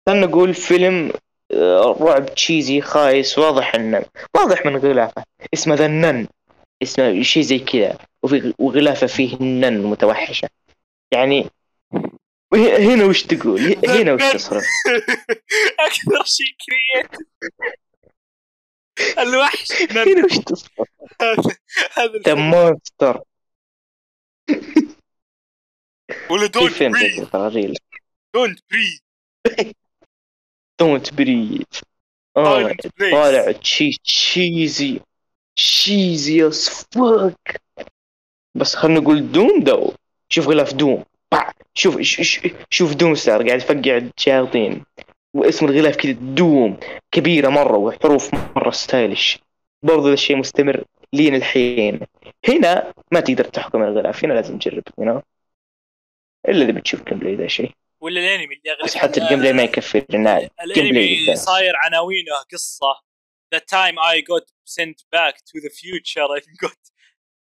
خلينا نقول فيلم آه، رعب تشيزي خايس واضح إنه واضح من غلافه. اسمه The Nun اسمه شيء زي كذا. وفي وغلافه فيه ال nun متوحشة. يعني هنا وش تقول؟ هنا وش تصرف؟ أكثر شيء create الوحش هذا هذا the. monster ولا Don't ريل Don't Breathe دونت Place. طالع تشي تشيزي تشيزي اس فك بس خلينا نقول دوم دو شوف غلاف دوم. شوف شوف دوم ستار قاعد يفقع الشياطين. واسم الغلاف كذا دوم كبيرة مرة وحروف مرة ستايلش. برضو ذا الشيء مستمر لين الحين. هنا ما تقدر تحكم الغلاف هنا لازم تجرب you know. إلا إذا بتشوف gameplay ذا الشيء. ولا الأنمي اللي بس اغلب حتى ال gameplay ما يكفي play الأنمي. صاير عناوينه قصة. The time I got sent back to the future I got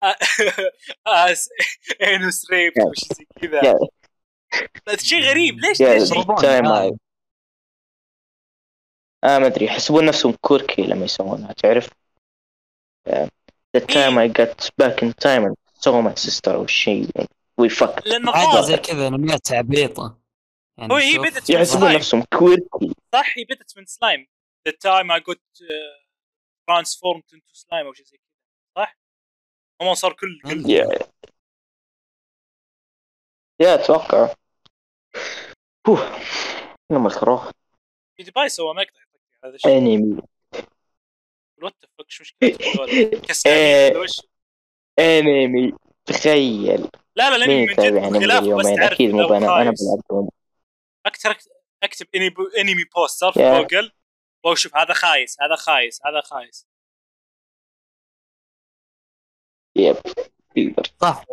as anus raped. وش زي كذا. شيء غريب. ليش Yeah. ليش؟ آه ما أدري يحسبون نفسهم quirky لما يسوونها تعرف؟ the time I got back in time and saw my sister أو شيء we fucked. لأن عادة الظاهر زي كذا انميات عبيطة يعني هو هي. بدت من يحسبون سلايم نفسهم quirky. صح هي بدت من slime The time I got uh, transformed into slime أو شيء زي كذا. صح؟ هم صار كل كل يا يا أتوقع. اوه لما الكروه في دبي سوى مقطع. هذا الشيء أنمي what the fuck شو. ولا وش؟ أنمي تخيل لا لا الانمي من جد خلاف بس اليومين تعرف أكيد مو أنا أنا خايس. بلعب Doom. أكتر أكتب أنمي أنمي poster في. جوجل واشوف هذا خايس هذا خايس هذا خايس yep صح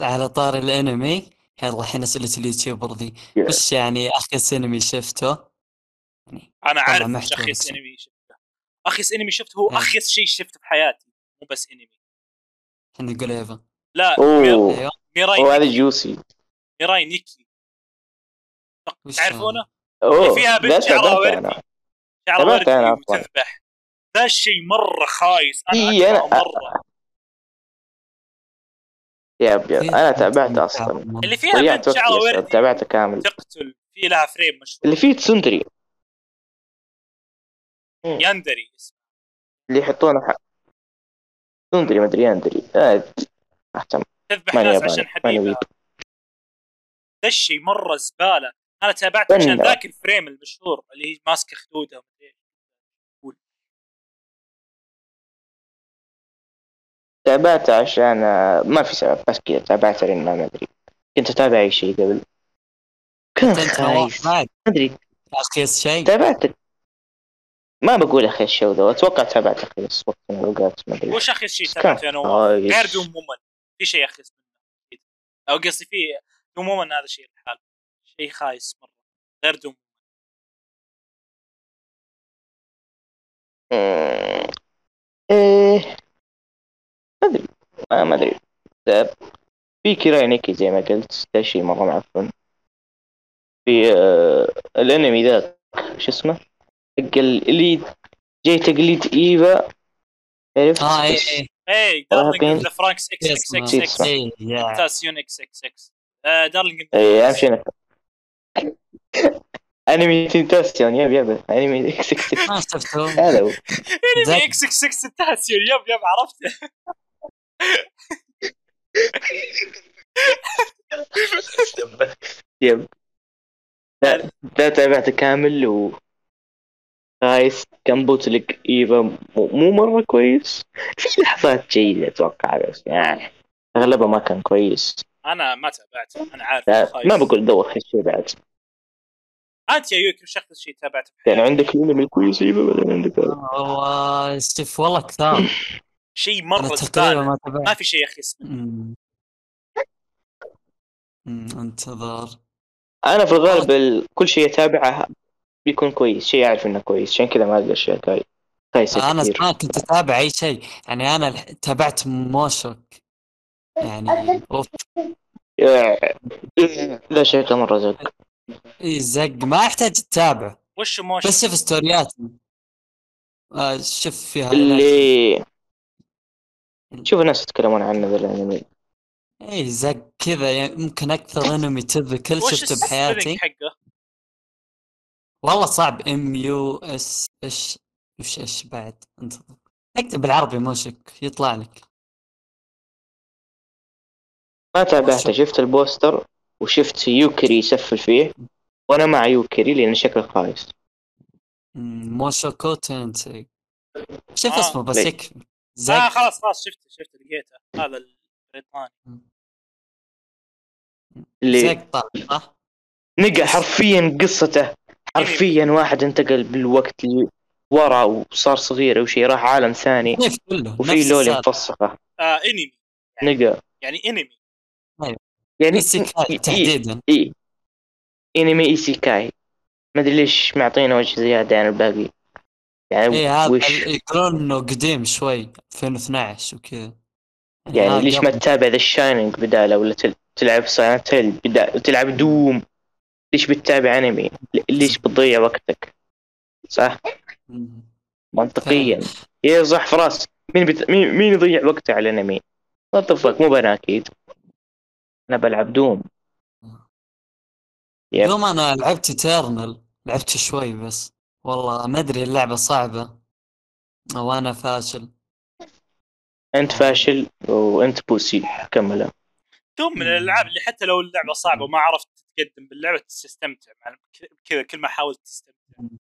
على طار الأنمي يلا الحين أسئلة ال YouTuber ذي. وش يعني اخيس أنمي شفته؟ أنا عارف محتوى اخيس. إنمي شفته. اخيس إنمي شفته هو إيه. اخيس شيء شفته في حياتي مو بس إنمي. الحين يقول إيفا. لا أيوه ميراي هذا جوسي. ميراي نيكي. تعرفونه؟ أوه. فيها بنت شعرها وردي. شعرها وردي أصلاً. وتذبح ذا الشيء مرة خايس. أنا إي، أكرهه أنا- مرة. yep في- أنا تابعته أصلا. اللي فيها بنت شعرها وردي تابعته كامل. تقتل. في لها frame مشهور. اللي فيه tsundere. yandere اسمه. اللي يحطونه حق tsundere مدري yandere. آه، اهتم تذبح ناس عشان yep. ذا الشيء مرة زبالة. أنا تابعته عشان. ذاك ال frame المشهور اللي هي ماسكة خدودها. تابعته عشان آه، ما في سبب بس كذا تابعته لأن ما أدري. كنت أتابع أي شيء قبل. كان نواف خايس ما أدري. تابعت ما بقول أخي الشو ذا أتوقع تابعت أخي بس وقت من الاوقات ما أدري. وش اخيس شيء كان؟ تابعته أنا؟ خايس. غير دوم مومن في شيء أكيد. أو قصدي في دوم مومن هذا شيء الحال. شيء خايس مرة. غير دوم. إيه. ما أدري. آه، ما أدري. ده- في كيراي نيكي زي ما قلت ده شيء مرة معفن. في آه الأنمي ذاك شو اسمه؟ حق ال- اللي جاي تقليد ايفا عرفت؟ آه اي اي اي والله دارلينج فرانكس إكس إكس إكس. إكس يا. تاسيون إكس إكس إكس. آه، دارلينج اي أهم شيء انمي تنتاسيون يب يب انمي إكس إكس إكس. ما شفته هذا هو. انمي إكس إكس إكس تاسيون yep يب عرفته يب. لا تابعته كامل و خايس كان bootleg إيفا. مو, مرة كويس. في لحظات جيدة أتوقع بس يعني أغلبها ما كان كويس. أنا ما تابعت. أنا عارف. ما بقول دوخ شيء بعد. أنت يا يوكي وش أكثر شيء تابعته يعني؟ عندك الانمي الكويس أيوه بعدين عندك هذا. والله شوف والله كثار. شيء مرة زبالة. ما ما في شيء يا أخي اسمه. انتظر أنا في الغالب ال- كل شيء أتابعه بيكون كويس شيء اعرف إنه كويس. عشان كذا ما القى اشياء كاي- كويسه أنا زمان كنت أتابع أي شيء. يعني أنا تابعت موشك يعني أوف. لا شيء مرة زق. إي زق. ما يحتاج تتابع وش موشن بس شوف ستوريات. آه شوف فيها اللي شوف الناس يتكلمون عنه ذا الأنمي. إي زق. كذا يعني ممكن أكثر أنمي تذكل وش شفته بحياتي. حقه؟ والله صعب ام يو اس إيش وش إيش بعد؟ انتظر. اكتب بالعربي موشك يطلع لك. ما تابعته. شفت ال poster وشفت يوكري يسفل فيه وأنا مع يوكري لأن شكله خايس موشوكو تنسي شوف آه. اسمه بس؟ يكفي آه خلاص خلاص شفته شفته لقيته. هذا البريطاني. اللي زق صح؟ nigga حرفيا قصته. حرفيا واحد انتقل بالوقت اللي ورا وصار صغير أو شيء راح عالم ثاني وفي loli. مفسخه آه انمي nigga يعني انمي يعني isekai إي- تحديدا. إي. انمي isekai ما أدري ليش معطينا وجه زيادة عن الباقي. يعني إي هذا وش؟ يقولون انه قديم شوي 2012 وكذا. يعني هذا ليش ما. تتابع ذا ال Shining بداله ولا تل- تلعب Silent Hill بدا... تلعب Doom ليش بتتابع انمي ليش بتضيع وقتك؟ صح. منطقيا. إيه صح فراس مين بت... مين مين يضيع وقته على الانمي the fuck مو أنا أكيد. أنا بلعب Doom. yep. Doom أنا لعبت Eternal لعبت شوي بس. والله ما أدري اللعبة صعبة. وأنا فاشل. أنت فاشل وأنت pussy كملها Doom من. الألعاب اللي حتى لو اللعبة صعبة وما عرفت تتقدم باللعبة تستمتع مع كذا كل ما حاولت تستمتع.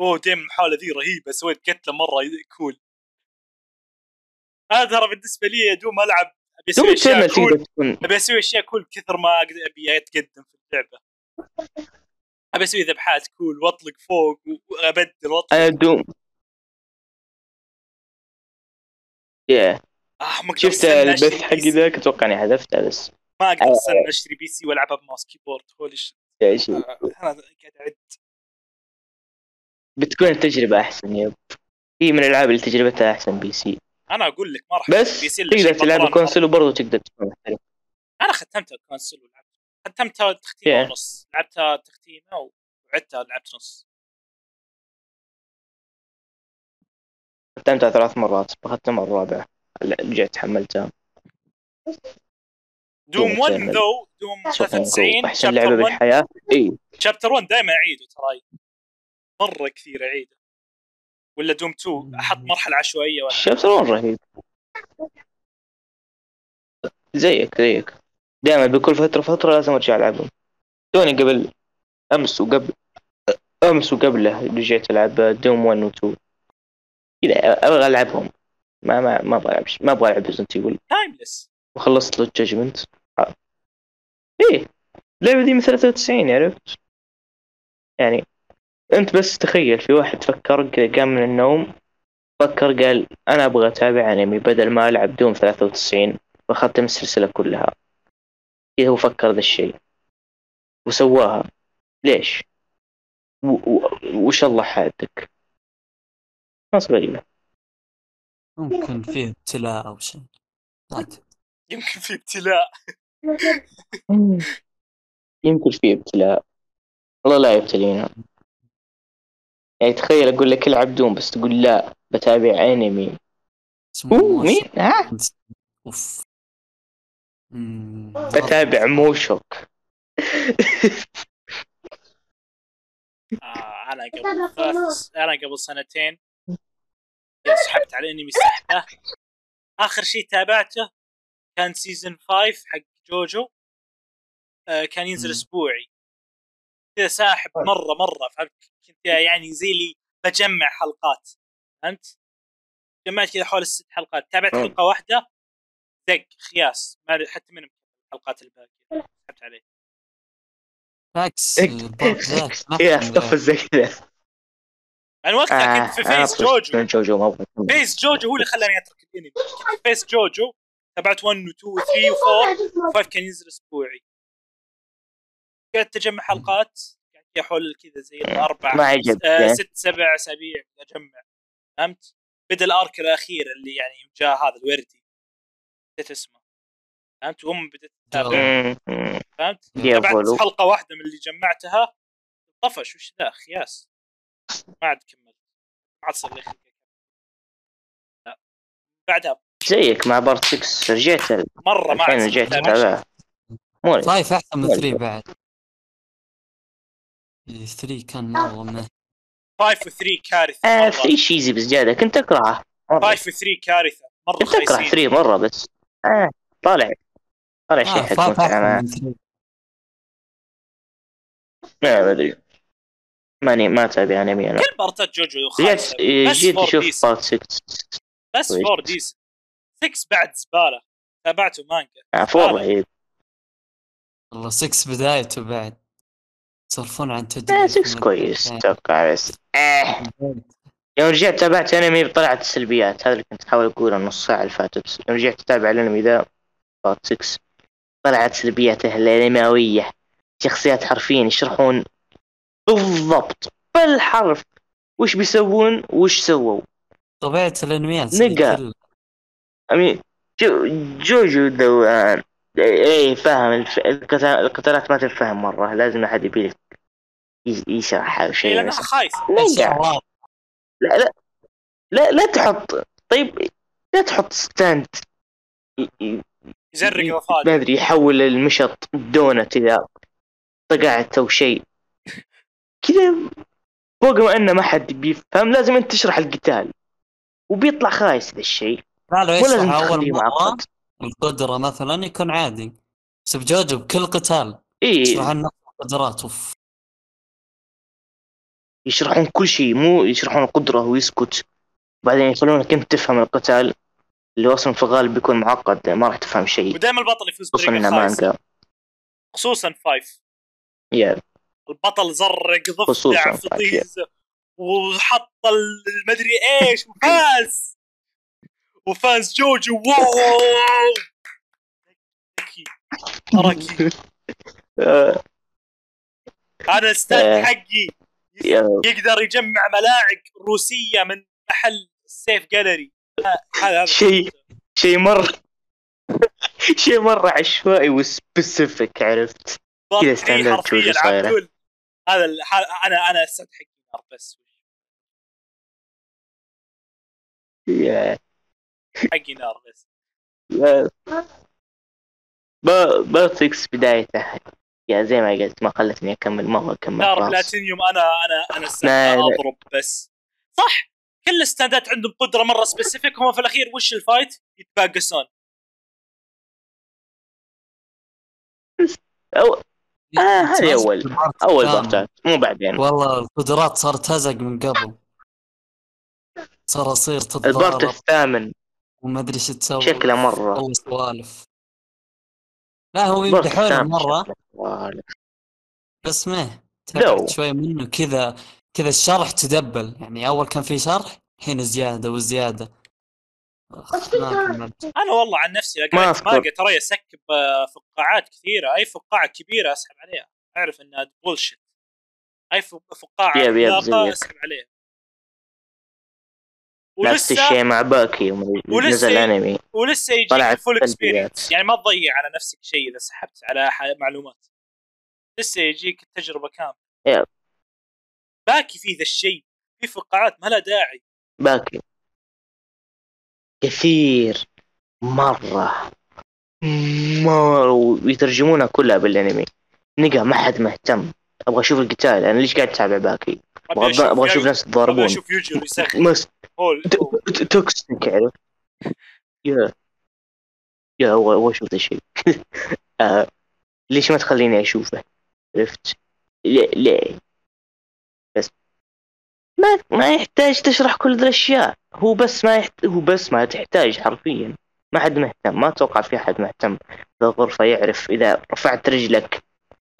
أوه damn المحاولة ذي رهيبة سويت قتله مرة cool. أنا ترى بالنسبة لي يا Doom ألعب أبي أسوي أشياء cool. أبي أسوي أشياء cool كثر ما أبي اتقدم في اللعبة. أبي أسوي ذبحات cool وأطلق فوق وأبدل وأطلق Doom يا آه ما أقدر شفت البث حقي. ذاك؟ أتوقع إني حذفتها بس. ما أقدر أستنى أشتري PC وألعبها ب mouse keyboard holy shit آه، أنا قاعد أعد. بتكون التجربة أحسن yep هي من الألعاب اللي تجربتها أحسن PC. أنا أقول لك ما راح بس PC تقدر تلعب بطران console وبرضه تقدر تكون محترف. أنا ختمتها console ولعبت ختمتها تختيمه Yeah. ونص. لعبتها تختيمة وعدتها لعبت نص. ختمتها ثلاث مرات. بختمها الرابعة هلا رجعت حملتها. دوم دوم 1 Eternal. ذو دوم 93 أحسن لعبة شابتر 1 بالحياة. اي شابتر 1 دائما اعيده ترى مرة كثير اعيده ولا دوم 2 أحط مرحلة عشوائية ولا الشابتر 1 رهيب. زيك زيك. دائما بكل فترة فترة لازم أرجع ألعبهم. توني قبل أمس وقبل أمس وقبله رجعت ألعب دوم 1 و 2 كذا أبغى ألعبهم. ما ما ما أبغى ألعب ما أبغى ألعب Resident Evil timeless وخلصت له judgment إيه اللعبة دي من 93 عرفت يعني أنت بس تخيل في واحد فكر كذا قام من النوم فكر قال أنا أبغى أتابع أنمي بدل ما ألعب دوم 93 وأختم السلسلة كلها كذا هو فكر ذا الشيء وسواها ليش؟ وش الله حالتك؟ ناس غريبة ممكن فيه ابتلاء أو شيء. يمكن في ابتلاء يمكن في ابتلاء. والله لا يبتلينا. يعني تخيل أقول لك العب دوم بس تقول لا بتابع أنمي. أوه. مين؟ ها؟ أوف. بتابع موشوك آه أنا قبل أنا قبل سنتين سحبت على الانمي سحبه. آخر شيء تابعته كان سيزون 5 حق جوجو آه كان ينزل مم. أسبوعي. كذا ساحب مرة مرة فهمت؟ كنت يعني زي اللي بجمع حلقات فهمت؟ جمعت كذا حول الست حلقات. تابعت. حلقة واحدة دق خياس. ما حتى من الحلقات الباقيه سحبت عليه. ما يا استغفر زي كذا. أنا وقتها كنت في آه، فيس جوجو. فيس جوجو هو اللي خلاني أترك الأنمي. فيس جوجو تابعت 1 و 2 و 3 و 4 5 كان ينزل أسبوعي قعدت اجمع حلقات قعدت حول كذا زي الأربع ما عجبك آه يعني. ست سبع أسابيع أجمع فهمت؟ بدأ الأرك الأخير اللي يعني جاء هذا الوردي نسيت اسمه فهمت؟ وهم بدأت تتابع. فهمت؟ فولو. حلقة واحدة من اللي جمعتها طفش وش ذا خياس ما عاد كملت ما عاد صار لي بعدها زيك مع بارت 6 رجعت مرة ما رجعت. اتابعها. فايف أحسن من ولا. 3 بعد. 3 كان مرة ما 5 و 3 كارثة آه مرة. 3 شيزي بزيادة. كنت أكرهه. مرة. 5 و 3 كارثة. مرة كنت أكره خايسين. 3 مرة بس. آه طالع. طالع شيء آه حق. من 3 ما أدري. ماني ما أتابع أنمي أنا. كل بارتات جوجو خايسة. آه، بس جيت فور أشوف ديس. بارت 6 بس كويس. 4 ديس 6 بعد زبالة. تابعته مانجا. زبالة. رهيب والله 6 بدايته بعد. يصرفون عن تجربة 6 كويس أتوقع بس. آه. يوم رجعت تابعت انمي طلعت السلبيات. هذا اللي كنت أحاول أقوله النص ساعة اللي فاتت. يوم رجعت اتابع الانمي ذا part 6 طلعت سلبياته الانماويه شخصيات حرفيا يشرحون بالضبط بالحرف وش بيسوون وش سووا. طبيعة الأنميات nigga. امين جو جوجو ذوان إيه فاهم الف- القتال- القتالات ما تنفهم مرة لازم أحد يبي لك يشرح أو إيه، شيء لأنها. خايسة. نقع لا. لا لا. لا تحط طيب لا تحط ستاند يزرق ما اضافات أدري يحول المشط دونت اذا طقعت أو شيء كذا فوق ما إنه ما حد بيفهم لازم أنت تشرح القتال. وبيطلع خايس ذا الشيء لا لو يشرح أول معقد القدرة مثلا يكون عادي. بس بجوجو بكل قتال يشرح عن نفس القدرات اوف يشرحون كل شيء مو يشرحون القدرة ويسكت بعدين يخلونك أنت تفهم القتال اللي أصلا في الغالب بيكون معقد ما راح تفهم شيء. ودائما البطل يفوز خصوصا بطريقة إنه خايسة. مانجا خصوصا five. yeah. البطل زرق ضفدع. طيزه وحط المدري إيش وفاز. وفاز جوجو واو تركي أنا أستاذ آه. حقي. يقدر يجمع ملاعق روسية من محل السيف جاليري هذا شيء. شيء مرة شيء مرة عشوائي وسبيسيفيك عرفت. كذا ستاندرد جوجو. عبدول هذا أنا أنا أستاذ حقي بس. يا. حقي نار بس. يا با- باتريكس بدايته. يا زي ما قلت ما خلتني أكمل ما أبغى أكمل نار بلاتينيوم أنا أنا أنا لا. أضرب بس. صح كل الستاندات عندهم قدرة مرة سبيسيفيك هم في الأخير وش الفايت؟ يتباقسون. أو آه، هذه. البارت أول. كامل. بارتات مو بعدين. والله القدرات صارت تهزق من قبل. صار يصير البارت تتضارب الثامن. وما أدري إيش تسوي شكله مرة. والله سوالف. لا هو يمدحونه والله. بس ما شوي منه كذا كذا الشرح تدبل. يعني أول كان في شرح الحين ما كملت أنا والله عن نفسي ما قريت أذكر. مانجا ترى ي skip آه، فقاعات كثيرة. أي فقاعة كبيرة أسحب عليها. أعرف إنها bullshit أي فق- فقاعة. أسحب عليها. نفس ولسه الشيء مع باكي ولسه- نزل انمي ولسه يجيك سلبيات. experience يعني ما تضيع على نفسك شيء إذا سحبت على معلومات. لسه يجيك التجربة كاملة. باكي في ذا الشيء. في فقاعات ما لها داعي. باكي. كثير. مرة. مرة. ويترجمونها كلها بالأنمي. nigga ما حد مهتم. أبغى أشوف القتال. أنا ليش قاعد أتابع باكي؟ أبغى أشوف ناس أبغى يتضاربون أشوف يوجي يسخن toxic عرفت yeah yeah أبغى أشوف ذا الشيء ليش ما تخليني أشوفه؟ عرفت؟ ليه ليه؟ بس. ما ما يحتاج تشرح كل ذا الأشياء. هو بس ما يحت... هو بس ما تحتاج حرفيا. ما حد مهتم. ما أتوقع في أحد مهتم في الغرفة يعرف إذا رفعت رجلك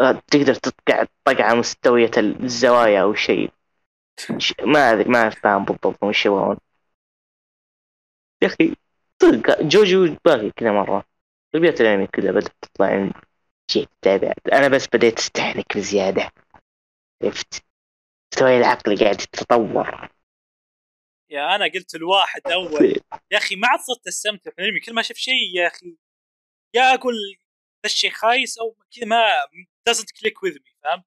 آه، تقدر تطقع طقعة مستوية الزوايا أو شيء. ما أدري ما فاهم بالضبط وش يبغون. يا أخي صدق جوجو باقي كذا مرة. ربيات الانمي كذا بدأت تطلع شيء تتابع. أنا بس بديت استحنك بزيادة. عرفت؟ مستواي العقلي قاعد يتطور. يا أنا قلت الواحد أول. يا أخي ما عاد صرت أستمتع في الأنمي. كل ما أشوف شيء يا أخي يا أقول ذا الشيء خايس أو كذا ما doesn't click with me فهمت؟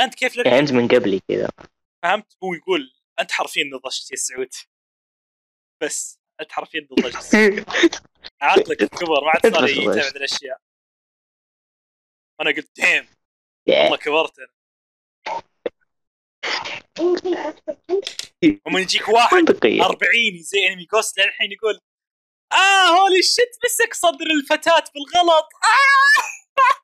أنت كيف لك؟ يعني أنت من قبلي كذا. فهمت؟ هو يقول أنت حرفيا نضجت يا سعود بس أنت حرفيا نضجت. عقلك كبر ما عاد صار يتابع الأشياء. أنا قلت ديم. والله كبرت أنا. ومن يجيك واحد منطقية 40 زي أنمي جوست للحين يقول آه هولي شت مسك صدر الفتاة بالغلط. آه!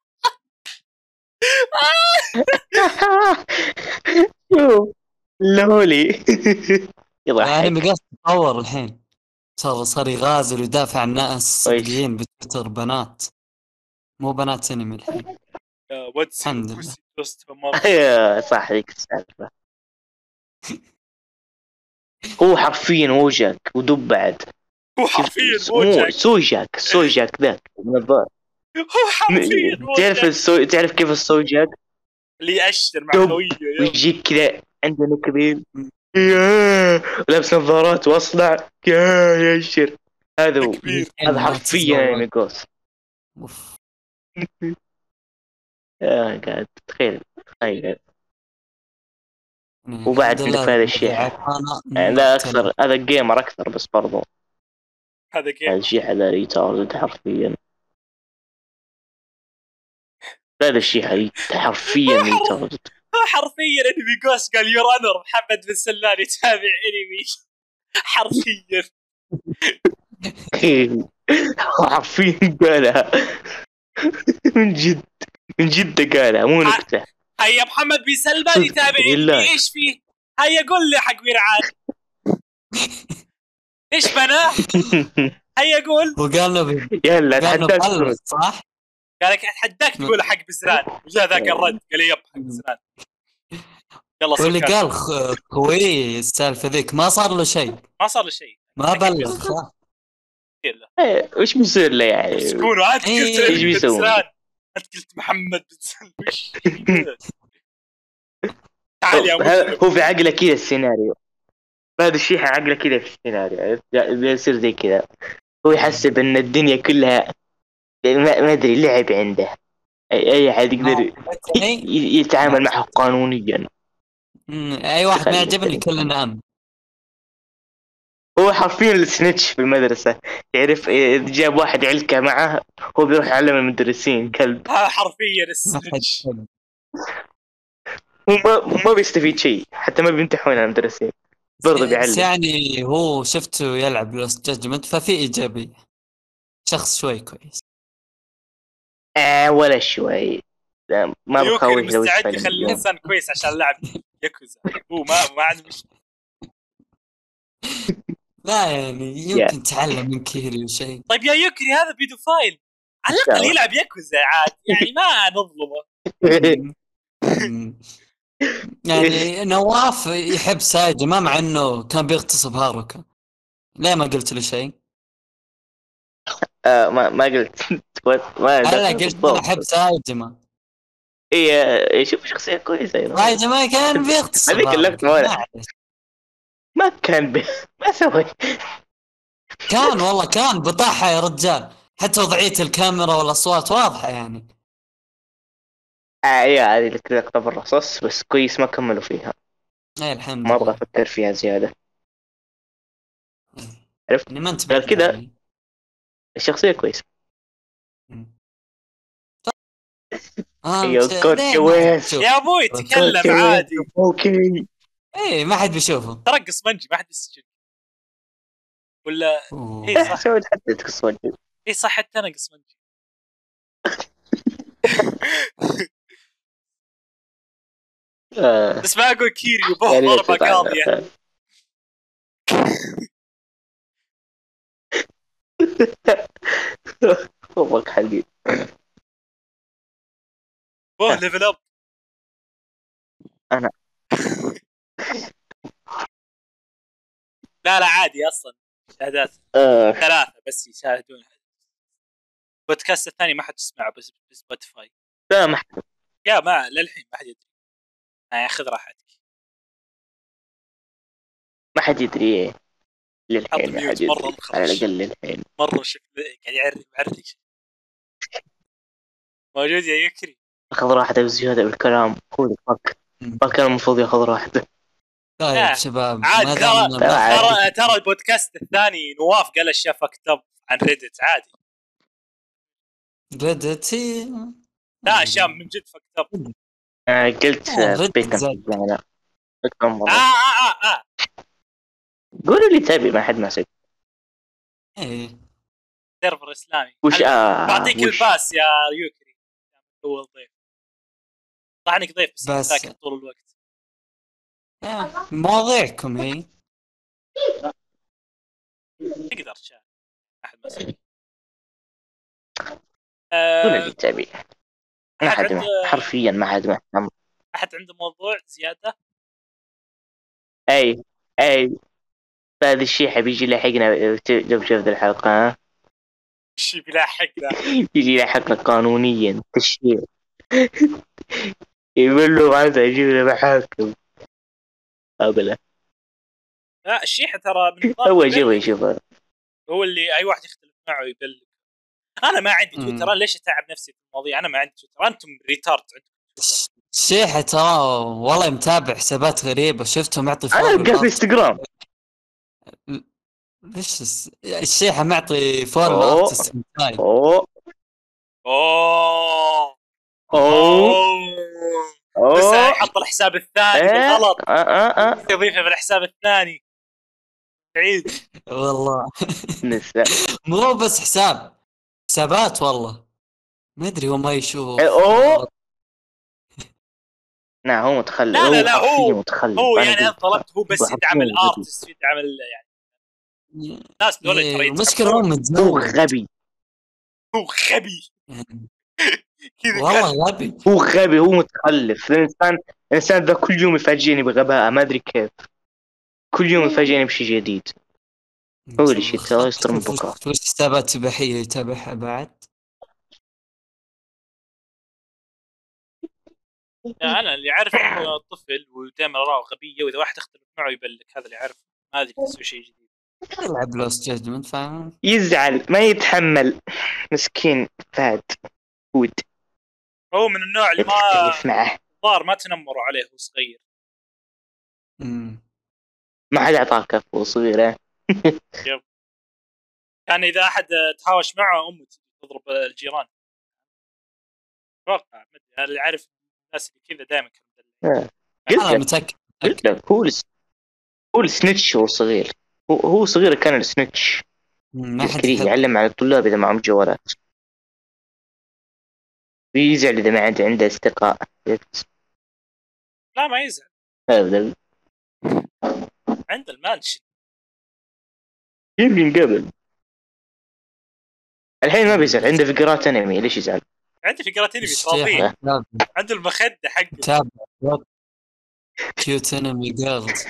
شوف لولي يضحك يعني مقاس تطور الحين. صار صار يغازل ويدافع عن الناس ويش؟ صدقين بتويتر بنات. مو بنات انمي الحين. يا واتس الحمد لله. أيوه صح ذيك السالفة هو حرفيا وجهك ودب بعد. هو حرفيا وجهك. سوجاك سوجاك ذاك. من الظاهر. هو حرفيا تعرف السو... تعرف كيف ال soyjak اللي يأشر مع دب. خويه يا. ويجيك كذا عندنا كبير. يا لابس نظارات واصلع يا يشر هذا هو. هذا حرفيا just oof. يا قاعد تخيل. تخيل يعني وبعد عندك هذا الشيء. يعني ذا أكثر. هذا gamer أكثر بس برضو. هذا هذا جيم الشيء هذا ريتارد حرفيا. هذا الشيء هذا حرفيا ريتارد هو حرفيا أنمي جوست قال يور انر محمد بن سلان يتابع أنمي. حرفيا. حرفيا قالها. من جد من جد قالها مو نكتة. هيا محمد بن سلمان يتابع. أنمي. إيش فيه؟ هيا قول لي حق ويرعان إيش بنا؟ هيا قول. وقال له يلا تحداك بلغ صح؟ قال لك اتحداك تقول حق بزران. وجاء ذاك الرد قال لي يب حق بزران. يلا واللي سكر. قال خ- خوي السالفة ذيك. ما صار له شيء. ما صار له شيء. ما بلغ. إيه، وش بيصير له يعني؟ سكون وانت إيه. قلت بن بيسوي؟ انت قلت محمد بن تعال يا هو في عقله كذا السيناريو. هذا الشيء عقله كذا في السيناريو؟ بيصير زي كذا. هو يحسب إن الدنيا كلها ما ما أدري لعب عنده. اي أي أحد يقدر إيه؟ ي- يتعامل معه قانونيا. أي واحد ما يعجبني كلنا ام هو حرفيا السنتش في المدرسة. تعرف إذا جاب واحد علكة معه هو بيروح يعلم المدرسين كلب. ها حرفيا السنتش. هو ما, هو ما بيستفيد شيء. حتى ما بيمتحون على المدرسين. برضه بيعلم. يعني هو شفته يلعب لوست جادجمنت ففي ايجابيه شخص شوي كويس. آه ولا شوي. لا، ما بخوف لو مستعد يخلي. الانسان كويس عشان لاعب ياكوزا. هو ما ما عنده مش لا يعني يمكن تعلم من كيري وشيء طيب يا يوكري هذا pedophile على الأقل يلعب ياكوزا عاد. يعني ما نظلمه. يعني نواف يحب سايجي ما مع إنه كان بيغتصب هاروكا. ليه ما قلت له شيء؟ آه ما ما قلت. ما دخل قلت. أنا أحب سايجما آه، شوف شخصية كويسة أيضاً. سايجما كان بيغتصب هذيك. ولا- معلش. ما كان بي... ما سوي. كان والله كان بطاحة يا رجال. حتى وضعية الكاميرا والأصوات واضحة يعني. آه يا هذه لك لقطة بالرصاص بس كويس ما كملوا فيها. إي الحمد ما أبغى أفكر فيها زيادة. عرفت؟ يعني ما انتبهت كذا- يعني. الشخصية كويسة آه كويس. تشوف؟ يا أبوي تكلم عادي أوكي إيه ما حد بيشوفه ترقص منجي ما حد يسجل ولا. إيه صح. سويت حتى تقص اي صح حتى أنا قص منجي آه. بس ما أقول كيريو بوه يعني ضربة قاضية والله حقي اوه level up أنا. لا لا عادي أصلا. شهادات آه. ثلاثة بس يشاهدون البودكاست الثاني ما حد يسمعه بس ب Spotify. لا ما حد. يا ما للحين ما حد يدري. يعني خذ راحتك. ما حد يدري. للحين ما حد يدري مخرج. على الأقل للحين مرة شوف قاعد يعرف معرق موجود يا يكري. اخذ راحته بزياده بالكلام هو فك. كان المفروض ياخذ راحته. طيب شباب ترى عادي. ترى ترى البودكاست الثاني نواف قال أشياء فكتب عن ريدت عادي. ريدت هي لا أشياء من جد فكتب أنا قلت آه، آه. آه آه آه. قولوا لي تبي ما حد ماسك إيه. server إسلامي. وش آه بعطيك وش؟ الباس يا يوكري؟ هو الضيف طبعا انك ضيف بس, بس. ساكت طول الوقت. آه، مواضيعكم هي تقدر تشارك. احد مسؤول قولوا آه لي تبي ما حد عنده- حرفيا ما حد مهتم أحد عنده موضوع زيادة؟ أي أي. هذا الشيء حبيجي يلاحقنا لو شفت الحلقة ها؟ إيش بيلاحقنا. يجي يلاحقنا قانونيا تشريع يقول له هذا يجيب له محاكم أبلا لا الشيحة ترى من هو يبلغ. يشوف يشوف هو اللي أي واحد يختلف معه يبلغ أنا ما عندي. تويتر أنا ليش أتعب نفسي في المواضيع؟ أنا ما عندي تويتر. أنتم ريتارد. عندكم تويتر. الشيحة ترى والله متابع حسابات غريبة شفته معطي أنا فول ألقاه في إنستغرام. ليش الشيحة معطي. لارتست تايم أوه. أوه. أوه. بس يحط الحساب الثاني إيه. بالغلط آه آه آه. يضيفه في الحساب الثاني. عيد والله. مو بس حساب حسابات والله. ما أدري هو ما يشوف إيه، أوه. نعم هو متخلف لا، لا، لا، هو- متخلف هو يعني أنا طلبت هو بس يدعم غبي. الارتست يدعم يعني الناس دول ترى إيه،. المشكلة هو هو متزوج غبي هو غبي يعني كذا كان- والله غبي هو غبي هو متخلف الإنسان الإنسان ذا كل يوم يفاجئني بغباء ما أدري كيف كل يوم يفاجئني بشيء جديد هو اللي شيء ترى يستر من بكرة. وش حسابات إباحية يتابعها بعد؟ أنا اللي اعرف إنه طفل ودائما اراءه غبية وإذا واحد اختلف معه يبلك هذا اللي اعرفه ما أدري يسوي شيء جديد. يلعب Lost Judgment فاهم؟ يزعل ما يتحمل. مسكين فهد هود هو من النوع اللي ما الظاهر ما تنمروا عليه وهو صغير. مم. ما حد أعطاه كف صغيرة كان إذا أحد تهاوش معه أمه تضرب الجيران. أتوقع ما أنا اللي اعرف الناس اللي كذا دائما كانوا مدلعين. قلت أنا لك. متأكد قلت لك هو الس... هو السنتش هو صغير. هو, هو صغير كان السنتش. ما حد يعلم على الطلاب إذا معهم جوالات. بيزعل إذا ما عنده عنده أصدقاء. لا ما يزعل. هذا عند ال mention يمكن قبل. الحين ما بيزعل. عنده فقرات أنمي. ليش يزعل؟ عندي فقرات انمي تراضيه عنده المخدة حقه. تابع cute anime girls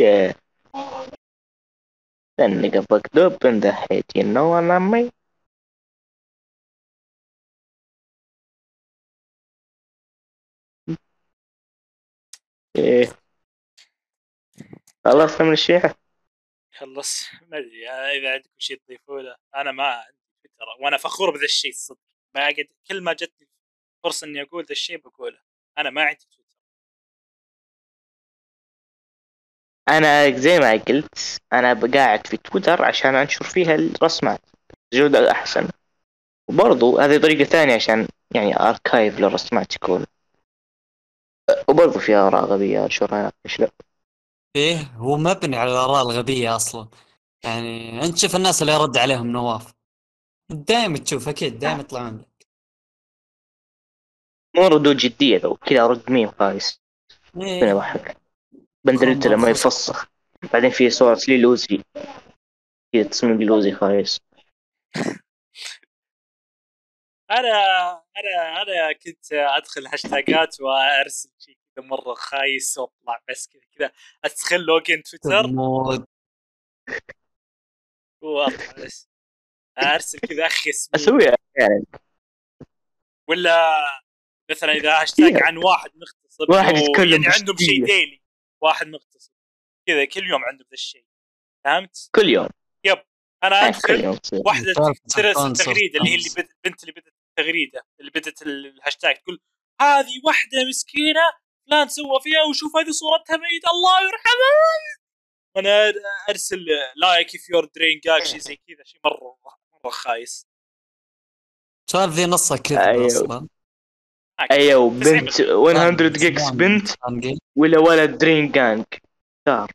yeah. Then nigga fucked up in the head, you know what I mean? إيه خلصنا من الشيحة خلص ما أدري إذا عندكم شيء تضيفوه له. أنا ما عندي تويتر وأنا فخور بذا الشيء الصدق ما قد كل ما جتني فرصة إني أقول ذا الشيء بقوله. أنا ما عندي تويتر أنا زي ما قلت أنا قاعد في تويتر عشان أنشر فيها الرسمات. جودة احسن وبرضو هذه طريقة ثانية عشان يعني اركايف للرسمات يكون. وبرضو في آراء غبية انشرها إيش لا إيه هو مبني على الآراء الغبية أصلا. يعني أنت شوف الناس اللي يرد عليهم نواف. دائما تشوف أكيد دائما يطلعون لك مو ردود جدية لو كذا رد ميم خايس. إيه. فين يضحك بندريتا لما يفسخ. بعدين في صورة لي لوزي. في تصميم لوزي خايس. أنا أنا أنا كنت أدخل هاشتاجات وأرسل شيء كذا مرة خايس واطلع بس كذا كذا. أدخل login تويتر. واطلع بس. أرسل كذا اخس اسويها يعني. ولا مثلا إذا هاشتاج. عن واحد مختصر واحد يتكلم يعني عندهم شيء. ديلي واحد مختصر كذا كل يوم عندهم ذا الشيء. فهمت؟ كل يوم. أنا يعني كل أدخل واحدة ترسل الكونسرت تغريده اللي هي اللي بدت البنت اللي بدت التغريدة اللي بدت الهاشتاج. تقول هذه واحدة مسكينة فلان سوى فيها وشوف هذه صورتها ميت الله يرحمها وأنا أرسل like if you're Drain Gang شيء زي كذا. شيء مرة مرة خايس. سؤال ذي نصها كذا أيوه. أصلا أيوه بنت 100 gecs بنت. ولا ولد Drain Gang صار.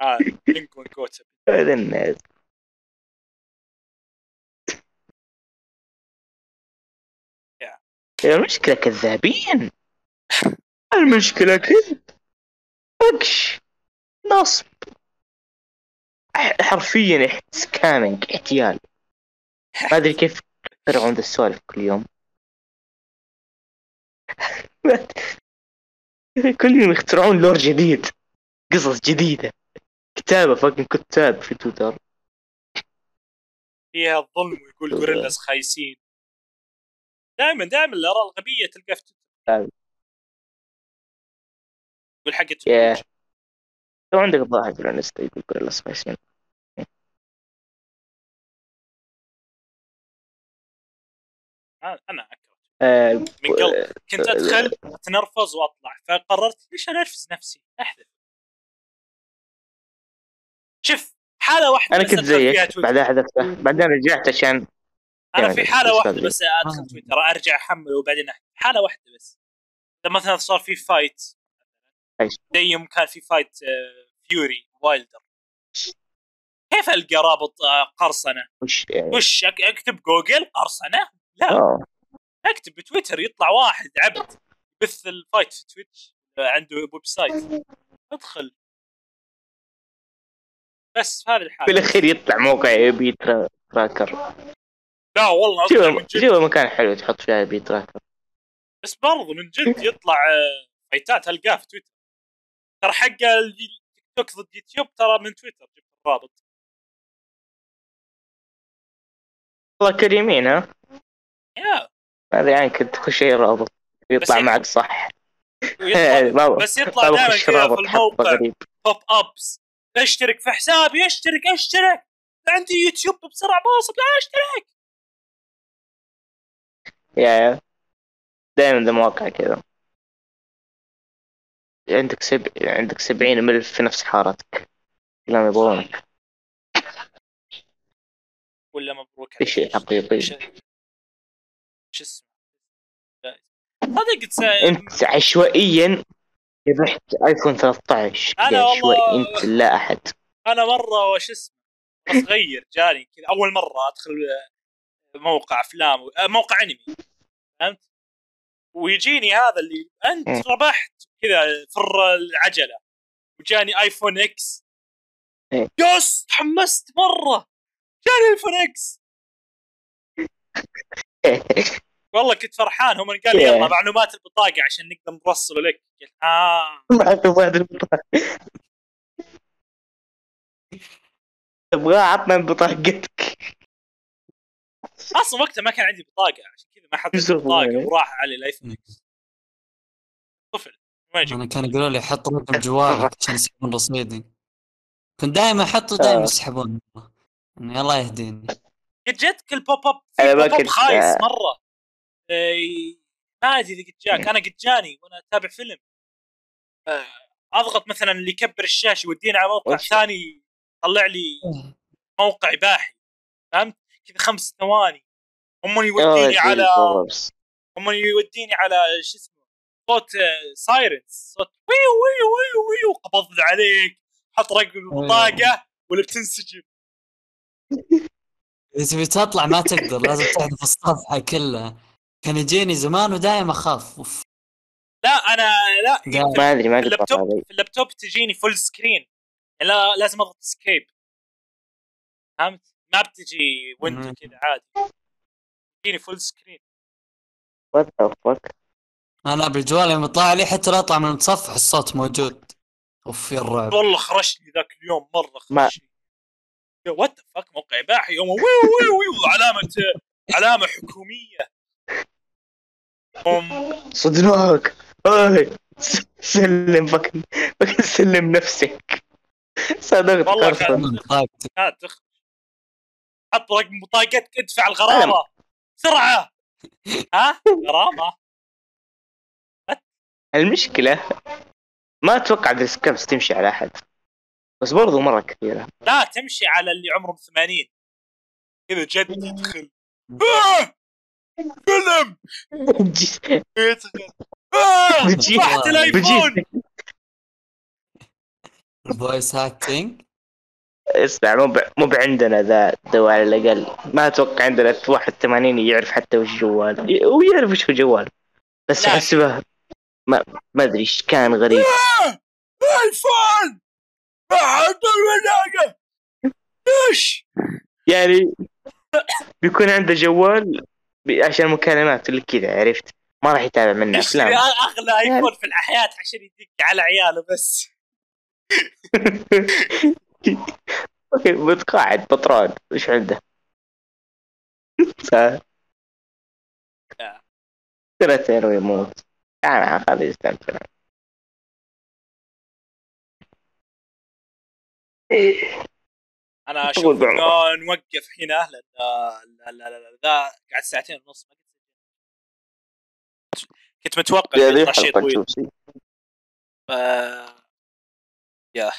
آه link هذا الناس. يا. يا المشكلة كذابين. المشكلة كذب فقش نصب. حرفيا scamming احتيال. ما أدري كيف يخترعون ذا السوالف كل يوم. كل يوم يخترعون lore جديد. قصص جديدة. كتابة fucking كتاب في تويتر. فيها الظلم ويقول جوريلاز خايسين. دائما دائما الأراء الغبية تلقى في تويتر. يا. تويتر. لو عندك ضاحك في الانستا يقول كل الاسماء آه، أنا اكره آه من قلب كنت أدخل اتنرفز وأطلع فقررت ليش أنرفز نفسي أحذف شوف حالة واحدة أنا كنت زيك. بعدها حذفته بعدين رجعت عشان أنا يعني في حالة واحدة. بس أدخل آه. تويتر أرجع احمل وبعدين أحذف حالة واحدة بس لما مثلا صار في fight؟ زي يوم كان في fight آه، فيوري وايلدر. كيف ألقى رابط آه، قرصنة؟ وش يعني وش أكتب جوجل قرصنة؟ لا. آه. أكتب بتويتر يطلع واحد عبد يبث ال fight في تويتش آه، عنده website. ادخل. بس في هذه في الحالة. الاخير يطلع موقع ترا- تراكر لا والله شوف مكان حلو تحط فيها يبي تراكر بس برضو من جد يطلع فايتات ألقاه في تويتر. ترى حق التيك توك ضد يوتيوب ترى من تويتر جبت الرابط. والله كريمين ها؟ يا هذا يعني كنت تخش أي رابط يطلع معك صح. ويطلع ما- بس يطلع ما دائما في الموقع. بوب ابس اشترك في حسابي اشترك اشترك. عندي يوتيوب بسرعة باص لا اشترك. يا يا دائما ذا مواقع كذا. عندك سب... عندك سبعين ملف في نفس حارتك. كلهم يبغونك. ولا مبروك في شيء حقيقي. شو اسمه؟ صدق تس- أنت عشوائيا ذبحت آيفون 13 أنا كذا عشوائي والله- أنت لا أحد. أنا مرة وش اسمه صغير جاني كذا. أول مرة أدخل موقع أفلام موقع أنمي. فهمت؟ ويجيني هذا اللي أنت مم. ربحت. كذا فر العجلة. وجاني ايفون إكس إيه. Yes تحمست مرة. جاني ايفون إكس والله كنت فرحان. هم قال لي Yeah. يلا معلومات البطاقة عشان نقدر نرسله لك. قلت آه. معك واحد البطاقة. تبغى عطنا بطاقتك أصلا وقتها ما كان عندي بطاقة. عشان كذا ما حطيت بطاقه؟ وراح علي الايفون إكس أنا كانوا يقولوا لي حط رقم جوالك عشان يسحبون رصيدي. كنت دائما احطه دائما آه. يسحبون. يعني الله يهديني. قد جتك ال pop up pop up خايس آه. مرة. ما أدري إذا قد جاك. أنا قد جاني وأنا أتابع فيلم. آه، أضغط مثلا اللي يكبر الشاشه يوديني على موقع؟ ثاني يطلع لي موقع اباحي فهمت؟ كذا خمس ثواني. هم يوديني على. هم يوديني على شو اسمه صوت sirens صوت ويو ويو ويو ويو قبض عليك حط رقم البطاقه ولا بتنسجن. إذا تبي تطلع ما تقدر لازم تحذف الصفحة كلها. كان يجيني زمان ودائما أخاف. أوف. لا أنا لا ما أدري ما في قد اللابتوب في اللابتوب تجيني full screen لا لازم أضغط escape فهمت؟ ما بتجي window. كذا عادي. تجيني full screen what the fuck أنا بالجوال يوم يطلع لي حتى لا اطلع من المتصفح الصوت موجود. أوف يا الرعب. والله خرجني ذاك اليوم مرة ما- خرجني what fuck موقع اباحي يوم ويو ويو ويو علامه علامة حكومية. صدناك سلم fucking fucking سلم نفسك. صدقت والله. كان- حط رقم بطاقتك ادفع الغرامة. بسرعة. ها؟ غرامة. المشكلة ما أتوقع السكابس تمشي على أحد. بس برضو مرة كثيرة. لا تمشي على اللي عمرهم 80 كذا جد يدخل! فيلم يدخل فتحت الآيفون! بجي الفويس هاكينج اسمع مو مو عندنا ذا دواء على الأقل. ما أتوقع عندنا واحد 80 يعرف حتى وش جوال. ويعرف وش هو جوال. بس. احسبه ما ما أدري إيش كان غريب. ايفون ما حد الملاقه إيش يعني بيكون عنده جوال عشان مكالمات اللي كذا عرفت؟ ما راح يتابع منه افلام أغلى ايفون في الحياة عشان يدق على عياله بس. Okay متقاعد بطرون إيش عنده؟ سنتين ويموت أنا خليه يستمتع أنا أشوف. إنه نوقف هنا لأن لا لا لا لا ذا قاعد ساعتين ونص ما. كنت متوقع يطلع شيء طويل. ف... يا